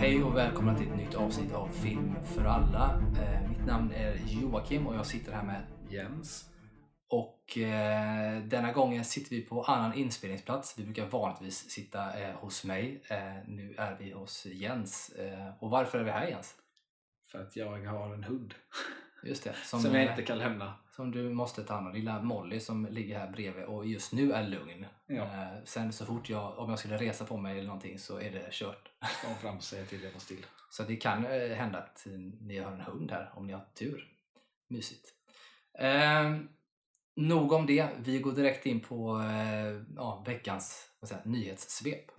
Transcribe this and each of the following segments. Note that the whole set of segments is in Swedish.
Hej och välkomna till ett nytt avsnitt av Film för alla. Eh, mitt namn är Joakim och jag sitter här med Jens. och eh, denna gången sitter vi på annan inspelningsplats. Vi brukar vanligtvis sitta eh, hos mig. Eh, nu är vi hos Jens. Eh, och varför är vi här Jens? För att jag har en hund Just det, som, som, jag eh, inte kan lämna. som du måste ta hand om. Lilla Molly som ligger här bredvid och just nu är lugn. Ja. Eh, sen så fort jag, om jag skulle resa på mig eller någonting så är det kört. Kom fram och säga till jag var still. Så det kan eh, hända att ni har en hund här om ni har tur. Mysigt. Eh, nog om det. Vi går direkt in på eh, ja, veckans jag, nyhetssvep.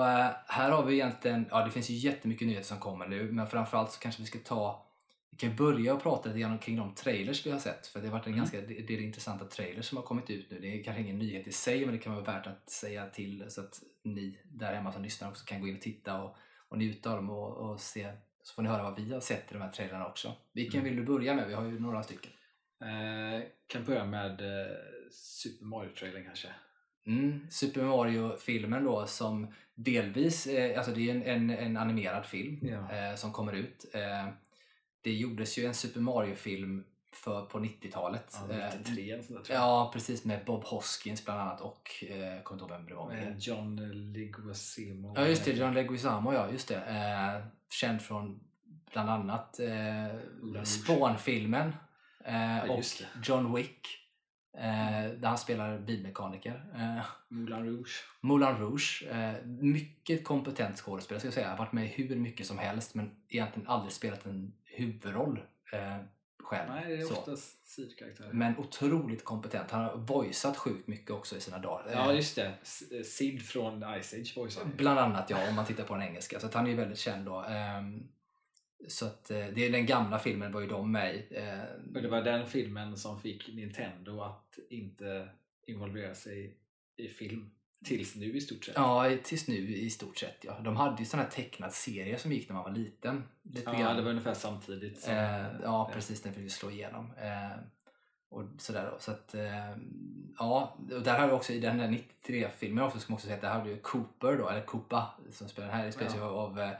Och eh, här har vi egentligen, ja det finns ju jättemycket nyheter som kommer nu men framförallt så kanske vi ska ta vi kan börja och prata lite grann kring de trailers vi har sett för det har varit en Mm. ganska är intressanta trailers som har kommit ut nu. Det är kanske ingen nyhet i sig men det kan vara värt att säga till så att ni där hemma som lyssnar också kan gå in och titta och, och njuta av dem och, och se så får ni höra vad vi har sett i de här trailerna också. Vilken Mm. vill du börja med? Vi har ju några stycken. Eh, kan börja med eh, Super Mario-trailern kanske. Mm, Super Mario-filmen då som delvis, eh, alltså det är en, en, en animerad film Ja. eh, som kommer ut. Eh, det gjordes ju en Super Mario-film för, på 90-talet. Ja, Eh, 93 eller sånt där, tror jag. ja, precis med Bob Hoskins bland annat och eh, kommer inte ihåg vem det var. Med. John Leguizamo. Ja just det, John Leguizamo ja, just det. Eh, känd från bland annat eh, Rouge. Spawn-filmen eh, och. John Wick. Eh, där han spelar bilmekaniker. Eh, Moulin Rouge. Moulin Rouge. Eh, mycket kompetent skådespelare ska jag säga. Har varit med hur mycket som helst men egentligen aldrig spelat en huvudroll själv. Nej, det är oftast sidkaraktärer. Men otroligt kompetent. Han har voicat sjukt mycket också i sina dagar. Ja, just det. Sid från Ice Age voice han. Bland annat ja, om man tittar på den engelska. Så han är ju väldigt känd då. Så att eh, det är den gamla filmen var ju de med i. Eh, Och det var den filmen som fick Nintendo att inte involvera sig i film. Tills nu i stort sett. Ja, tills nu i stort sett ja. De hade ju sån här tecknad serie som gick när man var liten. Lite Ja, grann. det var ungefär samtidigt. Som, Eh, ja, det. precis. Den fick vi slå igenom. Eh, och sådär då. Så att, eh, ja, och där har vi också i den här 93-filmen också, som också säga att där hade ju Cooper då, eller Koopa som spelar den här, spelas Ja. av, eh,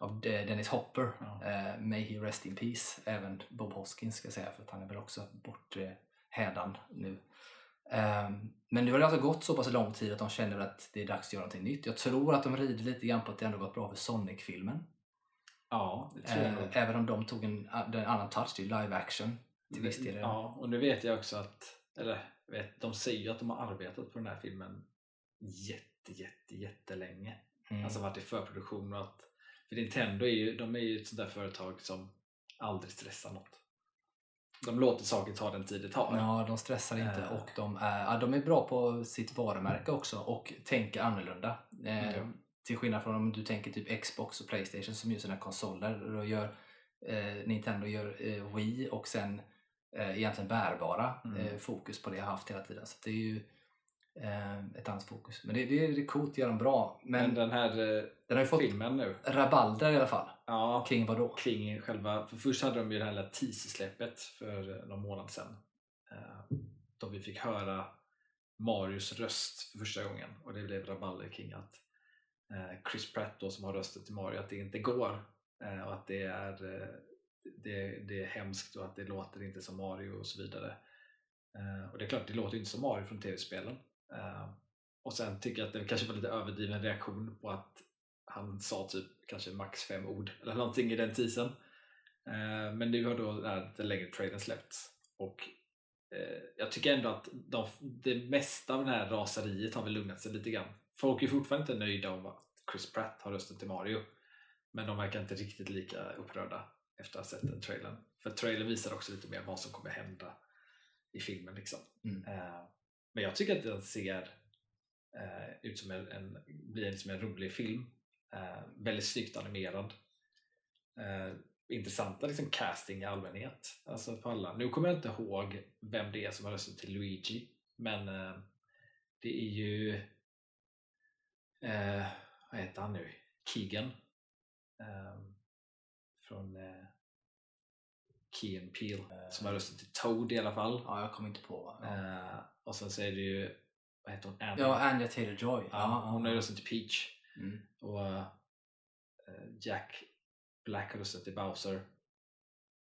av De- Dennis Hopper. Ja. Eh, may he rest in peace. Även Bob Hoskins ska jag säga, för att han är väl också bort eh, hädan nu. Ehm, men nu har det alltså gått så pass lång tid att de känner att det är dags att göra någonting nytt. Jag tror att de rider lite grann på att det ändå gått bra för Sonic-filmen. Ja, det tror jag Eh, även om de tog en, en annan touch till live action till viss del. Ja, och nu vet jag också att, eller vet, de säger ju att de har arbetat på den här filmen jätte, jätte, jättelänge. Mm. Alltså varit i förproduktion och att, för Nintendo är ju, de är ju ett sånt där företag som aldrig stressar något. De låter saker ta den tid det tar. Ja, de stressar inte Eh. och de är, ja, de är bra på sitt varumärke också och tänker annorlunda. Eh, Ja. Till skillnad från om du tänker typ Xbox och Playstation som gör sina konsoler. Då gör, eh, Nintendo gör eh, Wii och sen eh, egentligen bärbara Mm. eh, fokus på det jag har haft hela tiden. Så det är ju ett annat fokus. Men det, det, det är coolt, gör de bra. Men, Men den här eh, den har ju fått filmen nu, rabalder i alla fall. ja, Kring vad då? kring själva, för först hade de ju det här lilla teaser-släppet för eh, någon månad sedan. Eh, Då vi fick höra Marius röst för första gången och det blev rabalder kring att eh, Chris Pratt då som har rösten till Mario att det inte går eh, och att det är, eh, det, det är hemskt och att det låter inte som Mario och så vidare. Eh, Och det är klart, det låter inte som Mario från tv-spelen. Eh, Och sen tycker jag att det kanske var lite överdriven reaktion på att han sa typ kanske max fem ord eller någonting i den teasern. Eh, Men nu har då den här den längre trailern släppts och eh, jag tycker ändå att de, det mesta av det här raseriet har väl lugnat sig lite grann. Folk är fortfarande inte nöjda om att Chris Pratt har rösten till Mario men de verkar inte riktigt lika upprörda efter att ha sett den trailern. För trailern visar också lite mer vad som kommer hända i filmen. Liksom. Mm. Eh, Men jag tycker att den ser eh, ut som en, en, blir som en rolig film. Eh, väldigt snyggt animerad. Eh, intressanta liksom, casting i allmänhet. Alltså på alla. Nu kommer jag inte ihåg vem det är som har röstat till Luigi. Men eh, det är ju eh, vad heter han nu? Keegan. Eh, från Key and Peele. som har röstat till Toad i alla fall. Ja, jag kommer inte på. Ja. Eh, och sen så är det ju vad heter hon? Annie. Ja, Anya Taylor-Joy. Ja, hon har ju rösten till Peach. Mm. Och eh, Jack Black har röstat till Bowser.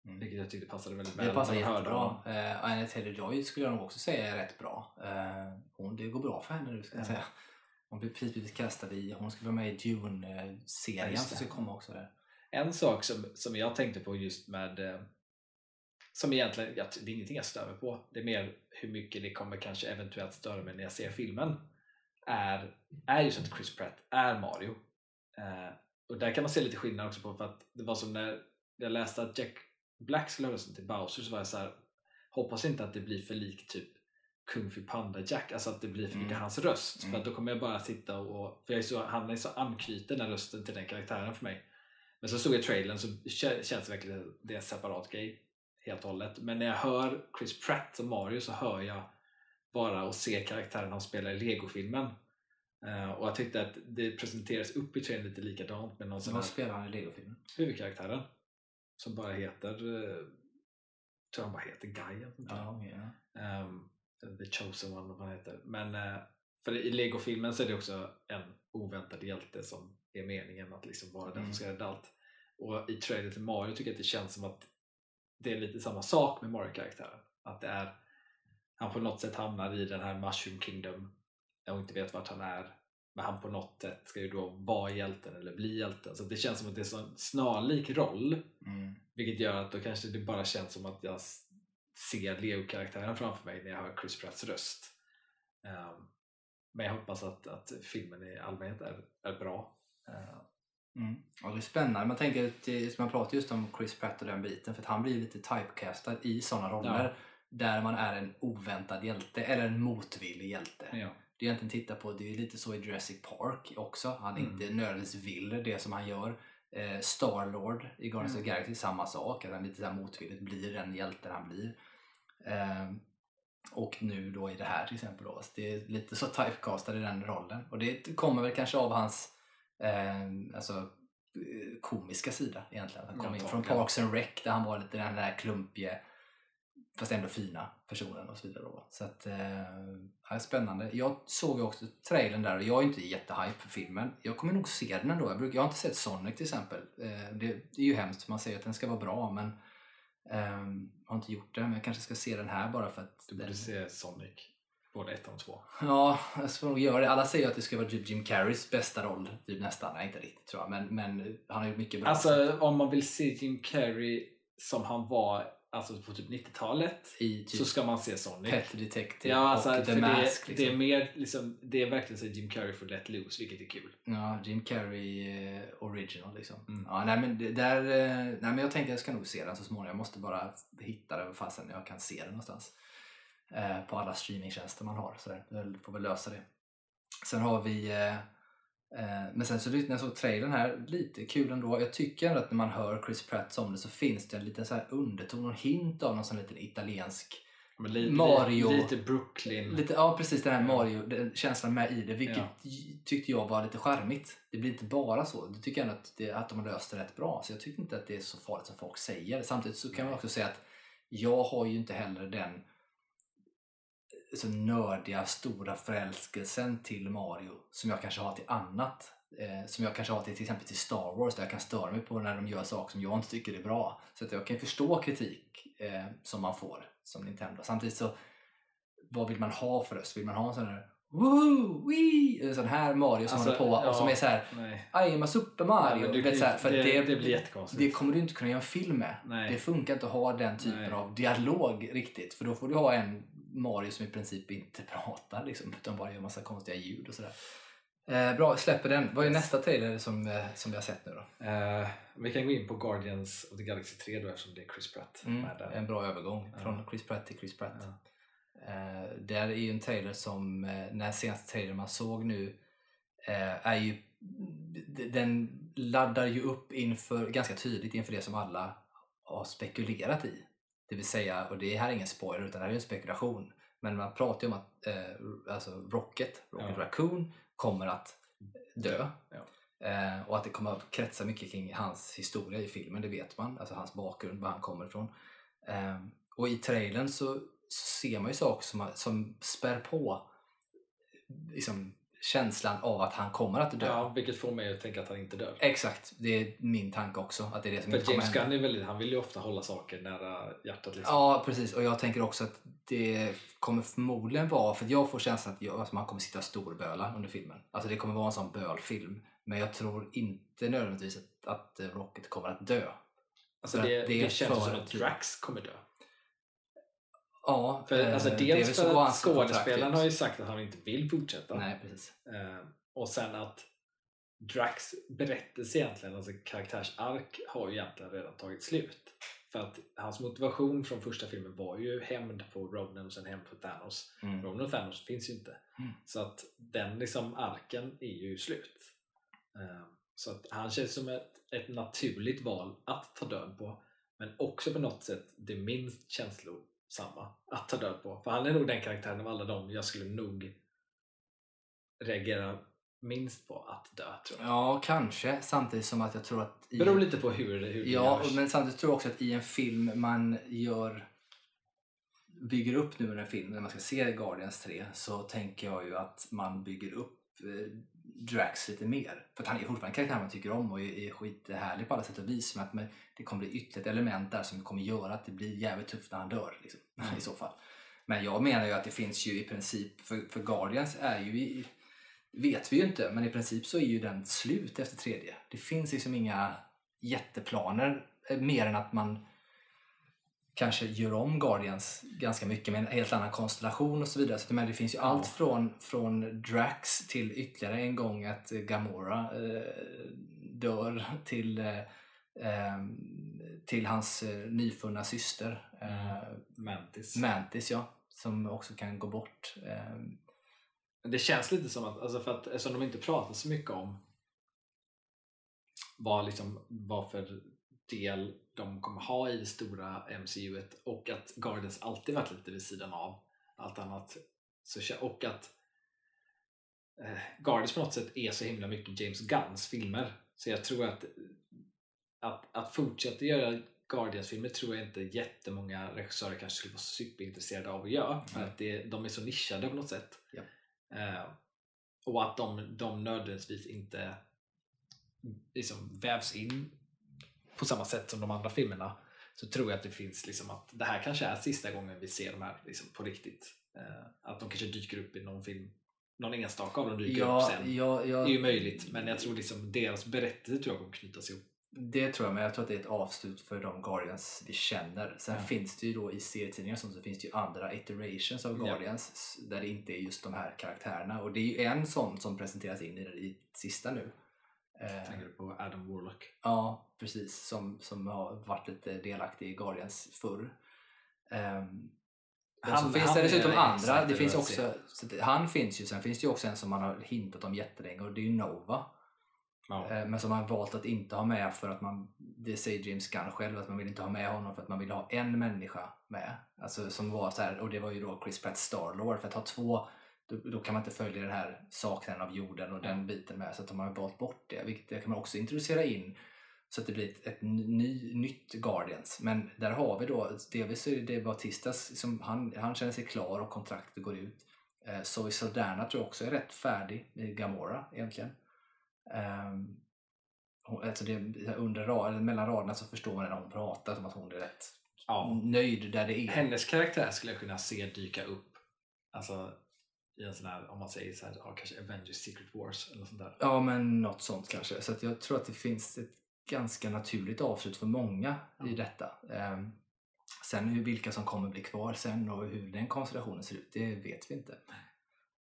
Mm. Vilket jag tyckte passade väldigt väl. Det hörde jättebra. Uh, Anya Taylor-Joy skulle jag nog också säga är rätt bra. Eh, hon, det går bra för henne nu ska jag Ja. säga. Hon blir precis kastad i, hon ska vara med i Dune-serien som det. ska komma också. Där. En sak som, som jag tänkte på just med eh, som egentligen, ja, det är ingenting jag stör mig på. Det är mer hur mycket det kommer kanske eventuellt störa mig när jag ser filmen. Är, är just att Chris Pratt är Mario. Eh, och där kan man se lite skillnad också på för att det var som när jag läste att Jack Black skulle ha rösten till Bowser så var jag så här hoppas inte att det blir för likt typ Kung Fu Panda Jack, alltså att det blir för mycket Mm. hans röst. För Mm. att då kommer jag bara sitta och, för jag är så, han är så anknuten den rösten till den karaktären för mig. Men så såg jag trailern så kä- känns det verkligen det är en separat grej helt och hållet. Men när jag hör Chris Pratt som Mario så hör jag bara och ser karaktären han spelar i Lego-filmen. Eh, och jag tyckte att det presenteras upp i trailern lite likadant med någon sån Vad spelar han i Lego-filmen? huvudkaraktären som bara heter eh, tror han bara heter Guy. Ja, ja. Ehm, The Chosen One, vad han heter. Men eh, för i Lego-filmen så är det också en oväntad hjälte som är meningen att liksom vara den Mm. som ska rädda allt. Och i trailern till Mario tycker jag att det känns som att det är lite samma sak med Mario-karaktären. Att det är han på något sätt hamnar i den här Mushroom Kingdom och inte vet vart han är. Men han på något sätt ska ju då vara hjälten eller bli hjälten. Så det känns som att det är en snarlik roll Mm. vilket gör att då kanske det bara känns som att jag ser Leo-karaktären framför mig när jag hör Chris Pratts röst. Ehm, men jag hoppas att, att filmen i allmänhet är, är bra. Ehm, Mm. Ja, det är spännande. Man tänker man pratar just om Chris Pratt och den biten för att han blir lite typecastad i sådana roller Ja. där man är en oväntad hjälte eller en motvillig hjälte. ja. Det är egentligen titta på, det är lite så i Jurassic Park också. Han Mm. inte nödvändigtvis vill det som han gör. Eh, Star-Lord i Guardians of the Mm. Galaxy, samma sak. Att han lite så här motvilligt blir den hjälten han blir. Eh, och nu då i det här till exempel. Då. Så det är lite så typecastad i den rollen. Och det kommer väl kanske av hans eh, alltså, eh, komiska sida egentligen. Han kom in från. Parks and Rec där han var lite den där klumpige fast ändå fina personen och så vidare. Då. Så att, eh, spännande. Jag såg ju också trailern där och jag är inte jättehype för filmen. Jag kommer nog se den ändå. Jag, brukar, jag har inte sett Sonic till exempel. Eh, det, det är ju hemskt man säger att den ska vara bra men jag har inte gjort det. Men jag kanske ska se den här bara för att Du den, borde se Sonic, både ett och två. Ja, jag ska nog göra det. Alla säger att det ska vara Jim Carreys bästa roll. Typ nästan. Nej, inte riktigt tror jag. Men, men han har gjort mycket bra. Alltså om man vill se Jim Carrey som han var alltså, på typ 90-talet I typ så ska man se Sonic. Pet Detective Ja, alltså, och The det, Mask. det Liksom. är mer liksom, det är verkligen så Jim Carrey får let loose, vilket är kul. Ja, Jim Carrey eh, original liksom. Mm. Ja, nej, men det, där, eh, nej men jag tänkte jag ska nog se den så småningom. Jag måste bara hitta den fasen jag kan se den någonstans. Eh, på alla streamingtjänster man har. Så där. Jag får väl lösa det. Sen har vi eh, eh, men sen så när jag såg trailern här, lite kul ändå. Jag tycker ändå att när man hör Chris Pratt som det så finns det en liten så här underton och hint av någon sån liten italiensk li, Mario. Li, lite Brooklyn. Lite, ja precis den här Ja. Mario, den känslan med i det, vilket Ja. tyckte jag var lite charmigt. Det blir inte bara så. Det tycker jag ändå att, det, att de har löst det rätt bra. Så jag tycker inte att det är så farligt som folk säger. Samtidigt så kan man också säga att jag har ju inte heller den så nördiga, stora förälskelsen till Mario som jag kanske har till annat. Eh, som jag kanske har till till exempel till Star Wars där jag kan störa mig på när de gör saker som jag inte tycker är bra. Så att jag kan förstå kritik eh, som man får som Nintendo. Samtidigt så vad vill man ha för röst? Vill man ha en sån här Woo! Wee! Sån här Mario som Alltså, håller på ja. och som är så här Nej. I am a Super Mario. Nej, du vet, så här, för det, det, det blir jättekonstigt. det kommer du inte kunna göra en film med. Nej. Det funkar inte att ha den typen Nej. av dialog riktigt. För då får du ha en Mario som i princip inte pratar liksom, utan bara gör massa konstiga ljud och sådär. Eh, bra, släpper den. Vad är nästa trailer som, eh, som vi har sett nu då? Eh, vi kan gå in på Guardians of the Galaxy 3 då eftersom det är Chris Pratt Mm, med där. en bra övergång Ja. från Chris Pratt till Chris Pratt. Ja. Eh, där är ju en trailer som, eh, när senaste trailern man såg nu, eh, är ju, den laddar ju upp inför, ganska tydligt inför det som alla har spekulerat i. Det vill säga, och det här är ingen spoiler utan det här är en spekulation, men man pratar ju om att eh, alltså Rocket, Rocket Ja. Raccoon, kommer att dö. Ja. Eh, och att det kommer att kretsa mycket kring hans historia i filmen, det vet man. Alltså hans bakgrund, var han kommer ifrån. Eh, och i trailern så, så ser man ju saker som, som spär på liksom, känslan av att han kommer att dö. Ja, vilket får mig att tänka att han inte dör. Exakt, det är min tanke också. Att det är det som För James. Gunn är väldigt, han vill ju ofta hålla saker nära hjärtat. Liksom. Ja, precis. Och jag tänker också att det kommer förmodligen vara, för jag får känslan att jag, alltså man kommer sitta storböla under filmen. Alltså det kommer vara en sån bölfilm. Men jag tror inte nödvändigtvis att, att Rocket kommer att dö. alltså det, det, det känns som att Drax kommer dö. Ja, För, eh, alltså, dels för att skådespelaren har ju sagt att han inte vill fortsätta. Nej, precis. Eh, och sen att Drax berättelse egentligen, alltså karaktärsark, har ju egentligen redan tagit slut. För att hans motivation från första filmen var ju hämnd på Ronan och sen hämnd på Thanos. Mm. Ronan och Thanos finns ju inte. Mm. Så att den liksom arken är ju slut. Eh, så att han känns som ett, ett naturligt val att ta död på. Men också på något sätt det minst känslosamma att ta död på. För han är nog den karaktären av alla dem jag skulle nog reagera minst på att dö. Tror jag. Ja, kanske. Samtidigt som att jag tror att... I... Beror lite på hur, hur det Ja, görs. men samtidigt tror jag också att i en film man gör bygger upp nu en film när man ska se Guardians 3 så tänker jag ju att man bygger upp eh, Drax lite mer. För att han är fortfarande en karaktär man tycker om och är, är skithärlig på alla sätt och vis. Men att det kommer bli ytterligare ett element där som kommer göra att det blir jävligt tufft när han dör. Liksom, I så fall. Men jag menar ju att det finns ju i princip, för, för Guardians är ju i, vet vi ju inte, men i princip så är ju den slut efter tredje. Det finns liksom inga jätteplaner eh, mer än att man kanske gör om Guardians ganska mycket med en helt annan konstellation och så vidare. Så det finns ju allt från, från Drax till ytterligare en gång att eh, Gamora eh, dör till, eh, ehm, till hans eh, nyfunna syster eh, Mantis. Mantis ja, som också kan gå bort. Ehm, Det känns lite som att, alltså för att eftersom de inte pratar så mycket om vad, liksom, vad för del de kommer ha i det stora MCUet och att Guardians alltid varit lite vid sidan av allt annat. Så, och att eh, Guardians på något sätt är så himla mycket James Gunns filmer. Så jag tror att att, att fortsätta göra Guardians-filmer tror jag inte jättemånga regissörer kanske skulle vara superintresserade av att göra. För Nej. att det, de är så nischade på något sätt. Ja. Eh, och att de, de nödvändigtvis inte liksom vävs in på samma sätt som de andra filmerna så tror jag att det finns liksom att det här kanske är sista gången vi ser de här liksom på riktigt. Eh, att de kanske dyker upp i någon film, någon enstaka av dem dyker upp ja, sen. ja, Det är ja, ju möjligt, men jag tror liksom deras berättelse tror jag kommer knytas ihop. det tror jag, men jag tror att det är ett avslut för de Guardians vi känner. Sen Ja. finns det ju då i serietidningar så finns det ju andra iterations av Ja. Guardians där det inte är just de här karaktärerna. Och det är ju en sån som presenteras in i, i sista nu. Eh, Tänker du på Adam Warlock? Ja, precis. Som, som har varit lite delaktig i Guardians förr. Um, Han- så finns han det dessutom andra. Det finns också, han finns ju, sen finns det ju också en som man har hintat om jättelänge och det är ju Nova. Ja. Eh, Men som man valt att inte ha med för att man, det säger James Gunn själv, att man vill inte ha med honom för att man vill ha en människa med. Alltså som var så här, och det var ju då Chris Pratt Starlord, för att ha två då, då kan man inte följa den här saknaden av jorden och den biten med. Så att de har valt bort det. Vilket det kan man också introducera in så att det blir ett, ett ny, nytt Guardians. Men där har vi då, delvis är det Bautistas som han, han känner sig klar och kontraktet går ut. Eh, Zoe Saldana tror jag också är rätt färdig med Gamora egentligen. Um, hon, alltså det, under, eller mellan raderna så förstår man när hon pratar som att hon är rätt ja. nöjd där det är. Hennes karaktär skulle jag kunna se dyka upp alltså, i en sån här, om man säger så här, ja, kanske Avengers Secret Wars eller sånt där. Ja, men något sånt kanske. Så jag tror att det finns ett ganska naturligt avslut för många i Ja. detta. Ehm, sen hur, vilka som kommer bli kvar sen och hur den konstellationen ser ut, det vet vi inte.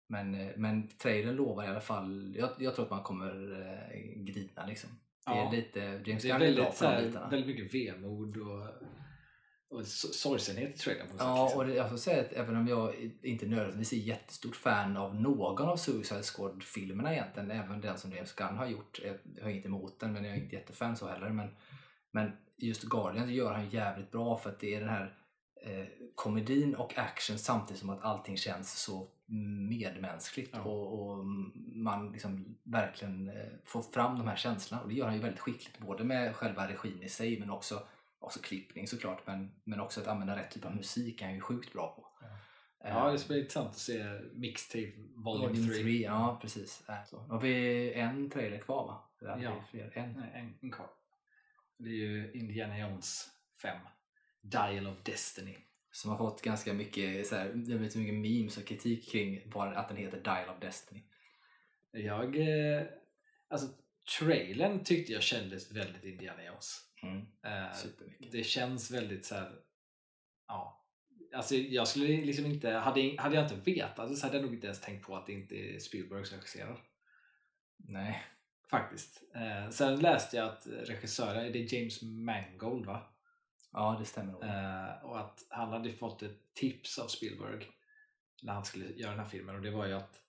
Men, eh, men trailern lovar i alla fall, jag, jag tror att man kommer eh, grina liksom. Det Ja. är lite, James är Gunn är bra väldigt, på de bitarna. väldigt mycket vemod och, och sorgsenhet i trailern på Ja, sätt. och Liksom. det, jag får säga att även om jag inte nödvändigtvis är jättestort fan av någon av Suicide Squad-filmerna egentligen, även den som James Gunn har gjort, jag har inget emot den men jag är inte jättefan så heller. Men, men just Guardians gör han jävligt bra för att det är den här eh, komedin och action samtidigt som att allting känns så medmänskligt Ja. och, och man liksom verkligen eh, får fram de här känslorna och det gör han ju väldigt skickligt både med själva regin i sig men också, också klippning såklart men, men också att använda rätt typ av musik är han ju sjukt bra på. Ja. Ja, det ska bli intressant att se Mixtape Volume Volume 3. 3. Ja, precis. Äh, Så. Har vi en trailer kvar va? Ja. fler? En. Nej, en, en kvar. Det är ju Indiana Jones 5. Dial of Destiny. Som har fått ganska mycket, så här, det har blivit så mycket memes och kritik kring bara att den heter Dial of Destiny. Jag... Eh, alltså, trailern tyckte jag kändes väldigt Indiana Jones. Mm. Eh, det känns väldigt så här. Ja. Alltså jag skulle liksom inte, hade, hade jag inte vetat så hade jag nog inte ens tänkt på att det inte är Spielberg som regisserar. Nej. Faktiskt. Eh, sen läste jag att regissören, det är James Mangold va? Ja, det stämmer nog. Eh, och att han hade fått ett tips av Spielberg när han skulle göra den här filmen och det var ju att,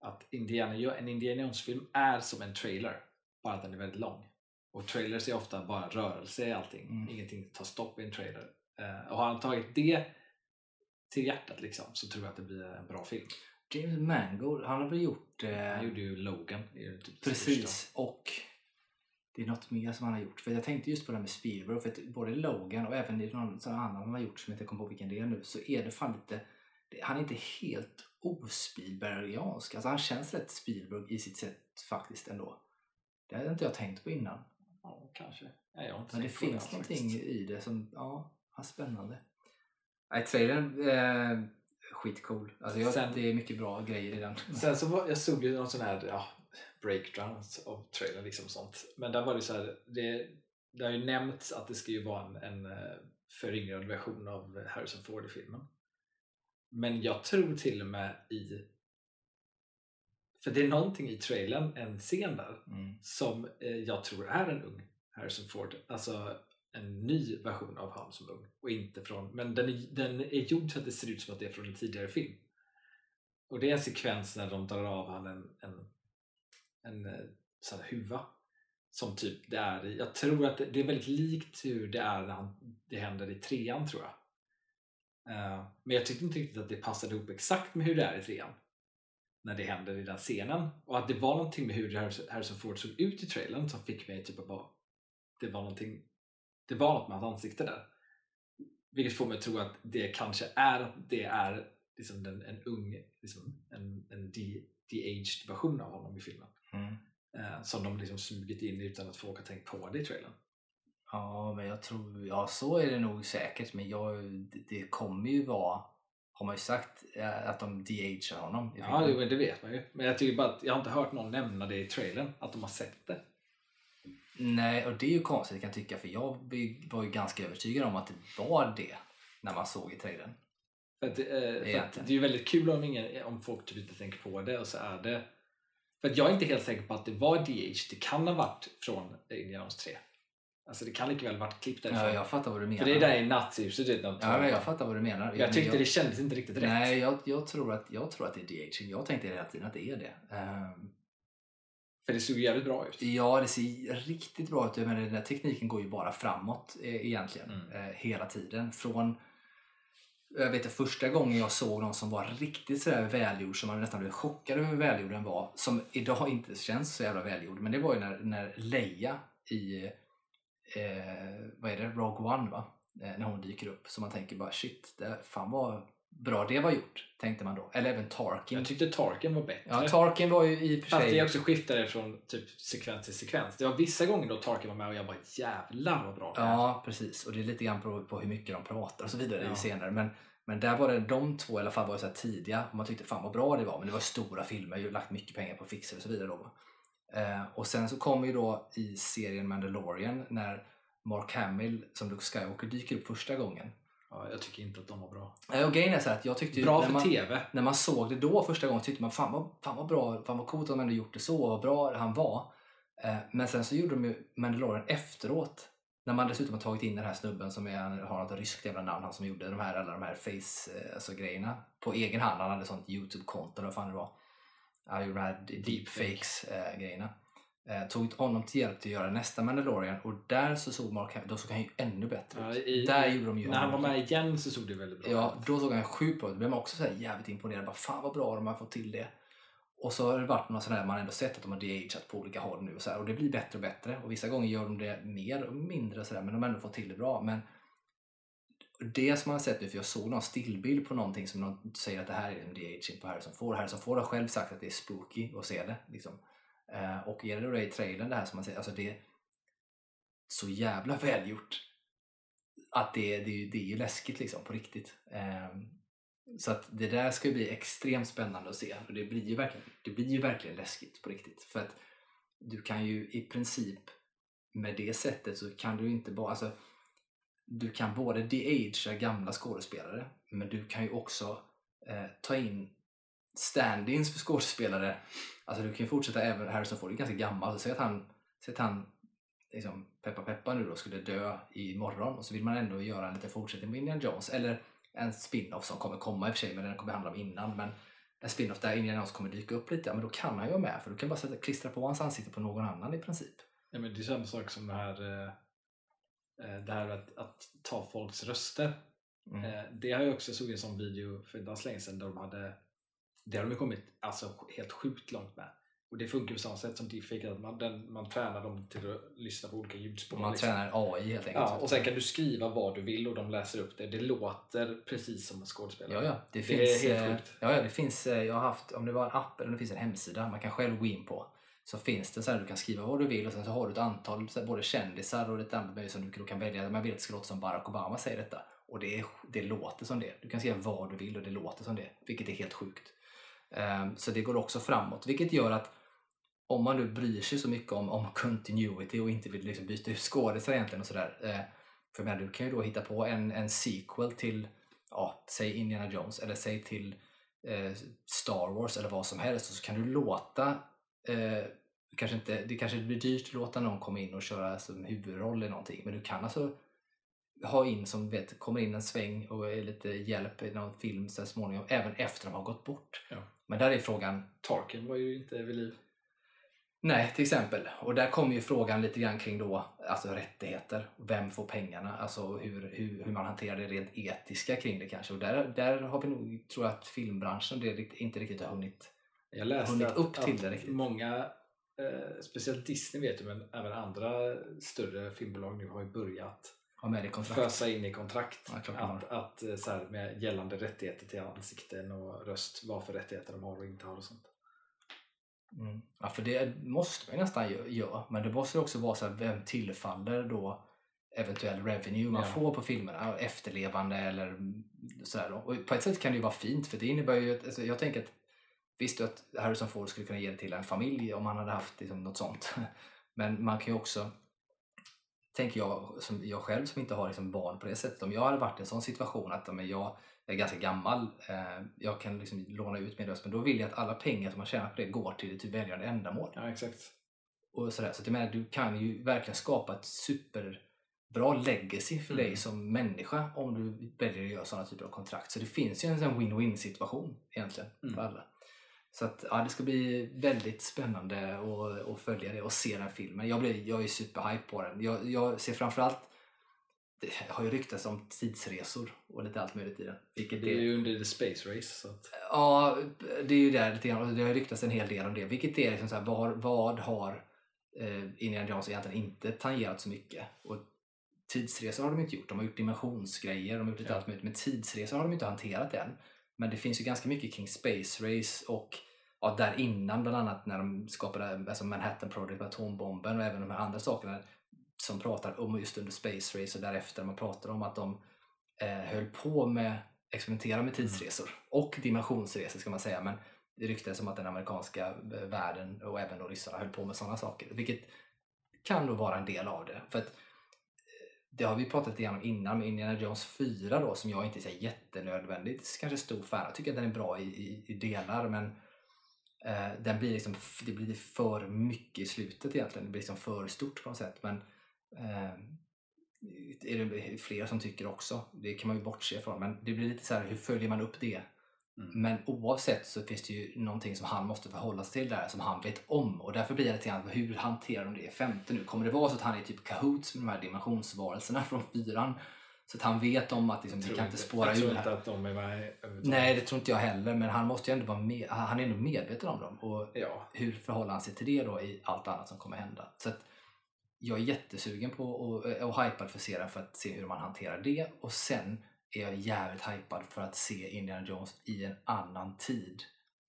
att Indiana, en Indiana Jones-film är som en trailer, bara att den är väldigt lång. Och trailers är ofta bara rörelse i allting, Mm. ingenting tar stopp i en trailer. Eh, och har han tagit det till hjärtat liksom, så tror jag att det blir en bra film. James Mangold, han har väl gjort... Eh, Han gjorde ju Logan. typ Precis, största. och det är något mer som han har gjort. För jag tänkte just på det här med Spielberg, för att både Logan och även någon sån annan han har gjort som jag inte kommer på vilken det är nu, så är det fan lite, han är inte helt ospielbergiansk. Alltså han känns rätt Spielberg i sitt sätt faktiskt ändå. Det hade inte jag tänkt på innan. Ja, kanske. Nej, jag har inte Men det finns någonting faktiskt. i det som, ja, ja spännande. Nej, trailern, eh, skitcool. Alltså jag, Sen- det är mycket bra grejer i den. Sen så var, jag såg ju någon sån här ja, breakdowns av trailern liksom sånt. Men där var det så här, det, det har ju nämnts att det ska ju vara en, en eh, föryngrad version av Harrison Ford i filmen. Men jag tror till och med i för det är någonting i trailern, en scen där, Mm. som eh, jag tror är en ung Harrison Ford. Alltså en ny version av han som ung. Och inte från, men den är, den är gjord så att det ser ut som att det är från en tidigare film. Och det är en sekvens när de drar av han en, en, en eh, sån här huva. Som typ det är jag tror att det, det är väldigt likt hur det är när han, det händer i trean tror jag. Eh, men jag tyckte inte riktigt att det passade ihop exakt med hur det är i trean. När det händer i den scenen. Och att det var någonting med hur Harrison- Ford såg ut i trailern som fick mig typ att bara det var någonting det var något med hans ansikte där. Vilket får mig att tro att det kanske är att det är liksom den, en ung, liksom en, en de, de-aged version av honom i filmen. Mm. Eh, som de liksom smugit in utan att folk har tänkt på det i trailern. Ja, men jag tror, ja så är det nog säkert. Men jag, det kommer ju vara, har man ju sagt, eh, att de de-agear honom. Ja, men det vet man ju. Men jag tycker bara att jag har inte hört någon nämna det i trailern, att de har sett det. Nej, och det är ju konstigt kan jag tycka. För jag var ju ganska övertygad om att det var det när man såg i trailern. För att, eh, för att det är ju väldigt kul om, ingen, om folk typ inte tänker på det och så är det för att jag är inte helt säker på att det var DH, det kan ha varit från Indiana Jones 3 alltså det kan lika väl varit klippt därifrån Ja, jag fattar vad du menar. för det är där i natthuset de tar- Ja, jag fattar vad du menar. jag tyckte jag, det kändes inte riktigt rätt Nej, jag, jag, tror att, jag tror att det är de-aging. Jag tänkte hela tiden att det är det. Ehm, för det såg jävligt bra ut Ja, det ser riktigt bra ut. Men den där tekniken går ju bara framåt eh, egentligen. Mm. Eh, hela tiden. Från jag vet första gången jag såg någon som var riktigt sådär välgjord som man nästan blev chockad över hur välgjord den var. Som idag inte känns så jävla välgjord. Men det var ju när, när Leia i eh, vad är det? Rogue One va? Eh, när hon dyker upp. Så man tänker bara shit, det, fan vad bra det var gjort. Tänkte man då. Eller även Tarkin. jag tyckte Tarkin var bättre Ja, Tarkin var ju i och för Fast sig... det också skiftade från typ sekvens till sekvens. Det var vissa gånger då Tarkin var med och jag bara jävlar vad bra det. Ja, precis. Och det är lite grann på, på hur mycket de pratar och så vidare Ja. i senare. Men, men där var det de två i alla fall var så tidiga och man tyckte fan vad bra det var. Men det var stora filmer, jag har lagt mycket pengar på det och så vidare. Då. Eh, och sen så kommer ju då i serien Mandalorian när Mark Hamill som Luke Skywalker dyker upp första gången. Ja, jag tycker inte att de var bra. Eh, och grejen är så här att jag tyckte Bra när man, TV. när man såg det då första gången tyckte man fan vad, fan vad bra, fan vad coolt att de ändå gjort det så, vad bra han var. Eh, men sen så gjorde de ju Mandalorian efteråt. När man dessutom har tagit in den här snubben som är, har något ryskt jävla namn, han som gjorde de här, alla de här face eh, alltså, på egen hand. Han hade sånt Youtube-konto eller vad fan det var. Han gjorde de här deepfakes eh. Eh, tog honom till hjälp till att göra nästa Mandalorian och där så såg Mark Hamill, då såg han ju ännu bättre Ja, ut. i, där gjorde de ju när han var med igen så såg det väldigt bra Ja, ut. då såg han sjukt bra ut. Då blev man också så här jävligt imponerad. Bara, Fan vad bra de har fått till det. Och så har det varit några sådana här, man ändå sett att de har de-ageat på olika håll nu. Och, så här, och det blir bättre och bättre. Och vissa gånger gör de det mer och mindre och sådär. Men de har ändå fått till det bra. Men det som man har sett nu, för jag såg någon stillbild på någonting som någon säger att det här är en the på Harrison Ford. Harrison Ford har själv sagt att det är spooky att se det. Liksom. Eh, och gäller det då det i trailern det här som man säger, alltså det är så jävla välgjort. Att det, det, det är ju läskigt liksom på riktigt. Eh, så att det där ska ju bli extremt spännande att se. Och det blir ju verkligen, det blir ju verkligen läskigt på riktigt. För att du kan ju i princip med det sättet så kan du inte bara, alltså du kan både de-agea gamla skådespelare men du kan ju också eh, ta in stand-ins för skådespelare. Alltså du kan ju fortsätta även, Harrison Ford är ganska gammal, säg att han, säg att han liksom, peppa peppa nu då skulle dö imorgon och så vill man ändå göra en liten fortsättning på Indiana Jones eller en spin-off som kommer komma i och för sig men den kommer handla om innan men en spin-off där Indiana Jones kommer dyka upp lite, ja, men då kan han ju vara med för du kan bara sätta, klistra på hans ansikte på någon annan i princip. Ja, men det är samma sak som det här, eh, det här att, att ta folks röster. Mm. Eh, Det har jag också såg en sån video för alls länge sedan där de hade det har de kommit alltså, helt sjukt långt med. Och det funkar på samma sätt som deepfake, att man, den, man tränar dem till att lyssna på olika ljudspår. Man liksom. tränar AI helt enkelt. Ja, och sen kan du skriva vad du vill och de läser upp det. Det låter precis som en skådespelare. Ja, ja. Det, Det finns, är helt eh, sjukt. Ja, ja, det finns, eh, jag har haft, om det var en app eller om det finns en hemsida man kan själv gå in på. Så finns det så här, du kan skriva vad du vill och sen så har du ett antal så här, både kändisar och lite annat möjligt som du, kan välja. Man vill att det ska låta som Barack Obama säger detta. Och det, är, det låter som det. Du kan skriva vad du vill och det låter som det. Vilket är helt sjukt. Um, så det går också framåt. Vilket gör att om man nu bryr sig så mycket om, om continuity och inte vill liksom byta ut skådisar egentligen och sådär. Eh, för jag menar, du kan ju då hitta på en, en sequel till, ja, säg Indiana Jones eller säg till eh, Star Wars eller vad som helst och så kan du låta eh, kanske inte, det kanske blir dyrt att låta någon komma in och köra som huvudroll i någonting men du kan alltså ha in som vet, kommer in en sväng och är lite hjälp i någon film så småningom även efter de har gått bort. Ja. Men där är frågan, Tarkin var ju inte vid liv. Nej, till exempel. Och där kommer ju frågan lite grann kring då, alltså rättigheter. Vem får pengarna? Alltså hur, hur, hur man hanterar det rent etiska kring det kanske. Och där, där har vi nog, tror jag att filmbranschen det inte riktigt har hunnit. Jag läste Hunnit att, upp till att det riktigt. många, eh, speciellt Disney vet du, men även andra större filmbolag nu har ju börjat ha med fösa in i kontrakt Ja, att, att eh, så här, med gällande rättigheter till ansikten och röst, vad för rättigheter de har och inte har och sånt. Mm. Ja, för det måste man ju nästan gö- göra. Men det måste ju också vara så här, vem tillfaller då eventuell revenue man Ja. får på filmerna? Efterlevande eller sådär. Och på ett sätt kan det ju vara fint för det innebär ju alltså, jag tänker att visst att Harrison Ford skulle kunna ge det till en familj om han hade haft liksom, något sånt. Men man kan ju också tänker jag, som jag själv som inte har liksom barn på det sättet, om jag hade varit i en sån situation att men jag är ganska gammal, eh, jag kan liksom låna ut min röst, men då vill jag att alla pengar som man tjänar på det går till ett välgörande ändamål. Ja, exakt. Och sådär. Så att jag menar, du kan ju verkligen skapa ett superbra legacy för Mm. dig som människa om du väljer att göra sådana typer av kontrakt. Så det finns ju en win-win situation egentligen för Mm. alla. Så att, ja, det ska bli väldigt spännande att, att följa det och se den filmen. Jag, blir, jag är superhype på den. Jag, jag ser framförallt det har ju ryktats om tidsresor och lite allt möjligt i den. Vilket Det är ju under the space race. Så att, Ja, det är ju där lite grann. Det har ryktats en hel del om det. Vilket är liksom så här, vad, vad har eh, Indiana Jones egentligen inte tangerat så mycket? Och tidsresor har de inte gjort. De har gjort dimensionsgrejer, de har gjort lite Ja. allt möjligt. Men tidsresor har de inte hanterat än. Men det finns ju ganska mycket kring Space Race och ja, där innan bland annat när de skapade alltså Manhattan Project med atombomben och även de här andra sakerna som pratar om just under Space Race och därefter man pratar om att de eh, höll på med experimentera med tidsresor och dimensionsresor ska man säga. Men det ryktades om att den amerikanska eh, världen och även då ryssarna höll på med sådana saker vilket kan då vara en del av det. För att det har vi pratat lite om innan med Indiana Jones 4 då som jag inte är så jättenödvändigt kanske stor fan Jag tycker att den är bra i, i, i delar men eh, den blir liksom, det blir för mycket i slutet egentligen. Det blir liksom för stort på något sätt. Men eh, är det fler som tycker också. Det kan man ju bortse ifrån. Men det blir lite så här, hur följer man upp det? Mm. Men oavsett så finns det ju någonting som han måste förhålla sig till där som han vet om. Och därför blir det lite grann, hur hanterar de det i femte nu? Kommer det vara så att han är typ kahoots med de här dimensionsvarelserna från fyran? Så att han vet om att liksom, vi kan inte spåra jag ur tror här. inte att de är med. Nej, det tror inte jag heller. Men han måste ju ändå vara med, han är ändå medveten om dem. Och Ja, hur förhåller han sig till det då i allt annat som kommer hända? Så att jag är jättesugen på och, och hypad för serien för att se hur man hanterar det och sen är jag jävligt hypad för att se Indiana Jones i en annan tid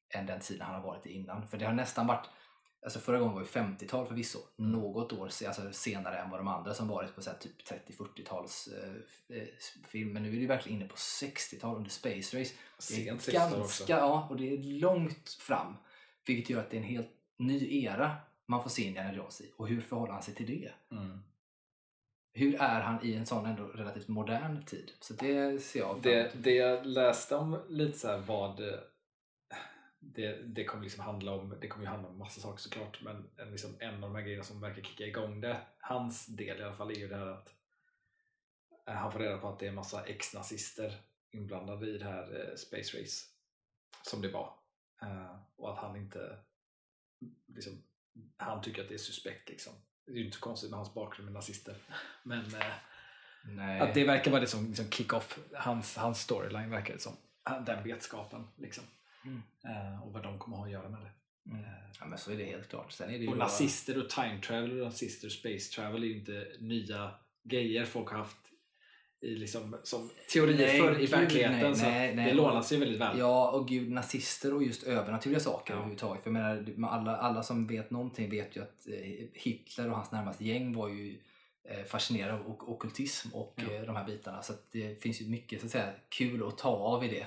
än den tiden han har varit i innan. För det har nästan varit, alltså förra gången var ju 50-tal förvisso, något år alltså senare än vad de andra som varit på så typ 30-40-tals eh, eh, film. Men nu är det ju verkligen inne på 60-tal under Space Race. Det är Sent 60-tal ganska, också. ja, och det är långt fram. Vilket gör att det är en helt ny era man får se Indiana Jones i. Och hur förhåller han sig till det? Mm. Hur är han i en sån ändå relativt modern tid? Så det ser jag Det, det jag läste om lite så här vad det, det kommer liksom handla om, det kommer ju handla om massa saker såklart men en, liksom en av de här grejerna som verkar kicka igång det, hans del i alla fall är ju det här att eh, han får reda på att det är massa ex-nazister inblandade i det här eh, Space Race som det var Eh, och att han inte liksom, han tycker att det är suspekt liksom. Det är ju inte så konstigt med hans bakgrund med nazister men eh, att det verkar vara det som liksom kick-off, hans, hans storyline verkar det som. Den vetskapen liksom. Mm. Eh, och vad de kommer ha att göra med det. Mm. Eh, Ja, men så är det helt klart. Sen är det och bara- nazister och time travel och nazister och space travel är ju inte nya grejer folk har haft i liksom, som teorier Nej, förr i gud, verkligheten. nej, så nej, nej. det lånar sig väldigt väl. Ja, och gud, nazister och just övernaturliga saker Ja. överhuvudtaget. För jag menar, alla, alla som vet någonting vet ju att eh, Hitler och hans närmaste gäng var ju eh, fascinerade av ok- ockultism och Ja. eh, de här bitarna. Så det finns ju mycket så att säga, kul att ta av i det.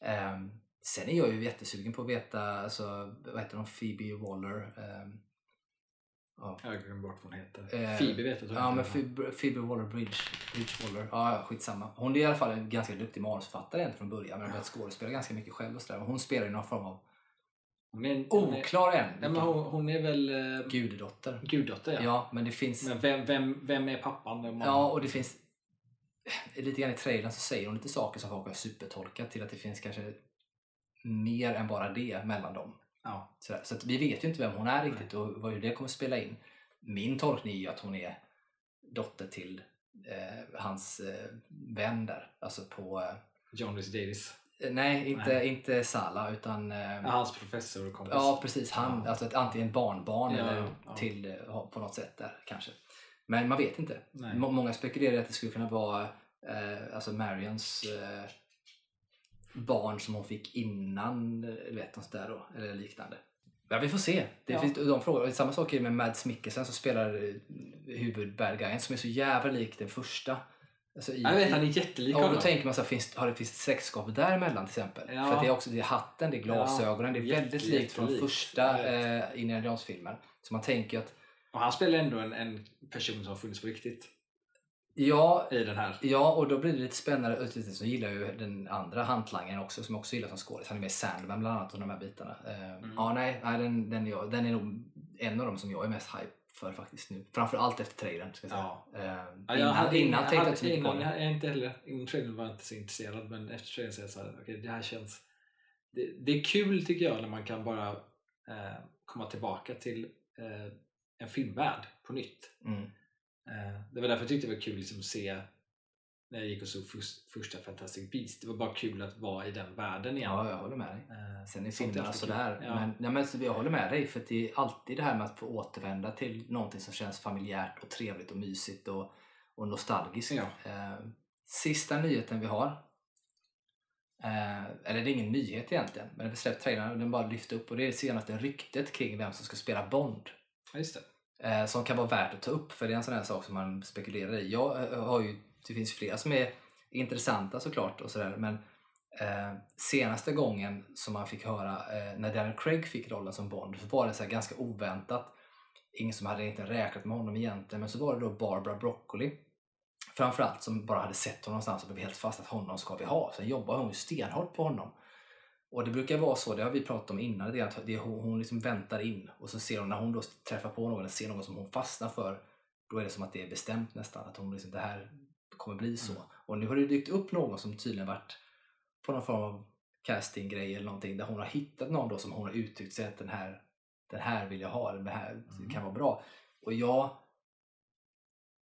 Ehm, sen är jag ju jättesugen på att veta, alltså, vad heter de, Phoebe Waller? ehm, ja. Jag glömmer bort vad hon heter. Eh, Phoebe vet jag Ja, men. Phoebe, Waller-Bridge. Bridge Waller. Ja, skitsamma. Hon är i alla fall en ganska duktig manusförfattare egentligen från början. Men hon har börjat skådespela ganska mycket själv och sådär. Hon spelar ju någon form av Hon är, oklar än. nej, men hon, hon är väl eh, Gudedotter. guddotter ja. Ja, men det finns... Men vem, vem, vem är pappan? Vem Ja, och det finns... Lite grann i trailern så säger hon lite saker som folk har supertolkat till att det finns kanske mer än bara det mellan dem. Ja. Så att vi vet ju inte vem hon är riktigt och vad det kommer spela in. Min tolkning är ju att hon är dotter till eh, hans eh, vän där. Alltså på... Eh, John Rhys Davis. nej, inte, Nej. inte Sala utan... Eh, Ja, hans professor och kompis. Ja, precis. Han, Ja. alltså ett, antingen barnbarn Ja, eller till eh, på något sätt där kanske. Men man vet inte. Många spekulerar att det skulle kunna vara eh, alltså Marians eh, barn som hon fick innan, eh, något sånt där då, eller liknande. Ja, vi får se. Det Ja. finns de frågor. Samma sak är det med Mads Mikkelsen som spelar eh, huvud-bad guyen som är så jävla lik den första. Alltså i, Jag vet, han är jättelik Ja, och då honom. tänker man så här, finns, har det finns ett släktskap däremellan till exempel? Ja. För det är också det är hatten, det är glasögonen, det är jätte- väldigt likt från första eh, Indiana Jones-filmen. Så man tänker att Och han spelar ändå en, en person som har funnits på riktigt ja, i den här. ja, och då blir det lite spännande. Så gillar jag ju den andra hantlangaren också som jag också gillar som skådis. Han är med i Sandman bland annat och de här bitarna. Eh, Mm. Ja, nej, nej den, den, är jag, den är nog en av dem som jag är mest hype för faktiskt nu. Framförallt efter trailern. Ska jag säga. Ja. Eh, innan, jag hade- innan tänkte jag inte mycket på innan, jag, jag inte heller, innan trailern var jag inte så intresserad men efter trailern så är jag så här, okej det här känns det, det är kul tycker jag när man kan bara eh, komma tillbaka till eh, en filmvärld på nytt. Mm. Eh, det var därför jag tyckte det var kul liksom, att se när jag gick och såg först, första Fantastic Beast. Det var bara kul att vara i den världen igen. Ja, jag håller med dig. Eh, Sen är filmerna alltid sådär. Ja. Men, ja, men så jag håller med dig. För det är alltid det här med att få återvända till någonting som känns familjärt och trevligt och mysigt och, och nostalgiskt. Ja. Eh, sista nyheten vi har. Eh, eller det är ingen nyhet egentligen. Men vi släppt trailern och den bara lyfte upp. Och det är det senaste ryktet kring vem som ska spela Bond. Ja, just det. Eh, som kan vara värt att ta upp för det är en sån här sak som man spekulerar i. Jag eh, har ju, det finns flera som är intressanta såklart och sådär men eh, senaste gången som man fick höra eh, när Daniel Craig fick rollen som Bond så var det så här ganska oväntat. Ingen som hade inte räknat med honom egentligen men så var det då Barbara Broccoli framförallt som bara hade sett honom någonstans och blev helt fast att honom ska vi ha. Sen jobbar hon ju stenhårt på honom. Och det brukar vara så, det har vi pratat om innan, det är att det är hon, hon liksom väntar in och så ser hon när hon då träffar på någon eller ser någon som hon fastnar för då är det som att det är bestämt nästan att hon liksom, det här kommer bli så. Mm. Och nu har det dykt upp någon som tydligen varit på någon form av castinggrej eller någonting där hon har hittat någon då som hon har uttryckt sig att den här, den här vill jag ha, den här Mm. kan vara bra. Och jag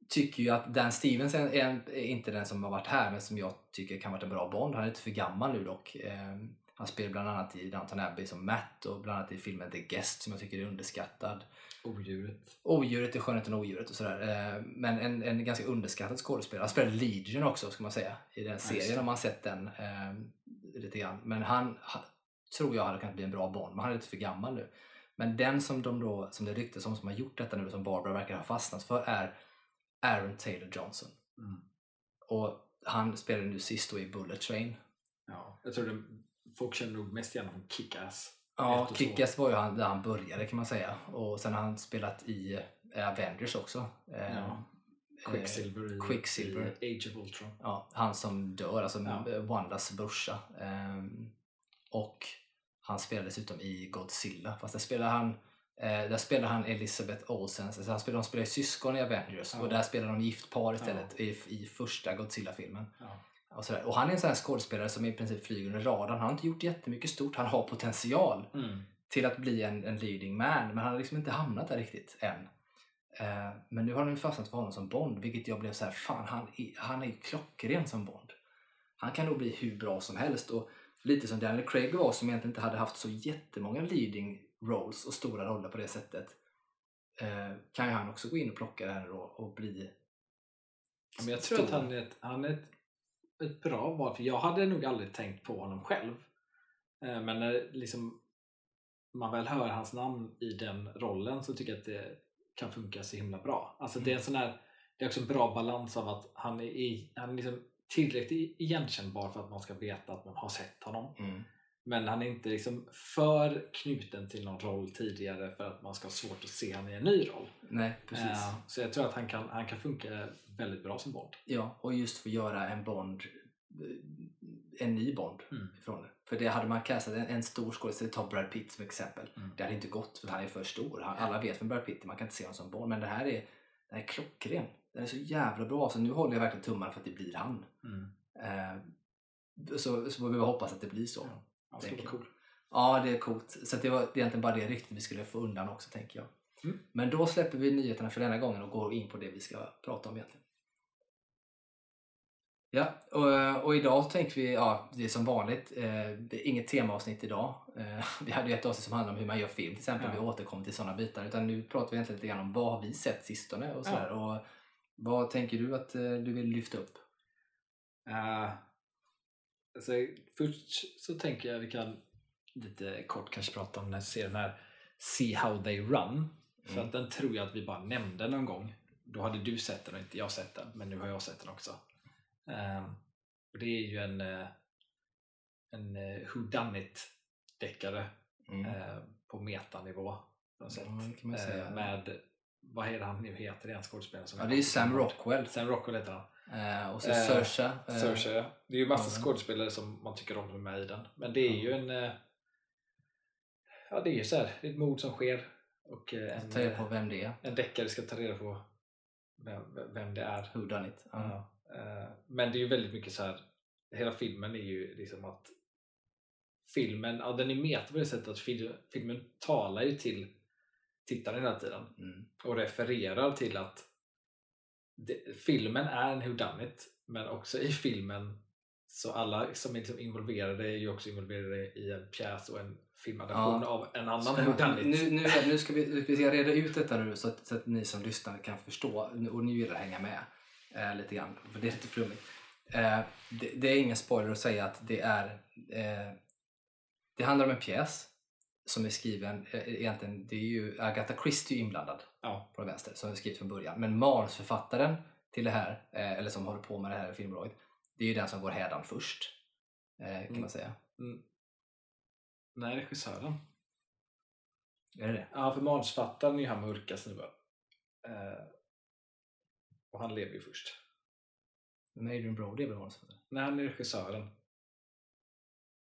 tycker ju att Dan Stevens är, är, inte den som har varit här men som jag tycker kan vara en bra Bond. Han är lite för gammal nu dock. Han spelar bland annat i Downton Abbey som Matt och bland annat i filmen The Guest som jag tycker är underskattad. Odjuret. Odjuret är skönheten och odjuret och sådär. Eh, Men en, en ganska underskattad skådespelare. Han spelade Legion också ska man säga i den serien om man sett den eh, lite grann. Men han ha, tror jag hade kunnat bli en bra Bond, men han är lite för gammal nu. Men den som de då, som det ryktas om som har gjort detta nu som Barbara verkar ha fastnat för är Aaron Taylor Johnson. Mm. Och han spelade nu sist då i Bullet Train. Ja, jag tror det, folk känner nog mest igen från Kick-Ass. Ja. Kickass var ju han, där han började kan man säga. Och sen har han spelat i eh, Avengers också. Eh, Ja. eh, Quicksilver, i, Quicksilver. i Age of Ultron. Ja, han som dör, alltså Ja. eh, Wandas brorsa. Ehm, och han spelar dessutom i Godzilla. Fast där spelar han eh, där spelar han Elizabeth Olsen, alltså han spelar, de spelar syskon i Avengers Ja. och där spelar de gift par istället i, i första Godzilla-filmen. Ja. Och, sådär. och han är en sån här skådespelare som i princip flyger under radarn. Han har inte gjort jättemycket stort, han har potential Mm. till att bli en, en leading man, men han har liksom inte hamnat där riktigt än. Eh, men nu har ju fastnat för honom som Bond, vilket jag blev så här, fan han, är- han är ju klockren som Bond. Han kan nog bli hur bra som helst och lite som Daniel Craig var som egentligen inte hade haft så jättemånga leading roles och stora roller på det sättet. Eh, kan ju han också gå in och plocka det här då och bli Men jag tror stor. att han är, ett, han är ett, ett bra val, för jag hade nog aldrig tänkt på honom själv. Eh, Men när liksom man väl hör hans namn i den rollen så tycker jag att det kan funka så himla bra. Alltså det är en sån här, det är också en bra balans av att han är, i, han är liksom tillräckligt igenkännbar för att man ska veta att man har sett honom. Mm. Men han är inte liksom för knuten till någon roll tidigare för att man ska ha svårt att se honom i en ny roll. Nej, precis. Eh, Så jag tror att han kan, han kan funka väldigt bra som Bond. Ja, och just få göra en Bond, eh, en ny Bond Mm. ifrån det. För det hade man castat en, en stor skådespelare, ta Brad Pitt som exempel. Mm. Det hade inte gått för han är för stor. Han, alla vet vem Brad Pitt är, man kan inte se honom som Bond. Men det här är, den är klockren. Den är så jävla bra, så nu håller jag verkligen tummarna för att det blir han. Mm. Eh, så, så får vi hoppas att det blir så. Ja. Han skulle vara Tänker cool. Ja, det är coolt. Så det var egentligen bara det ryktet vi skulle få undan också, tänker jag. Mm. Men då släpper vi nyheterna för denna gången och går in på det vi ska prata om egentligen. Ja, och, och idag tänker vi, ja, det är som vanligt, eh, det är inget temaavsnitt idag. Eh, vi hade ju ett avsnitt som handlade om hur man gör film till exempel, Ja. vi återkommer till sådana bitar. Utan nu pratar vi egentligen lite grann om vad har vi sett sistone och sådär. Och vad tänker du att eh, du vill lyfta upp? Eh, alltså, först så tänker jag vi kan lite kort kanske prata om den här serien här See How They Run. För Mm. att den tror jag att vi bara nämnde någon gång. Då hade du sett den och inte jag sett den, men nu har jag sett den också. Eh, och det är ju en, eh, en uh, Who Done It deckare Mm. eh, på metanivå. Eh, säga. med, vad är det han nu heter, den skådespelaren? som Ja, det är Sam Rock. Rockwell. Sam Rockwell heter han. Eh, och så Eh, Saoirse. eh, Saoirse, ja. Det är ju massa ja. skådespelare som man tycker om som är med i den. Men det är ju en... eh, Ja, det är ju så här. Det är ett mord som sker. Och eh, en, Ta reda på vem det är. en deckare ska ta reda på vem, vem det är. Who done it. Ja. Ja. eh, Men det är ju väldigt mycket så här. Hela filmen är ju liksom att filmen, ja den är meta på det sättet att fil, filmen talar ju till tittaren hela tiden Mm. och refererar till att det, filmen är en whodunit men också i filmen så alla som är liksom involverade är ju också involverade i en pjäs och en filmadaption Ja. av en annan whodunit. nu, nu, nu ska vi, vi ska reda ut detta nu så att, så att ni som lyssnar kan förstå och ni vill hänga med eh, lite grann, för det är lite flummigt. Eh, det, det är ingen spoiler att säga att det är eh, det handlar om en pjäs som är skriven, eh, egentligen, det är ju Agatha Christie inblandad Ja. på den vänster, som är skrivit från början. Men manusförfattaren till det här, eh, eller som håller på med det här filmbolaget, det är ju den som går hädan först. Eh, kan Mm. man säga. Mm. Nej, regissören. Är det det? Ja, för manusförfattaren är ju han mörka snubben. Eh, och han lever ju först. Men Adrian Brody är väl manusförfattare? Nej, han är regissören.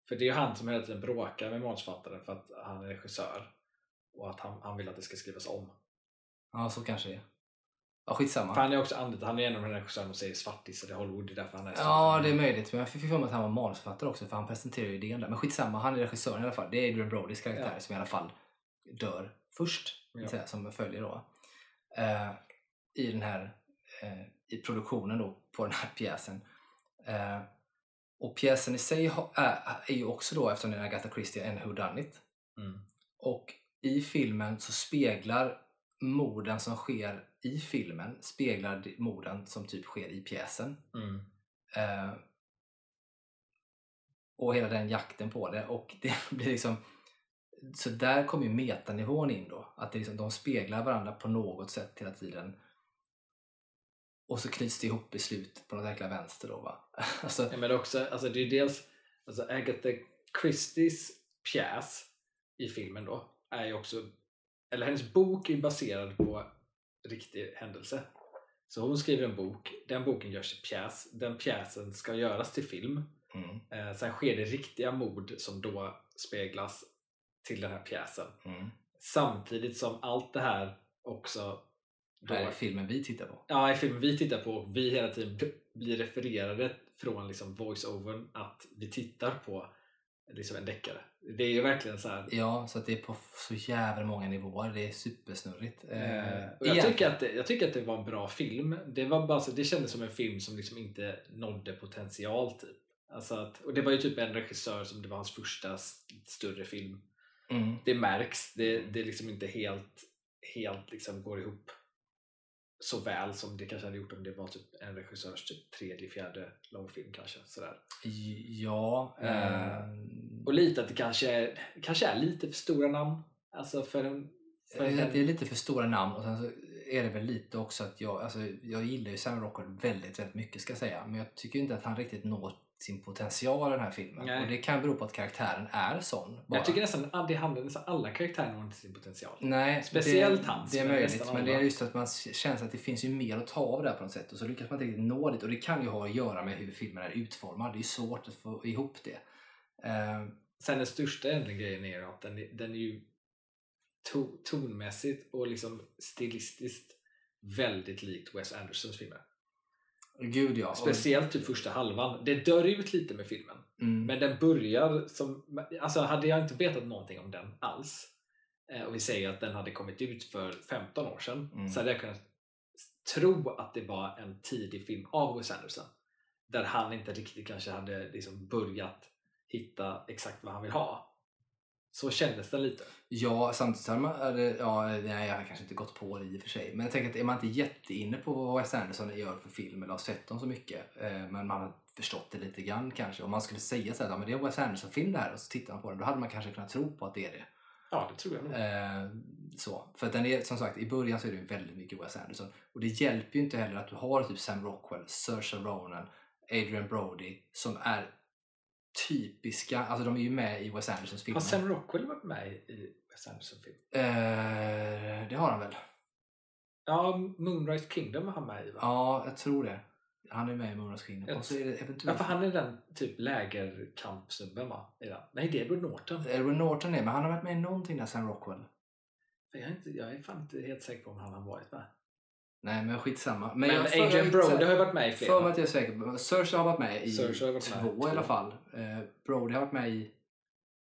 För det är ju han som hela tiden bråkar med manusförfattaren för att han är regissör. Och att han, han vill att det ska skrivas om. Ja, så kanske det är. Ja, skitsamma. För han är också anledningen, han är en av de regissörerna som säger svartisar i Hollywood. Det är därför han är Ja, det är möjligt. Men jag fick för mig att han var manusförfattare också för han presenterar ju idén där. Men skitsamma, han är regissören i alla fall. Det är Adrian Brodys karaktär Ja. som i alla fall dör först. Ja. Säga, som följer då. Eh, I den här eh, i produktionen då på den här pjäsen. Eh, Och pjäsen i sig ha- är, ju också då, eftersom det är Agatha Christie, en whodunit. Mm. Och i filmen så speglar morden som sker i filmen speglar de- morden som typ sker i pjäsen. Mm. Eh, och hela den jakten på det. Och det blir liksom... Så där kommer ju metanivån in då. Att det liksom, de speglar varandra på något sätt hela tiden. Och så knyts det ihop i slutet på något jäkla vänster då va. alltså, Ja, men också, alltså det är dels alltså Agatha Christies pjäs i filmen då är ju också, eller hennes bok är baserad på riktig händelse. Så hon skriver en bok, den boken görs till pjäs, den pjäsen ska göras till film. mm, Eh, sen sker det riktiga mord som då speglas till den här pjäsen. mm. Samtidigt som allt det här också då, Här är filmen vi tittar på. Ja, i filmen vi tittar på och vi hela tiden blir refererade från liksom voice-overn att vi tittar på liksom en deckare. Det är ju verkligen så här. Ja, så det är på så jävla många nivåer. Det är supersnurrigt. Eh, Eh, och jag, tycker att det, jag tycker att det var en bra film. Det, var bara så, det kändes som en film som liksom inte nådde potential. Typ. Alltså att, och det var ju typ en regissör som det var hans första större film. Mm. Det märks. Det, det liksom inte helt, helt liksom går ihop så väl som det kanske hade gjort om det var typ en regissörs typ tredje, fjärde långfilm kanske. Sådär. Ja. Eh, Eh, Och lite att det kanske är, kanske är lite för stora namn. Alltså för en... För det en är lite för stora namn och sen så är det väl lite också att jag, alltså, jag gillar ju Sam Rockwell väldigt, väldigt mycket ska jag säga. Men jag tycker inte att han riktigt når sin potential i den här filmen. Nej. Och det kan bero på att karaktären är sån. Bara. jag tycker nästan att det handlar nästan alla karaktärer når inte sin potential. Nej, Speciellt det, hans, Det är möjligt, men det är just att man känner att det finns ju mer att ta av där på något sätt och så lyckas man inte riktigt nå dit och det kan ju ha att göra med hur filmen är utformad. Det är svårt att få ihop det. Eh, Sen den största grejen är att den, är- den är ju to, tonmässigt och liksom stilistiskt väldigt likt Wes Andersons filmer. Gud ja. Speciellt typ första halvan. Det dör ut lite med filmen. mm, Men den börjar som... Alltså hade jag inte vetat någonting om den alls eh, och vi säger att den hade kommit ut för 15 år sedan Mm. så hade jag kunnat tro att det var en tidig film av Wes Anderson. Där han inte riktigt kanske hade liksom börjat hitta exakt vad han vill ha. Så kändes den lite. Ja, samtidigt är det, ja, nej, jag har kanske inte gått på det i och för sig. Men jag tänker att är man inte jätteinne på vad Wes Anderson gör för film eller har sett dem så mycket, eh, men man har förstått det lite grann kanske. Om man skulle säga så här, ja, men det är en Wes Anderson-film det här och så tittar man på den, då hade man kanske kunnat tro på att det är det. Ja, det tror jag nog. Eh, så. För att den är, som sagt, i början så är det väldigt mycket Wes Anderson. Och det hjälper ju inte heller att du har typ Sam Rockwell, Saoirse Ronan, Adrian Brody som är typiska, alltså de är ju med i Wes Andersons filmer. Har Sam Rockwell varit med i Wes Anderson-film? Eh, det har han väl? Ja, Moonrise Kingdom var han med i va? Ja, jag tror det. Han är med i Moonrise Kingdom. Och så är det Ja, eventuellt... för han är den typ lägerkampsnubben va? Nej, det är Edward Norton. Edward Norton är men han har varit med i någonting där, Sam Rockwell. Jag är, inte, jag är fan inte helt säker på om han har varit med. Nej, men skitsamma. Men, jag- för- Adrian Brody har ju varit med i För mig flera. att jag är säker på. Saoirse har varit med i varit med två i två. i alla fall. Eh, Brody har varit med i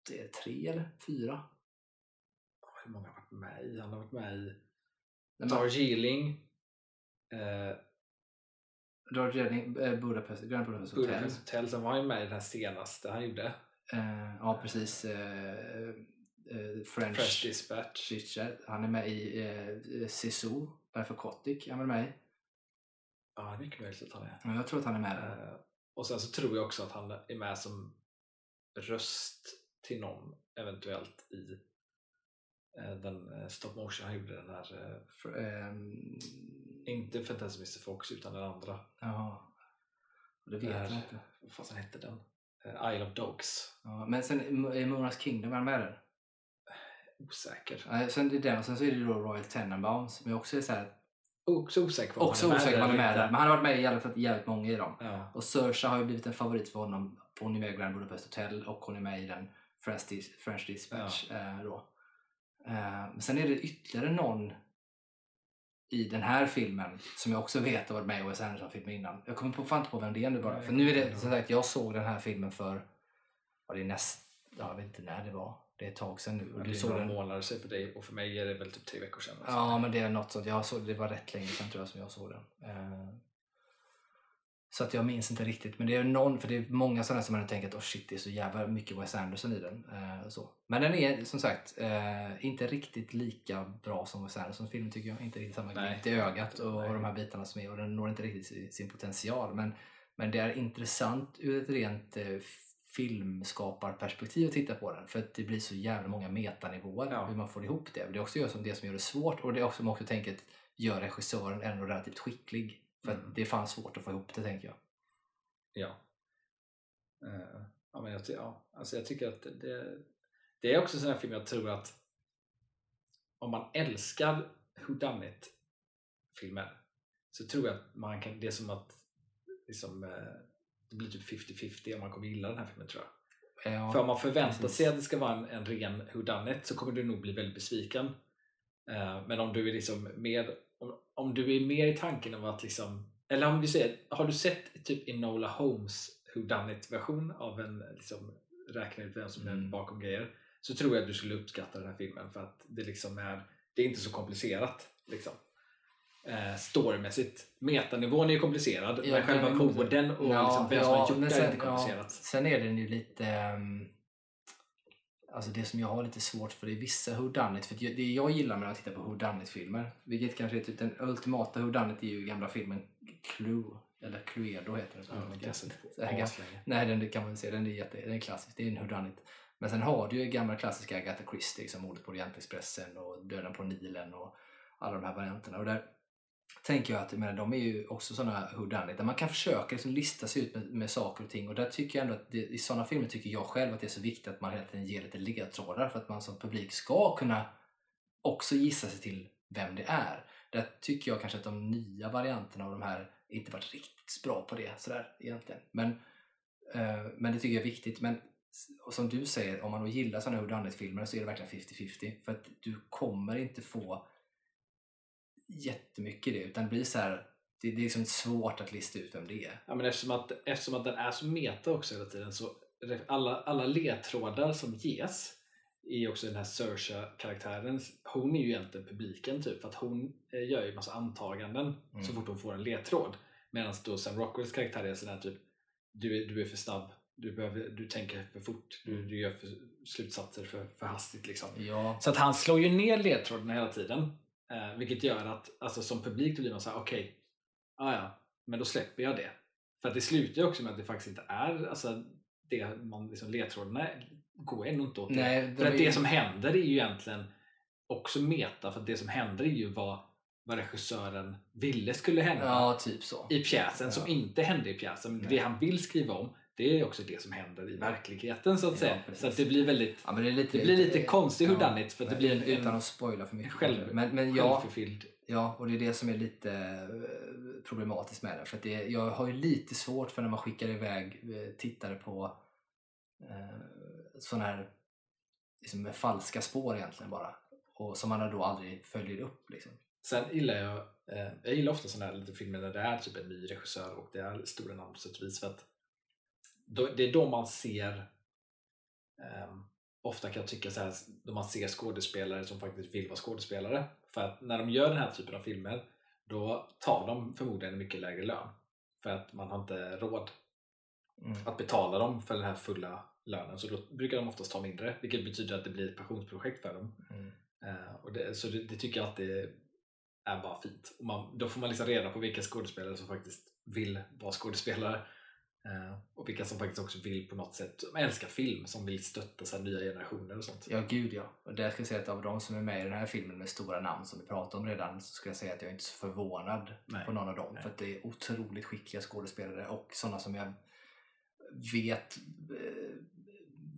det är tre eller fyra. Hur många har varit med i? Han har varit med i men- Darjeeling, eh, Darjeeling, eh, Budapest, Grand Budapest Hotel. Budapest Hotel. Sen var han ju med i den senaste han gjorde. Eh, ja, precis. Eh, eh, French, Fresh Dispatch. Han är med i eh, Sisu, Berford Kotick. Han är med i. Ja, det är mycket möjligt att han är. Ja, Jag tror att han är med där. Eh, och sen så tror jag också att han är med som röst till någon eventuellt i eh, den eh, stop motion han gjorde. Den här, eh, För, ehm, inte Fantastic Mr Fox utan den andra. Jaha. Det vet jag inte. Vad fasen hette den? Isle of Dogs. Ja, men sen i Moonrise Kingdom, är han med där? Osäker. Sen det är den och sen så är det då Royal Tenenbaums som jag också är så här, Också osäker på också han osäker på om han är med där. Men han har varit med i alla fall jävligt många i dem. Ja. Och Saoirse har ju blivit en favorit för honom. Hon är med i Grand Budapest Hotel och hon är med i den French, Dis- French Dispatch. Eh, då. Eh, men sen är det ytterligare någon i den här filmen som jag också vet har varit med i Wes Anderson-filmer innan. Jag kommer på, fan inte på vem det är nu bara. Nej, För nu är det som sagt, jag såg den här filmen för, var det näst, ja, jag vet inte när det var. Det är ett tag sedan nu. Och Det du är såg några den, månader sedan för dig och för mig är det väl typ tre veckor sedan. Ja, men det är något sånt. Jag såg, det var rätt länge sedan tror jag som jag såg den. Eh, Så att jag minns inte riktigt. Men det är någon, för det är många sådana som man tänker att oh shit, det är så jävla mycket Wes Anderson i den. Eh, så. Men den är som sagt eh, inte riktigt lika bra som Wes Andersons film tycker jag. Inte riktigt samma glimt i ögat och, och de här bitarna som är och den når inte riktigt sin- sin potential. Men, men det är intressant ur ett rent eh, filmskaparperspektiv att titta på den. För att det blir så jävla många metanivåer Ja. hur man får ihop det. Det är också som det som gör det svårt och det är också jag också tänker att gör regissören ändå relativt skicklig. För Mm. att det är fan svårt att få ihop det tänker jag. Ja. Eh, ja, men jag, ja, alltså jag tycker att det, det är också en sån här film jag tror att om man älskar whodunit filmer så tror jag att man kan, det är som att liksom, eh, det blir typ 50-50 om man kommer gilla den här filmen tror jag. Ja, För om man förväntar precis. sig att det ska vara en, en ren whodunit så kommer du nog bli väldigt besviken. Eh, men om du är liksom mer om, om du är mer i tanken av att liksom eller om vi säger, har du sett typ Enola Holmes whodunit version av en liksom räkna ut vem som är Mm. bakom grejer så tror jag att du skulle uppskatta den här filmen för att det liksom är det är inte så komplicerat liksom. Eh, storymässigt. Metanivån är ju komplicerad Ja, men själva men- morden och liksom vem som har gjort det är inte ja, komplicerat. sen är den ju lite... ehm, alltså det som jag har lite svårt för är vissa whodunit. För det jag gillar med att titta på whodunit-filmer, vilket kanske är typ den ultimata whodunit är ju gamla filmen Clue. Eller Cluedo heter den. Ja. Nej, den det kan man se. Den är, jätte, den är klassisk. Det är en whodunit. Men sen har du ju gamla klassiska Agatha Christie, som Mordet på Orientexpressen och Döden på Nilen och alla de här varianterna. Och där tänker jag att jag menar, de är ju också sådana whodunit där man kan försöka liksom lista sig ut med, med saker och ting. Och där tycker jag ändå att det, i sådana filmer tycker jag själv att det är så viktigt att man hela tiden ger lite ledtrådar för att man som publik ska kunna också gissa sig till vem det är. Där tycker jag kanske att de nya varianterna av de här inte varit riktigt bra på det sådär egentligen. Men, eh, men det tycker jag är viktigt. Men och som du säger, om man då gillar sådana whodunit-filmer så är det verkligen 50-50. För att du kommer inte få jättemycket det. Utan det blir så här, det, det är liksom svårt att lista ut vem det är. Ja, men eftersom, att, eftersom att den är så meta också hela tiden så alla, alla ledtrådar som ges i också den här Saoirse-karaktären, hon är ju egentligen publiken typ för att hon eh, gör ju massa antaganden Mm. så fort hon får en ledtråd. Medan då Sam Rockwells karaktär är sån här typ du är, du är för snabb, du, behöver, du tänker för fort, du, du gör för, slutsatser för, för hastigt liksom. Ja, Så att han slår ju ner ledtrådarna hela tiden. Eh, vilket gör att alltså, som publik då blir man så här: okej, ah, ja, men då släpper jag det. För att det slutar ju också med att det faktiskt inte är alltså, det man, liksom, ledtrådarna går ändå inte åt det. nej, de För att det som händer är ju egentligen också meta, för att det som händer är ju vad, vad regissören ville skulle hända Ja, typ i pjäsen Ja. som inte hände i pjäsen. Men det han vill skriva om, det är också det som händer i verkligheten så att Ja, säga. precis. Så att det blir väldigt Ja, det, lite, det blir lite konstigt whodunit för att det blir en, utan att spoila för mycket. själv- men, men ja, ja, och det är det som är lite eh, problematiskt med den. För det, jag har ju lite svårt för när man skickar iväg eh, tittare på eh, sådana här liksom, falska spår egentligen bara. Och som man då aldrig följer upp. Liksom. Sen gillar jag, eh, jag gillar ofta sådana här lite filmer där det är typ en ny regissör och det är stora namn på sätt och vis för att det är då man ser ehm, ofta kan jag tycka så här, då man ser skådespelare som faktiskt vill vara skådespelare. För att när de gör den här typen av filmer då tar de förmodligen en mycket lägre lön. För att man har inte råd Mm. att betala dem för den här fulla lönen. Så då brukar de oftast ta mindre, vilket betyder att det blir ett passionsprojekt för dem. Mm. Eh, och det, så det, det tycker jag alltid är bara fint. Och man, då får man liksom reda på vilka skådespelare som faktiskt vill vara skådespelare. Eh, och vilka som faktiskt också vill på något sätt, som älskar film, som vill stötta så här, nya generationer och sånt. Ja, gud ja. Och där ska jag säga att av de som är med i den här filmen med stora namn som vi pratade om redan så ska jag säga att jag är inte så förvånad Nej. på någon av dem. Nej. För att det är otroligt skickliga skådespelare och sådana som jag vet eh,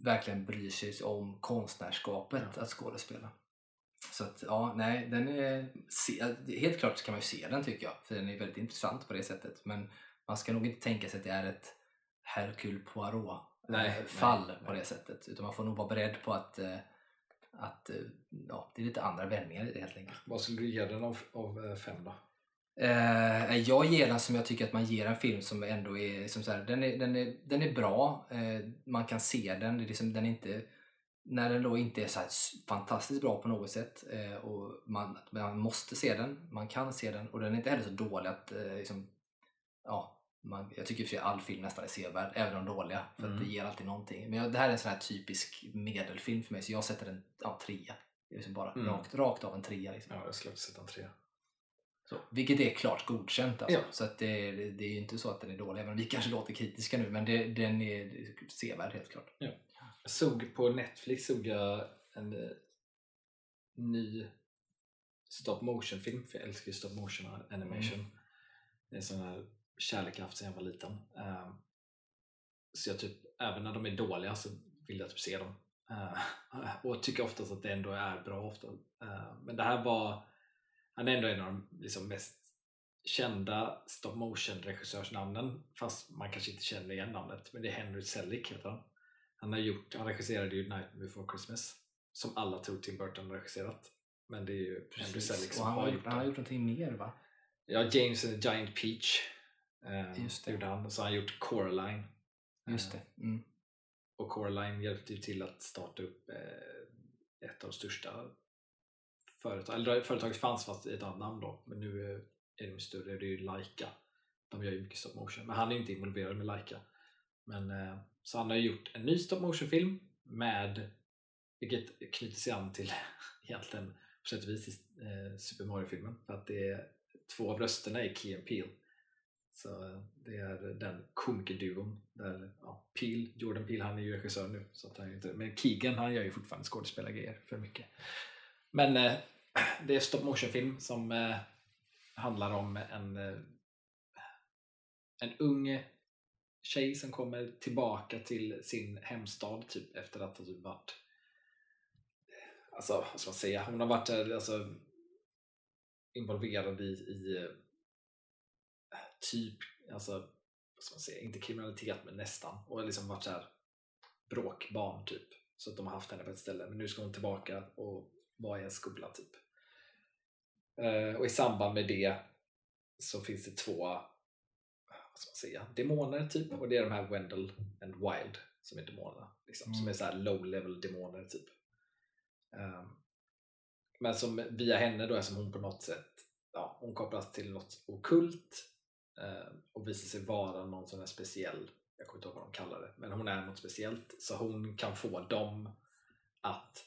verkligen bryr sig om konstnärskapet Ja. att skådespela. Så att ja, nej, den är... Helt klart kan man ju se den tycker jag, för den är väldigt intressant på det sättet. Men man ska nog inte tänka sig att det är ett Hercule Poirot Nej, eh, nej, fall på nej. det sättet. Utan man får nog vara beredd på att, eh, att eh, ja, det är lite andra vändningar i det helt enkelt. Vad skulle du ge den av, av fem då? Eh, jag ger den som jag tycker att man ger en film som ändå är, som så här, den, är, den, är, den är bra, eh, man kan se den, det är liksom, den är inte, när den då inte är så fantastiskt bra på något sätt eh, och man, man måste se den, man kan se den och den är inte heller så dålig att eh, liksom, ja, man, jag tycker för sig all film nästan är sevärd, även de dåliga. För att Mm. det ger alltid någonting. Men jag, det här är en sån här typisk medelfilm för mig, så jag sätter en ja, trea. Liksom bara Mm. rakt, rakt av en trea. Liksom. Ja, jag skulle också sätta en trea. Så, vilket är klart godkänt. Alltså. Ja. Så att det, det, är ju inte så att den är dålig, även om vi kanske låter kritiska nu. Men det, den är sevärd helt klart. Jag såg på Netflix såg jag en eh, ny stop motion film, för jag älskar ju stop motion animation. Det är en sån här kärlek jag haft sedan jag var liten. Ehm, så jag typ, även när de är dåliga så vill jag typ se dem. Eh, och tycker oftast att det ändå är bra ofta. Eh, men det här var, han är ändå en av de liksom mest kända stop motion regissörsnamnen fast man kanske inte känner igen namnet men det är Henry Selick heter han. Han, har gjort, han regisserade ju Night Before Christmas som alla tror Tim Burton har regisserat men det är ju Henry Selick som han, har, gjort han har den. gjort någonting mer va? Ja, James and the Giant Peach eh, Just det. gjorde han. Så har han gjort Coraline. Just Eh, det. Mm. och Coraline hjälpte ju till att starta upp eh, ett av de största företag, eller företaget fanns fast i ett annat namn då men nu eh, är de större, det är ju Laika. De gör ju mycket stop motion men han är inte involverad med Laika. Men, eh, så han har gjort en ny stop motion film med vilket knyter sig an till egentligen på sätt och vis eh, Super Mario-filmen. För att det är två av rösterna är Key and Peele så det är den komikerduon där ja, Peel, Jordan Peel, han är ju regissör nu så att han inte, men Keegan han gör ju fortfarande skådespelargrejer för mycket. Men eh, det är stop motion film som eh, handlar om en, eh, en ung tjej som kommer tillbaka till sin hemstad typ efter att ha typ varit alltså vad ska man säga, hon har varit eh, alltså, involverad i, i eh, typ, alltså vad ska man säga, inte kriminalitet men nästan. Och liksom varit så här bråkbarn typ. Så att de har haft henne på ett ställe men nu ska hon tillbaka och vara i en skola typ. Eh, och i samband med det så finns det två vad ska man säga, demoner typ. Och det är de här Wendell and Wild som är demonerna liksom, som Mm. är så här low level demoner typ. Ehm, men som via henne då eftersom hon på något sätt ja, hon kopplas till något okult. eh, Eh, och visar sig vara någon sån här speciell. Jag kommer inte ihåg vad de kallar det. Men hon är något speciellt. Så hon kan få dem att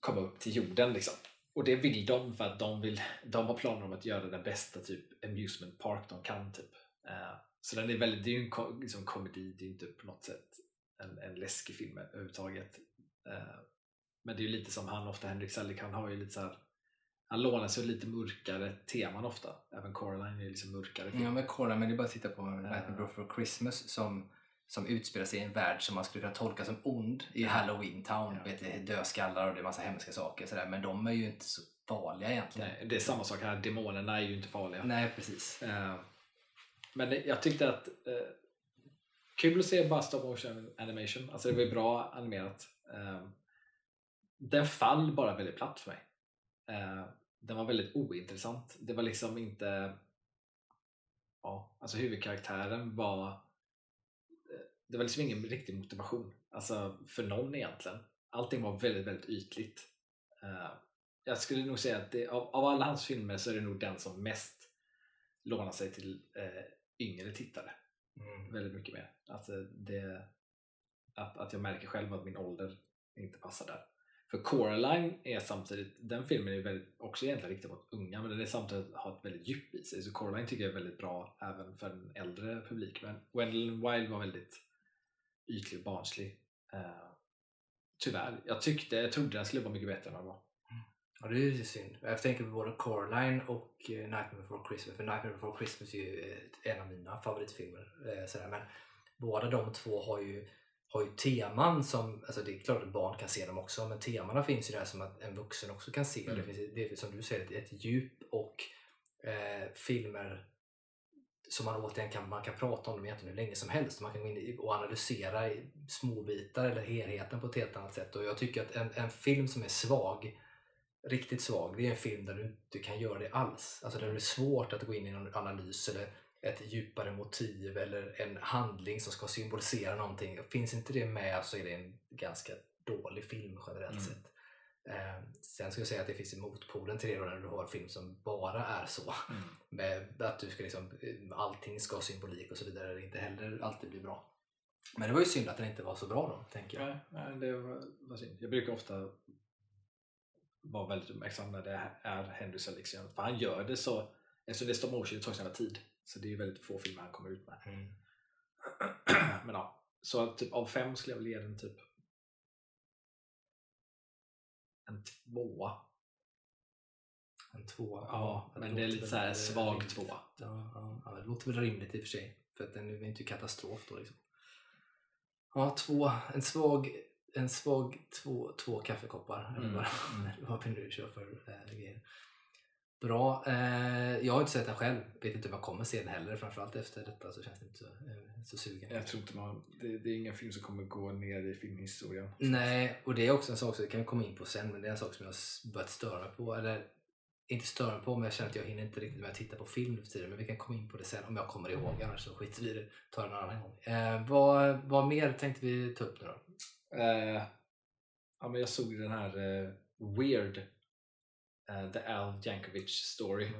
komma upp till jorden liksom. Och det vill de för att de, vill, de har planer om att göra den bästa typ amusement park de kan typ. Eh, så den är väldigt, det är ju en ko- liksom, komedi, det är ju inte på något sätt en, en läskig film överhuvudtaget. Eh, men det är ju lite som han ofta, Henrik Selick, han har ju lite så här han lånar sig lite mörkare teman ofta. Även Coraline är liksom mörkare film. Ja men kolla, men det är bara att titta på Nightmare Before Christmas som, som utspelar sig i en värld som man skulle kunna tolka som ond i Ja. Halloween Town. Ja. Vet, det är dödskallar och det är massa hemska saker sådär. men de är ju inte så farliga egentligen. Nej, det är samma sak här, demonerna är ju inte farliga. Nej precis. Eh, men jag tyckte att eh, kul att se bara stop motion animation. Alltså det var ju bra animerat. Eh, den fall bara väldigt platt för mig. Eh, den var väldigt ointressant. Det var liksom inte ja, alltså huvudkaraktären var eh, det var liksom ingen riktig motivation alltså för någon egentligen. Allting var väldigt, väldigt ytligt. Eh, jag skulle nog säga att det, av, av alla hans filmer så är det nog den som mest lånar sig till eh, yngre tittare. Mm. Väldigt mycket mer. Alltså det, att, att jag märker själv att min ålder inte passar där. För Coraline är samtidigt, den filmen är väldigt, också egentligen riktad mot unga men den är samtidigt har ett väldigt djup i sig. Så Coraline tycker jag är väldigt bra även för en äldre publik. Men Wendell Wild var väldigt ytlig och barnslig. Eh, tyvärr. Jag tyckte, jag trodde den skulle vara mycket bättre än vad den var. Ja, det är ju synd. Jag tänker på både Coraline och eh, Nightmare Before Christmas. För Nightmare Before Christmas är ju en av mina favoritfilmer. eh, Sådär. Men båda de två har ju, har ju teman som, alltså det är klart att barn kan se dem också, men temana finns ju där som att en vuxen också kan se. Mm. Det finns, det är, som du säger, ett, ett djup och eh, filmer som man återigen kan, man kan prata om dem egentligen hur länge som helst. Man kan gå in och analysera i småbitar eller helheten på ett helt annat sätt. Och jag tycker att en, en film som är svag riktigt svag, det är en film där du inte kan göra det alls. Alltså där det är svårt att gå in i någon analys eller ett djupare motiv eller en handling som ska symbolisera någonting. Finns inte det med så är det en ganska dålig film generellt Mm. sett. Eh, sen ska jag säga att det finns i motpolen till det då, när du har film som bara är så. Mm. Med att du ska liksom, eh, allting ska ha symbolik och så vidare. Det inte heller alltid blir bra. Men det var ju synd att den inte var så bra då, tänker jag. Nej, nej, det var, var synd. Jag brukar ofta vara väldigt uppmärksam när det är Henry något, för han gör det så, eftersom det är stop motion, det tar sin tid. Så det är väldigt få filmer han kommer ut med. Mm. Men ja, så typ av fem skulle jag väl ge den typ en tvåa. En tvåa. Ja, men det är lite så här svag rimligt. tvåa. Ja, ja, ja, det låter väl rimligt i och för sig. För att den är ju inte katastrof då liksom. Ja, två, en svag, en svag två, två kaffekoppar. Eller Mm, vad, mm. vad vi nu kör för äh, grejer. Bra. Eh, jag har inte sett den själv. Vet inte om jag kommer se den heller. Framförallt efter detta så känns det inte så, eh, så sugen. Jag tror inte man, det, det är ingen film som kommer gå ner i filmhistorien. Nej, och det är också en sak som vi kan komma in på sen, men det är en sak som jag har börjat störa mig på. Eller inte störa mig på, men jag känner att jag hinner inte riktigt med att titta på film nu för tiden. Men vi kan komma in på det sen om jag kommer ihåg, annars så skiter vi i det. Tar det en annan gång. Eh, vad, vad mer tänkte vi ta upp nu då? Eh, ja, men jag såg den här eh, Weird, eh, The Al Jankovic Story.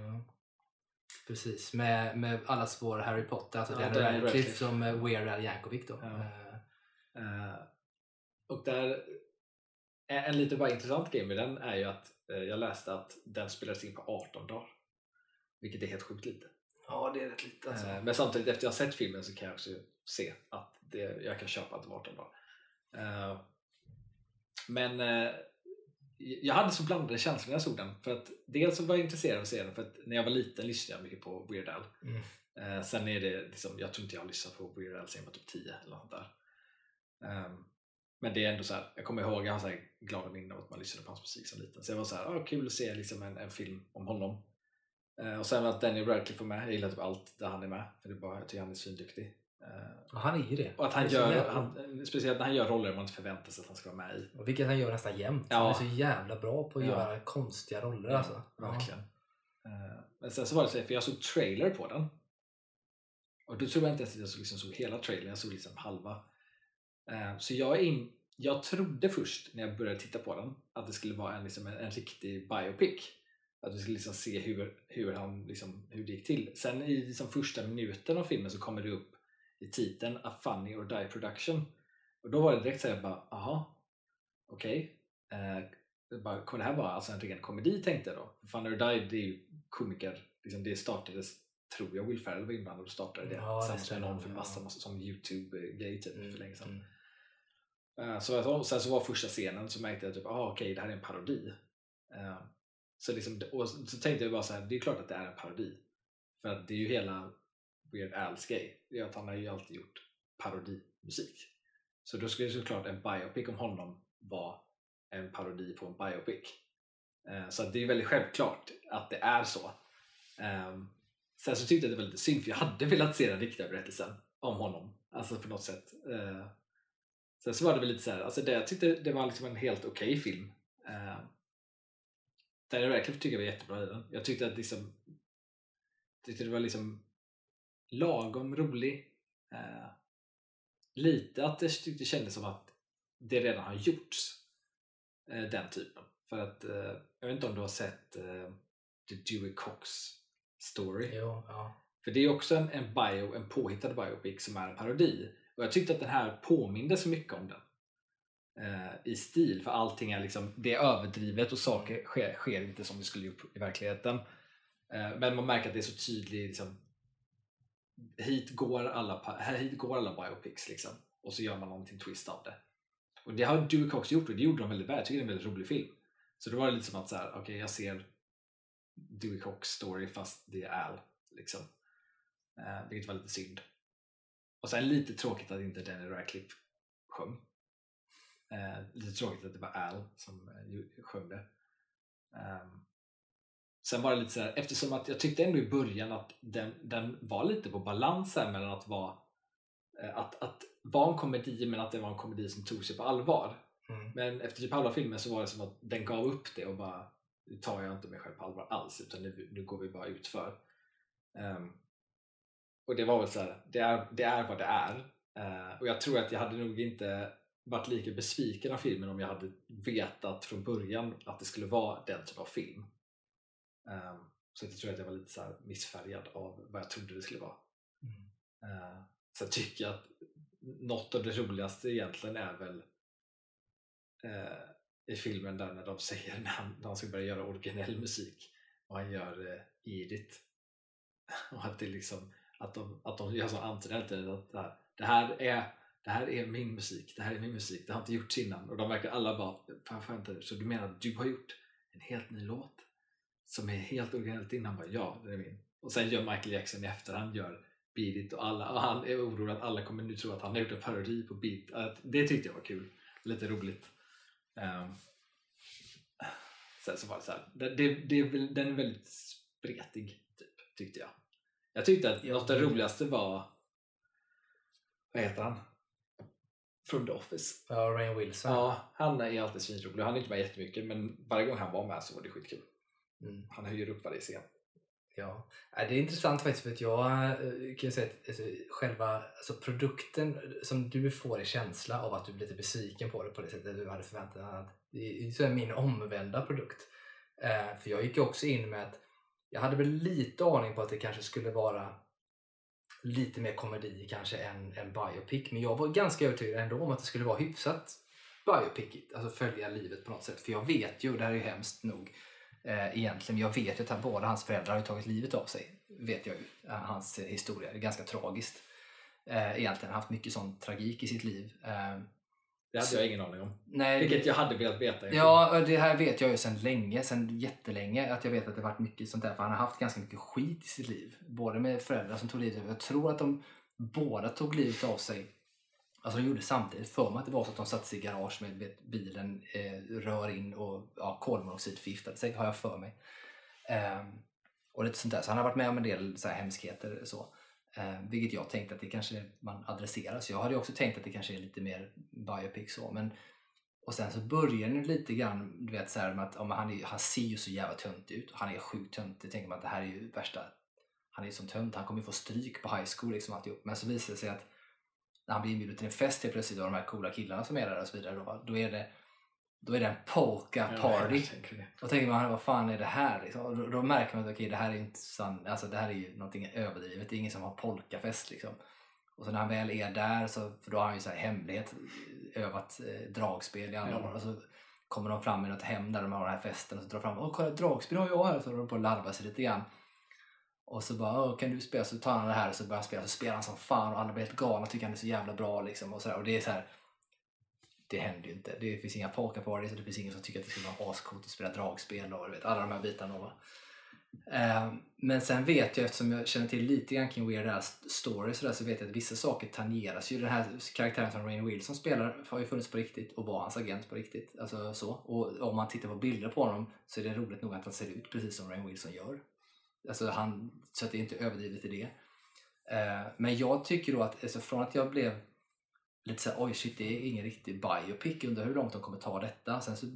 Precis, med, med allas vår Harry Potter, alltså Ja, Daniel Radcliffe Radcliffe. som eh, Weird Al Yankovic då. Ja. Eh, och där, en, en lite bara intressant grej med den är ju att jag läste att den spelades in på 18 dagar. Vilket är helt sjukt lite. ja, det är rätt lite alltså. Eh, Men samtidigt efter jag sett filmen så kan jag också se att det, jag kan köpa att det var 18 dagar. Men jag hade så blandade känslor när jag såg den. För att dels så var jag intresserad av att se den för att när jag var liten lyssnade jag mycket på Weird Al. Mm. Eh, sen är det liksom, jag tror inte jag har lyssnat på Weird Al sen jag var typ 10 eller något där. Ehm, men det är ändå så här, jag kommer ihåg, jag har så här glada minnen av att man lyssnade på hans musik som liten. Så jag var så här, ah, kul att se liksom en, en film om honom. Eh, och sen att Daniel Radcliffe var med, jag gillar typ allt där han är med. För det är bara, jag tycker han är svinduktig. Eh, Och han är ju det. och att han så gör, jävla- han, speciellt när han gör roller man inte förväntar sig att han ska vara med i. Och vilket han gör nästan jämt. Ja. Han är så jävla bra på att Ja. göra konstiga roller alltså. Verkligen. Eh, Men sen så var det så här, för jag såg trailer på den. Och då tror jag inte ens att jag såg, liksom, såg hela trailern, jag såg liksom halva. Eh, Så jag, in, jag trodde först när jag började titta på den att det skulle vara en, liksom, en, en riktig biopic. Att vi skulle liksom se hur, hur, han, liksom, hur det gick till. Sen i liksom, första minuten av filmen så kommer det upp i titeln A Funny or Die Production. Och då var det direkt såhär, bara, aha, okej. Eh, det bara, kommer det här vara alltså en ren komedi tänkte jag då? Funny or Die det är ju komiker, liksom, det startades, tror jag, Will Ferrell var inblandad och startade det Ja, tillsammans med någon för massa, massa som Youtube-grej typ för länge sedan. Mm. Eh, Så, sen så var första scenen så märkte jag typ, ah, okej det här är en parodi. Eh, Så, liksom, och så tänkte jag bara så här, det är klart att det är en parodi. För att det är ju hela Weird Al's grej. Är att han har ju alltid gjort parodimusik. Så då skulle såklart en biopic om honom vara en parodi på en biopic. Eh, så det är väldigt självklart att det är så. Ehm, sen så tyckte jag det var lite synd för jag hade velat se den riktiga berättelsen om honom. Alltså på något sätt. Eh, sen så var det väl lite så här, alltså det, jag tyckte det var liksom en helt okej film. Ehm, uh, Daniel Radcliffe tycker jag var jättebra i den. Jag tyckte att liksom tyckte det var liksom lagom rolig. Eh, lite att det det kändes som att det redan har gjorts. eh, den typen. För att, eh, jag vet inte om du har sett eh, The Dewey Cox Story? Jo, ja. För det är också en, en, bio, en påhittad biopic som är en parodi. Och jag tyckte att den här påminde så mycket om den. Eh, I stil, för allting är liksom, det är överdrivet och saker sker, sker inte som det skulle gjort i verkligheten. Eh, men man märker att det är så tydligt, liksom, hit, går alla, hit går alla biopics liksom. Och så gör man någonting twist av det. Och det har Dewey Cox gjort och det gjorde de väldigt väl. Jag tycker det är en väldigt rolig film. Så då var det lite som att så här, okej jag ser Dewey Cox story fast det är Al. Liksom. Eh, vilket var lite synd. Och sen lite tråkigt att inte Danny Radcliffe sjöng. Eh, lite tråkigt att det var Al som eh, sjöng det. Ehm, sen var det lite så här, eftersom att jag tyckte ändå i början att den, den var lite på balans här mellan att vara eh, att, att vara en komedi men att det var en komedi som tog sig på allvar. Mm. Men efter typ halva filmen så var det som att den gav upp det och bara nu tar jag inte mig själv på allvar alls utan nu, nu går vi bara ut för. Ehm, och det var väl så här, det är, det är vad det är. Eh, och jag tror att jag hade nog inte varit lika besviken av filmen om jag hade vetat från början att det skulle vara den typen av film. Ehm, så jag tror att jag var lite så missfärgad av vad jag trodde det skulle vara. Mm. Uh, så jag tycker att något av det roligaste egentligen är väl uh, i filmen där när de säger när, han, när han ska börja göra originell musik och han gör uh, Edith och att det liksom att de, att de gör så antyder att det här, det här är det här är min musik, det här är min musik, det har inte gjorts innan och de verkar alla bara, fan, fan, inte, så du menar att du har gjort en helt ny låt som är helt originellt innan? Bara, ja, det är min. Och sen gör Michael Jackson i efterhand gör Beat It och, alla, och han är orolig att alla kommer nu tro att han har gjort en parodi på Beat Det tyckte jag var kul, lite roligt. Um, sen så var det så här, det, det, det, den är väldigt spretig, typ, tyckte jag. Jag tyckte att något av det roligaste var, vad heter han? Från The Office. Ja, Rain Wilson. Ja, han är alltid svinrolig. Han är inte med jättemycket men varje gång han var med så var det skitkul. Mm. Han höjer upp varje scen. Ja, äh, det är intressant faktiskt för att jag eh, kan säga att alltså, själva alltså produkten eh, som du får i känsla av att du blir lite besviken på det på det sättet du hade förväntat dig. Det är min omvända produkt. Eh, för jag gick också in med att jag hade väl lite aning på att det kanske skulle vara lite mer komedi kanske än, än biopic. Men jag var ganska övertygad ändå om att det skulle vara hyfsat biopic, alltså följa livet på något sätt. För jag vet ju, och det här är ju hemskt nog, eh, egentligen. Jag vet ju att båda hans föräldrar har tagit livet av sig. Vet jag ju. Eh, hans historia. Det är ganska tragiskt. Eh, egentligen haft mycket sån tragik i sitt liv. Eh, det hade jag ingen aning om. Nej, Vilket jag hade velat veta. Ja, det här vet jag ju sedan länge, sedan jättelänge. Att jag vet att det varit mycket sånt där. För han har haft ganska mycket skit i sitt liv. Både med föräldrar som tog livet av sig. Jag tror att de båda tog livet av sig Alltså de gjorde samtidigt. För mig att det var så att de satte sig i garage med vet, bilen, eh, rör in och ja, kolmonoxid förgiftade sig, har jag för mig. Um, och lite sånt där. Så han har varit med om en del så här hemskheter. Så. Eh, vilket jag tänkte att det kanske man adresserar. Så jag hade också tänkt att det kanske är lite mer biopic så. Men, och sen så börjar det lite grann, du vet så här, med att om han, är, han ser ju så jävla tönt ut. Han är sjukt töntig. Det tänker man att det här är ju värsta, han är ju som tönt. Han kommer ju få stryk på high school liksom alltihop. Men så visar det sig att när han blir inbjuden till en fest helt plötsligt av de här coola killarna som är där och så vidare. Då, då är det då är det en polka party. Ja, då tänker man, vad fan är det här? Liksom? Då, då, märker man att okay, det här är inte sann, alltså det här är ju någonting överdrivet. Det är ingen som har polkafest liksom. Och så när han väl är där, så, för då har han ju så här hemlighet övat eh, dragspel i alla ja. år. Och så kommer de fram i något hem där de har den här festen och så drar fram, åh kolla dragspel har jag här. Så håller de på att larva sig lite grann. Och så bara, kan du spela? Så tar han det här och så börjar han spela. Så spelar han som fan och alla blir helt galna tycker han är så jävla bra. Liksom, och, så där. och det är så här, det händer ju inte. Det finns inga pokerpartys och det finns ingen som tycker att det skulle vara ascoolt att spela dragspel och vet, alla de här bitarna. Eh, men sen vet jag, eftersom jag känner till lite grann kring Weird-Ass Story så, så vet jag att vissa saker tangeras ju. Den här karaktären som Rain Wilson spelar har ju funnits på riktigt och var hans agent på riktigt. Alltså så. Och om man tittar på bilder på honom så är det roligt nog att han ser ut precis som Rain Wilson gör. Alltså han, så att det är inte överdrivet i det. Eh, men jag tycker då att alltså från att jag blev lite såhär, oj shit det är ingen riktig biopic, undrar hur långt de kommer ta detta. Sen så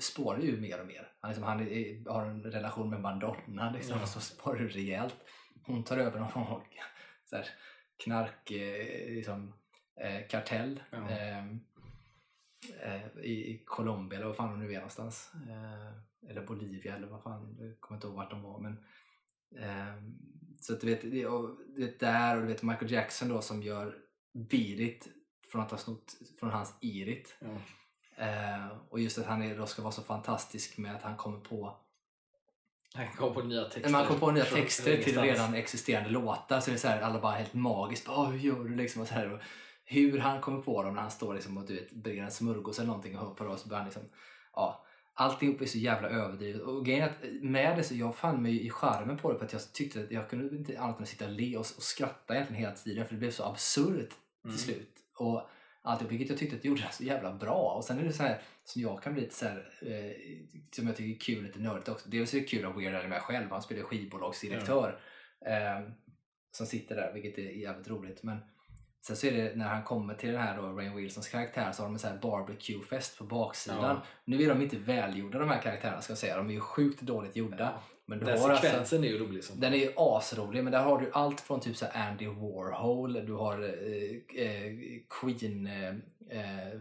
spårar det ju mer och mer. Han, liksom, han är, har en relation med Madonna liksom, ja. så spårar det rejält. Hon tar över någon så här, knark, eh, liksom, eh, kartell. Ja. Eh, i, Colombia eller vad fan de nu är någonstans. Eh, eller Bolivia eller vad fan, jag kommer inte ihåg vart de var. Men, så att du vet, det, och, där och du vet Michael Jackson då som gör Beat från att ha snott från hans Irit. Mm. Och just att han då ska vara så fantastisk med att han kommer på han kommer på nya texter. Man kommer på nya texter till redan existerande låtar. Så det är så här, alla bara helt magiskt. Bara, hur gör du? Liksom, och så här, och hur han kommer på dem när han står liksom, och du vet, brer en smörgås eller någonting och det. Och så börjar han liksom, ja, alltihop är så jävla överdrivet. Och grejen är att med det så jag fann mig i charmen på det för att jag tyckte att jag kunde inte annat än att sitta och le och, och skratta egentligen hela tiden för det blev så absurt till mm. slut. Och alltihop, vilket jag tyckte att det gjorde så jävla bra. Och sen är det så här som jag kan bli lite så här, eh, som jag tycker är kul, lite nördigt också. Dels är det kul att Weird Al med själv, han spelar skivbolagsdirektör. Mm. Eh, som sitter där, vilket är jävligt roligt. Men Sen så är det när han kommer till den här då, Rain Wilsons karaktär så har de en sån här barbecue-fest på baksidan. Ja. Nu är de inte välgjorda de här karaktärerna ska jag säga. De är ju sjukt dåligt gjorda. Ja. Men den alltså- sekvensen alltså, är ju rolig. Som den är ju asrolig men där har du allt från typ så Andy Warhol, du har eh, eh, Queen eh, eh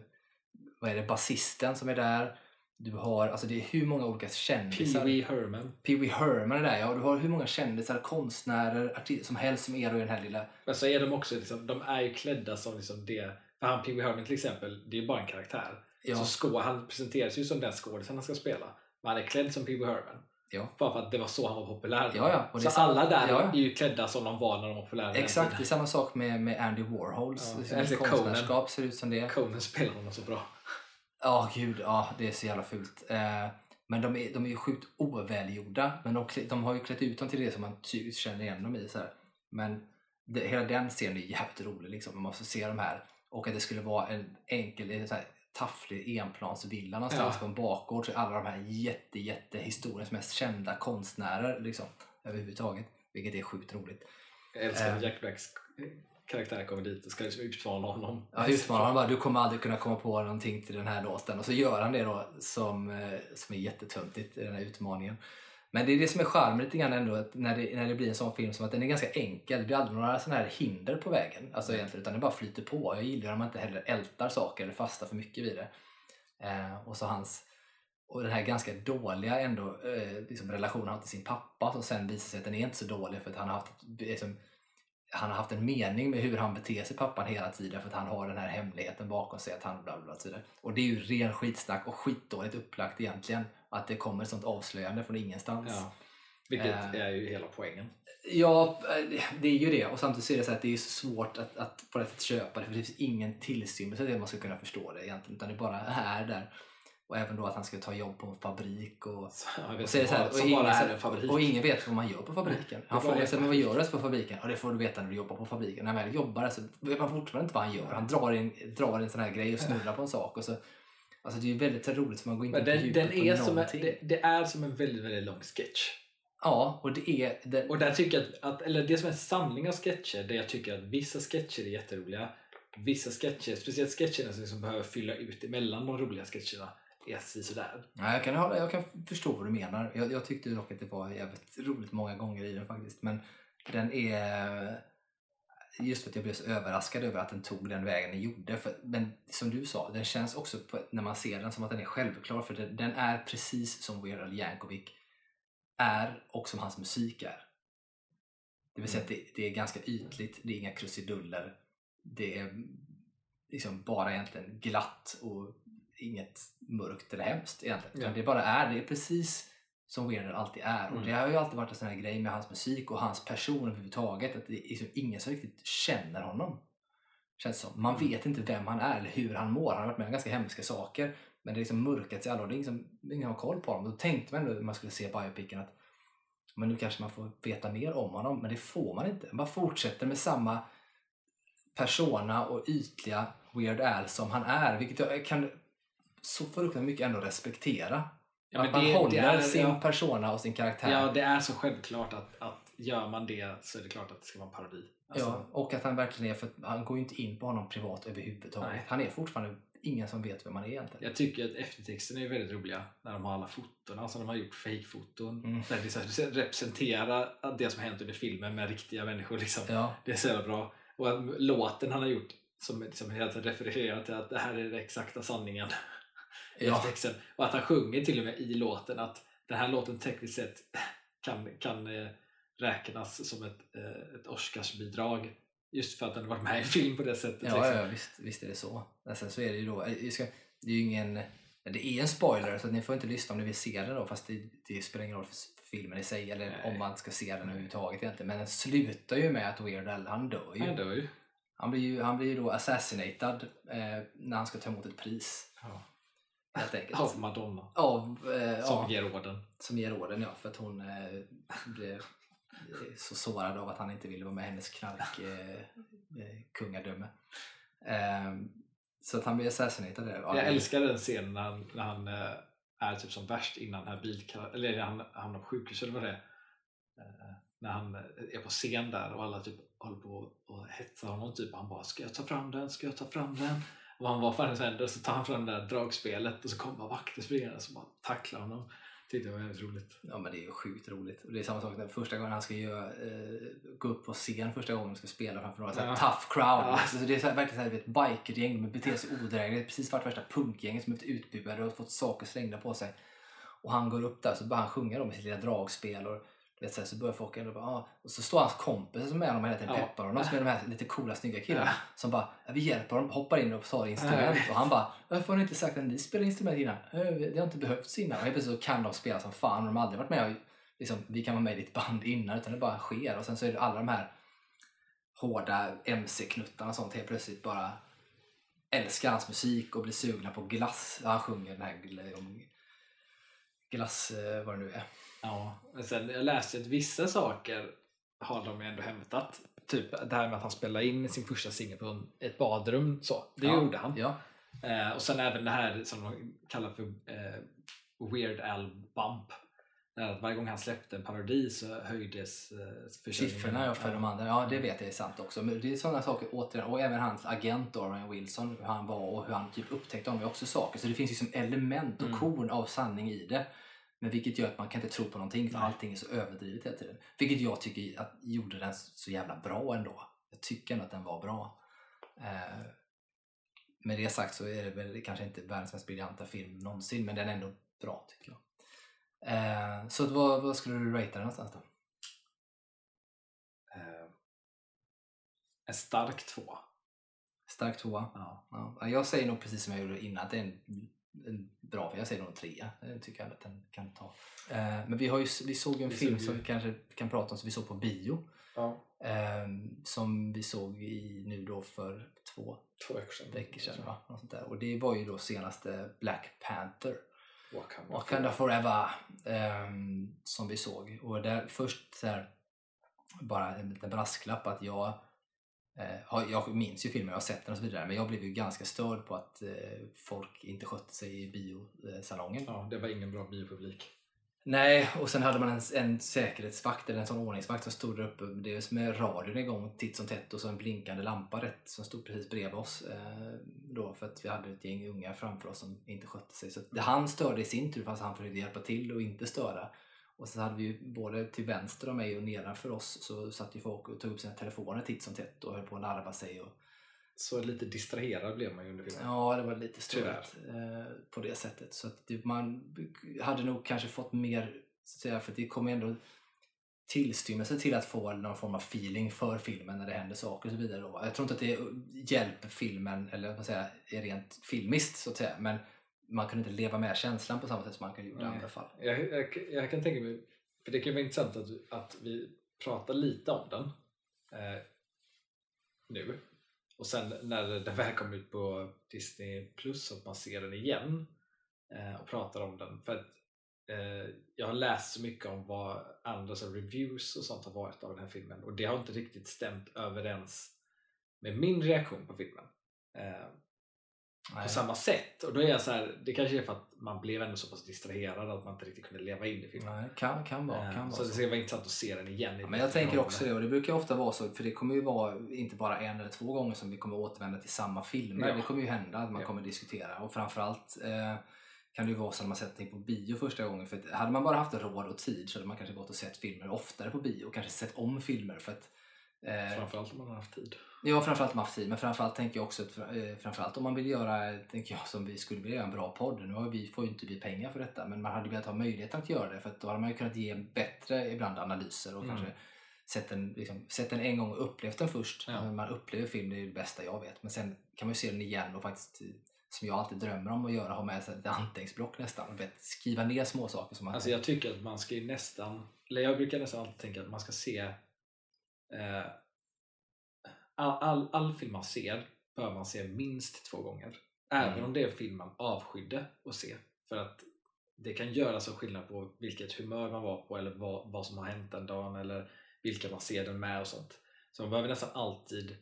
vad är det, basisten som är där. Du har, alltså det är hur många olika kändisar. Pee Wee Herman. Pee Wee Herman är där ja. Du har hur många kändisar, konstnärer, artister som helst som är i den här lilla... Men så är de också, liksom, de är ju klädda som liksom det. För han Pee Wee Herman till exempel, det är ju bara en karaktär. Ja. Så skå, han presenteras ju som den skådisen han ska spela. Men han är klädd som Pee Wee Herman. Ja. Bara för att det var så han var populär. Ja, ja. Så alla där Ja, är ju klädda som de var när de var populära. Exakt, det är samma sak med, med Andy Warhols Ja, liksom, konstnärskap ser ut som det. Conan spelar honom så bra. Ja, gud, ja, det är så jävla fult. Eh, men de är, de är ju sjukt ovälgjorda. Men de, de har ju klätt ut dem till det som man tydligt känner igen dem i. Så här. Men det, hela den scenen är jävligt rolig. Liksom. Man måste se de här. Och att det skulle vara en enkel, en så här, tafflig enplansvilla någonstans Ja. på en bakgård. Så alla de här jätte, jätte historiens mest kända konstnärer liksom, överhuvudtaget. Vilket är sjukt roligt. Jag älskar Eh. Jack Blacks karaktär kommer dit och ska liksom utmana honom. Ja, utmanar han bara, du kommer aldrig kunna komma på någonting till den här låten. Och så gör han det då som, eh, som är jättetöntigt i den här utmaningen. Men det är det som är charmen lite grann ändå, att när det, när det blir en sån film som att den är ganska enkel. Det blir aldrig några sådana här hinder på vägen. Alltså egentligen, utan det bara flyter på. Jag gillar om man inte heller ältar saker eller fastnar för mycket vid det. Eh, och så hans och den här ganska dåliga ändå eh, liksom relationen han har till sin pappa som sen visar sig att den är inte så dålig för att han har haft liksom, han har haft en mening med hur han beter sig pappan hela tiden för att han har den här hemligheten bakom sig att han bla bla bla och det är ju ren skitsnack och skitdåligt upplagt egentligen att det kommer ett sånt avslöjande från ingenstans. Ja. Vilket Eh. är ju hela poängen. Ja, eh, det är ju det. Och samtidigt så är det så att det är så svårt att, att på det sättet köpa det för det finns ingen tillstymmelse till att man ska kunna förstå det egentligen utan det bara är där. Och även då att han ska ta jobb på en fabrik och Så, och så är det så här, och ingen, är fabrik. och ingen vet vad man gör på fabriken. Han Det frågar sig, vad gör du på fabriken? Och det får du veta när du jobbar på fabriken. När man väl jobbar så vet man fortfarande inte vad han gör. Han drar in, drar in sån här grej och snurrar på en sak. Och så, alltså det är väldigt roligt för man går inte på djupet den på är som en, det, det är som en väldigt, väldigt lång sketch. Ja, och det är... Den, Och där tycker att, att, eller det som är en samling av sketcher där jag tycker att vissa sketcher är jätteroliga. Vissa sketcher, speciellt sketcherna som liksom behöver fylla ut emellan de roliga sketcherna, är sådär. Ja, jag, kan hålla, jag kan förstå vad du menar. Jag, jag tyckte dock att det var jävligt roligt många gånger i den faktiskt. Men den är... Just för att jag blev så överraskad över att den tog den vägen den gjorde. För, men som du sa, den känns också på, när man ser den som att den är självklar. För den, den är precis som Weird Al Yankovic är och som hans musik är. Det vill säga att det, det är ganska ytligt, det är inga krusiduller. Det är liksom bara egentligen glatt och inget mörkt eller hemskt egentligen. Ja. Det bara är, det är precis som Weird Al alltid är. Och Mm. det har ju alltid varit en sån här grej med hans musik och hans person överhuvudtaget. Att det är liksom ingen som riktigt känner honom. Känns som. Man Mm. vet inte vem han är eller hur han mår. Han har varit med om ganska hemska saker. Men det är liksom mörkat sig alla och det är ingen ingen har koll på honom. Då tänkte man ändå när man skulle se biopicen att men nu kanske man får veta mer om honom. Men det får man inte. Man fortsätter med samma persona och ytliga Weird Al som han är. Vilket jag kan så fruktansvärt mycket ändå respektera. Ja, att man det- håller det är- sin ja. persona och sin karaktär. Ja, det är så självklart att, att gör man det så är det klart att det ska vara en parodi. Alltså, ja, och att han verkligen är, för han går ju inte in på honom privat överhuvudtaget. Nej. Han är fortfarande ingen som vet vem han är egentligen. Jag tycker att eftertexterna är väldigt roliga när de har alla fotona som de har gjort, fake-foton. Mm. Där det så här, representerar det som hänt under filmen med riktiga människor. Liksom. Ja, Det är så jävla bra. Och att låten han har gjort som liksom refererar till att det här är den exakta sanningen. Ja. eftertexten. Och att han sjunger till och med i låten att den här låten tekniskt sett kan, kan eh, räknas som ett, eh, ett Oscarsbidrag. Just för att den varit med i film på det sättet. ja, liksom. ja visst, visst är det så. Sen så är det ju då, jag ska, det är ju ingen, det är en spoiler så ni får inte lyssna om ni vill se den då fast det, det spelar ingen roll för filmen i sig eller Nej. om man ska se den överhuvudtaget egentligen. Men den slutar ju med att Weird Al, han dör ju. Han dör ju. Han blir ju, han blir ju då assassinated eh, när han ska ta emot ett pris. Ja. Helt enkelt. Av Madonna. Av, eh, Som ja, ger orden. som ger orden ja, för att hon eh, blev så sårad av att han inte ville vara med i hennes knark eh, eh, kungadöme. Eh, så att han blir assassinated där. Ja, Jag älskar den scenen när han, när han eh, är typ som värst innan den här bilkar eller när han hamnar på sjukhus eller vad det är. Eh, När han är på scen där och alla typ håller på och hetsar honom typ. Han bara ska jag ta fram den, ska jag ta fram den? Och han var fan händer så tar han fram det där dragspelet och så kommer vakter springande och så bara tacklar honom. Tyckte det var väldigt roligt. Ja men det är ju sjukt roligt. Och det är samma sak när första gången han ska göra, eh, gå upp på scen första gången han ska spela framför några Ja. tough crowd. Ja. Så det är så här, verkligen så här, ett bikergäng de beter sig odrägligt. Precis varit värsta punkgänget som blivit utbuade och fått saker slängda på sig. Och han går upp där så börjar han sjunga då med sitt lilla dragspel. Och, vet, så, här, så börjar folk ändå bara, ah. Och så står hans kompisar som är honom hela tiden Ja. peppar honom. Som är de här lite coola snygga killarna. Ja. Som bara, vi hjälper honom, hoppar in och tar instrument. Ja. Och han bara, varför har ni inte sagt att ni spelar instrument innan? "Eh, Det har inte behövts innan. Och helt plötsligt så kan de spela som fan. Och de har aldrig varit med och, liksom, vi kan vara med i ditt band innan. Utan det bara sker. Och sen så är det alla de här hårda MC-knuttarna och sånt helt plötsligt bara älskar hans musik och blir sugna på glass. Han sjunger den här om glass, eh, vad det nu är. Ja, men sen jag läste att vissa saker har de ju ändå hämtat. Typ det här med att han spelade in sin första singel på ett badrum. Så, det ja, gjorde han. Ja, Eh, och sen även det här som de kallar för eh, Weird Al Bump. Att varje gång han släppte en parodi så höjdes eh. Siffrorna ja, för de andra, ja det vet jag är sant också. Men det är sådana saker återigen, och även hans agent då, Ryan Wilson, hur han var och hur han typ upptäckte honom är också saker. Så det finns liksom element och Mm. korn av sanning i det. Men vilket gör att man kan inte tro på någonting för Nej. allting är så överdrivet hela tiden. Vilket jag tycker att gjorde den så jävla bra ändå. Jag tycker ändå att den var bra. Eh, med det sagt så är det väl kanske inte världens mest briljanta film någonsin men den är ändå bra tycker jag. Eh, så vad, vad skulle du ratea den någonstans då? Eh, en stark två. Stark tvåa. Ja. Ja, jag säger nog precis som jag gjorde innan att det är en, en bra, jag säger nog en trea. Det tycker jag att den kan ta. Eh, men vi, har ju, vi såg en Vi film som vi kanske kan prata om som vi såg på bio. ja. Eh, som vi såg i, nu då för två Två veckor sedan. Va? Något sånt där. Och det var ju då senaste Black Panther. Wakanda. Wakanda Forever ehm, som vi såg. Och där först så här, bara en liten brasklapp att jag jag minns ju filmen, jag har sett den och så vidare men jag blev ju ganska störd på att eh, folk inte skötte sig i biosalongen. Ja, det var ingen bra biopublik. Nej, och sen hade man en, en säkerhetsvakt eller en sån ordningsvakt som stod där uppe. Är med radion igång titt som tätt och så en blinkande lampa rätt som stod precis bredvid oss. Eh, då för att vi hade ett gäng ungar framför oss som inte skötte sig. Så det, han störde i sin tur fast han försökte hjälpa till och inte störa. Och så hade vi ju både till vänster om mig och nedanför oss så satt ju folk och tog upp sina telefoner titt som tätt och höll på att larva sig. Och, Så lite distraherad blev man ju under filmen. Ja, det var lite störigt eh, på det sättet. Så att det, man hade nog kanske fått mer, så att säga, för det kommer ändå tillstymmelse till att få någon form av feeling för filmen när det händer saker och så vidare. Då. Jag tror inte att det hjälper filmen, eller vad man säga, är rent filmiskt så att säga, men man kunde inte leva med känslan på samma sätt som man kan gjort i andra fall. Jag, jag, jag kan tänka mig, för det kan vara intressant att, att vi pratar lite om den eh, nu och sen när den väl kommer ut på Disney Plus så att man ser den igen eh, och pratar om den. För att eh, jag har läst så mycket om vad andras reviews och sånt har varit av den här filmen och det har inte riktigt stämt överens med min reaktion på filmen. Nej. på samma sätt. Och då är jag så här, det kanske är för att man blev ändå så pass distraherad att man inte riktigt kunde leva in i filmen. Nej, kan, kan vara. Eh, Kan så vara det ska vara intressant att se den igen. Ja, men jag tänker också det och det brukar ofta vara så för det kommer ju vara inte bara en eller två gånger som vi kommer återvända till samma filmer. Ja. Det kommer ju hända att man Ja. kommer diskutera och framförallt eh, kan det ju vara så när man sett någonting på bio första gången. För hade man bara haft råd och tid så hade man kanske gått och sett filmer oftare på bio och kanske sett om filmer. För att, Framförallt om man har haft tid. Ja, framförallt om man har haft tid. Men framförallt tänker jag också eh, framförallt om man vill göra, tänker jag, som vi skulle vilja göra en bra podd. Nu har vi, får ju inte vi pengar för detta, men man hade velat ha möjligheten att göra det. För då hade man ju kunnat ge bättre ibland analyser och Mm. kanske sett den, liksom, sett den en gång och upplevt den först. Ja. Men Man upplever film, det är det bästa jag vet. Men sen kan man ju se den igen och faktiskt, eh, som jag alltid drömmer om att göra, ha med sig ett anteckningsblock nästan. Och vet, skriva ner små saker som man Alltså jag tycker att man ska ju nästan, eller jag brukar nästan alltid tänka att man ska se eh, all, all, all film man ser bör man se minst två gånger. Även Mm. om det är en film man avskydde att se. För att det kan göra så skillnad på vilket humör man var på eller vad, vad som har hänt den dagen eller vilka man ser den med och sånt. Så man behöver nästan alltid